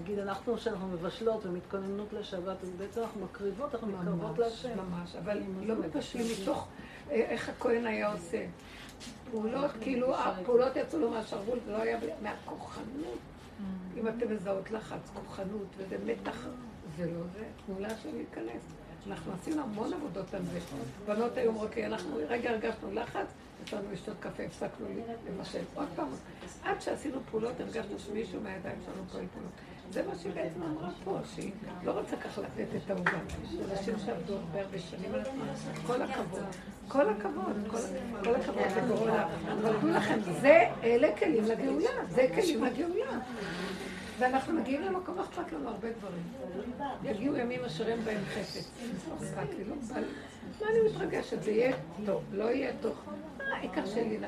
נגיד אנחנו, שאנחנו מבשלות ומתכוננות לשבת, אז בעצם אנחנו מקריבות, אנחנו מתקרבות להשם. ממש, אבל לא מבשלים מתוך איך הכהן היה עושה. פעולות, כאילו, הפעולות יצאו לו מהשרוול, זה לא היה מהכוחנות. אם אתם מזהות לחץ, כוחנות, וזה מתח, זה לא זה, תנו להשם להיכנס. אנחנו עשינו המון עבודות על זה. בנות היו אומרות לי, אנחנו רגע הרגשנו לחץ, יצאנו לשתות קפה, הפסקנו לבשל. עוד פעם, עד שעשינו פעולות, הרגשנו שמישהו מהידיים שלנו פועל פעולות. זה מה שהיא בעצם אמרה פה, שהיא לא רוצה ככה לתת את העוגה. אנשים שעבדו הרבה הרבה שנים על עצמם, כל הכבוד. כל הכבוד, כל הכבוד לגאולה. אבל תנו לכם, זה, אלה כלים לגאולה, זה כלים לגאולה. ואנחנו מגיעים למקום, לא אכפת לנו הרבה דברים. יגיעו ימים אשר אין בהם חפץ. לא לי, לא. מה אני מתרגשת? זה יהיה טוב, לא יהיה טוב. העיקר שלי,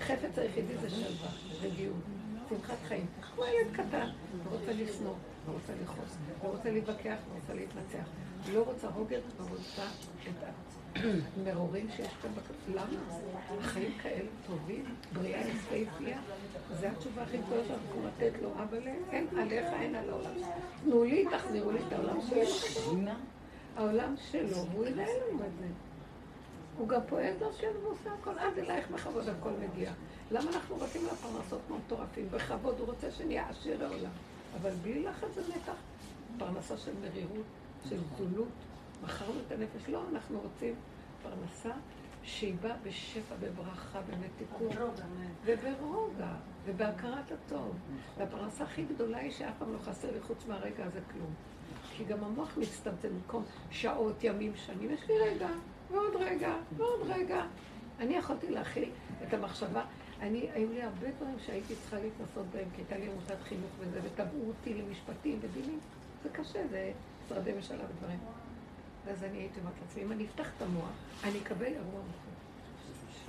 חפץ היחידי זה שלווה, רגיעות. שמחת חיים. כמו ילד קטן, לא רוצה לשנוא, לא רוצה לכעוס, לא רוצה להתווכח, לא רוצה להתנצח. לא רוצה לא רוצה את המרורים שיש כאן בכלל. למה? החיים כאלה טובים, בריאה יפהפייה. זו התשובה הכי גדולה שאנחנו יכולים לתת לו, אבל אין עליך, אין על העולם. תנו לי, תחזירו לי את העולם שלו. העולם שלו, והוא ינהל לנו את זה. הוא גם פועל דרכנו ועושה הכל, עד אלייך בכבוד הכל מגיע. למה אנחנו רוצים לפרנסות כמו מטורפים? בכבוד הוא רוצה שנהיה עשיר העולם. אבל בלי לחץ זה מתח. פרנסה של מרירות, של זולות. מכרנו את הנפש. לא, אנחנו רוצים פרנסה שהיא באה בשפע, בברכה, במתיקות, וברוגע, ובהכרת הטוב. והפרנסה הכי גדולה היא שאף פעם לא חסר לי חוץ מהרגע הזה כלום. כי גם המוח מצטמצם במקום שעות, ימים, שנים. יש לי רגע, ועוד רגע, ועוד רגע. אני יכולתי להכיל את המחשבה. אני, היו לי הרבה דברים שהייתי צריכה להתנסות בהם, כי הייתה לי עמותת חינוך וזה, וטבעו אותי למשפטים ודינים. זה קשה, זה משרדי ממשלה ודברים. ואז אני הייתי אומרת לעצמי, אם אני אפתח את המוח, אני אקבל אירוע מוחלט.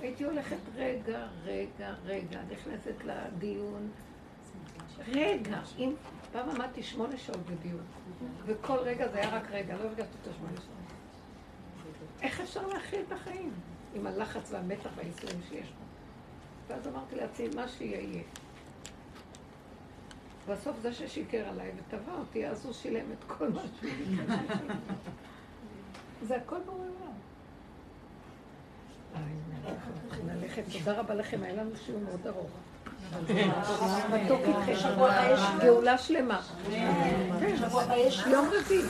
הייתי הולכת רגע, רגע, רגע, נכנסת לדיון. רגע, אם פעם עמדתי שמונה שעות בדיון, וכל רגע זה היה רק רגע, לא הרגשתי אותו שמונה שעות. איך אפשר להכיל את החיים עם הלחץ והמתח והייסורים שיש פה? ואז אמרתי לעצמי, מה שיהיה יהיה. בסוף זה ששיקר עליי ותבע אותי, אז הוא שילם את כל מה שהוא. זה הכל ברור עולם. ללכת, תודה רבה לכם, היה לנו שיעור מאוד ארוך. מתוק איתכם, גאולה שלמה. יום רביעי.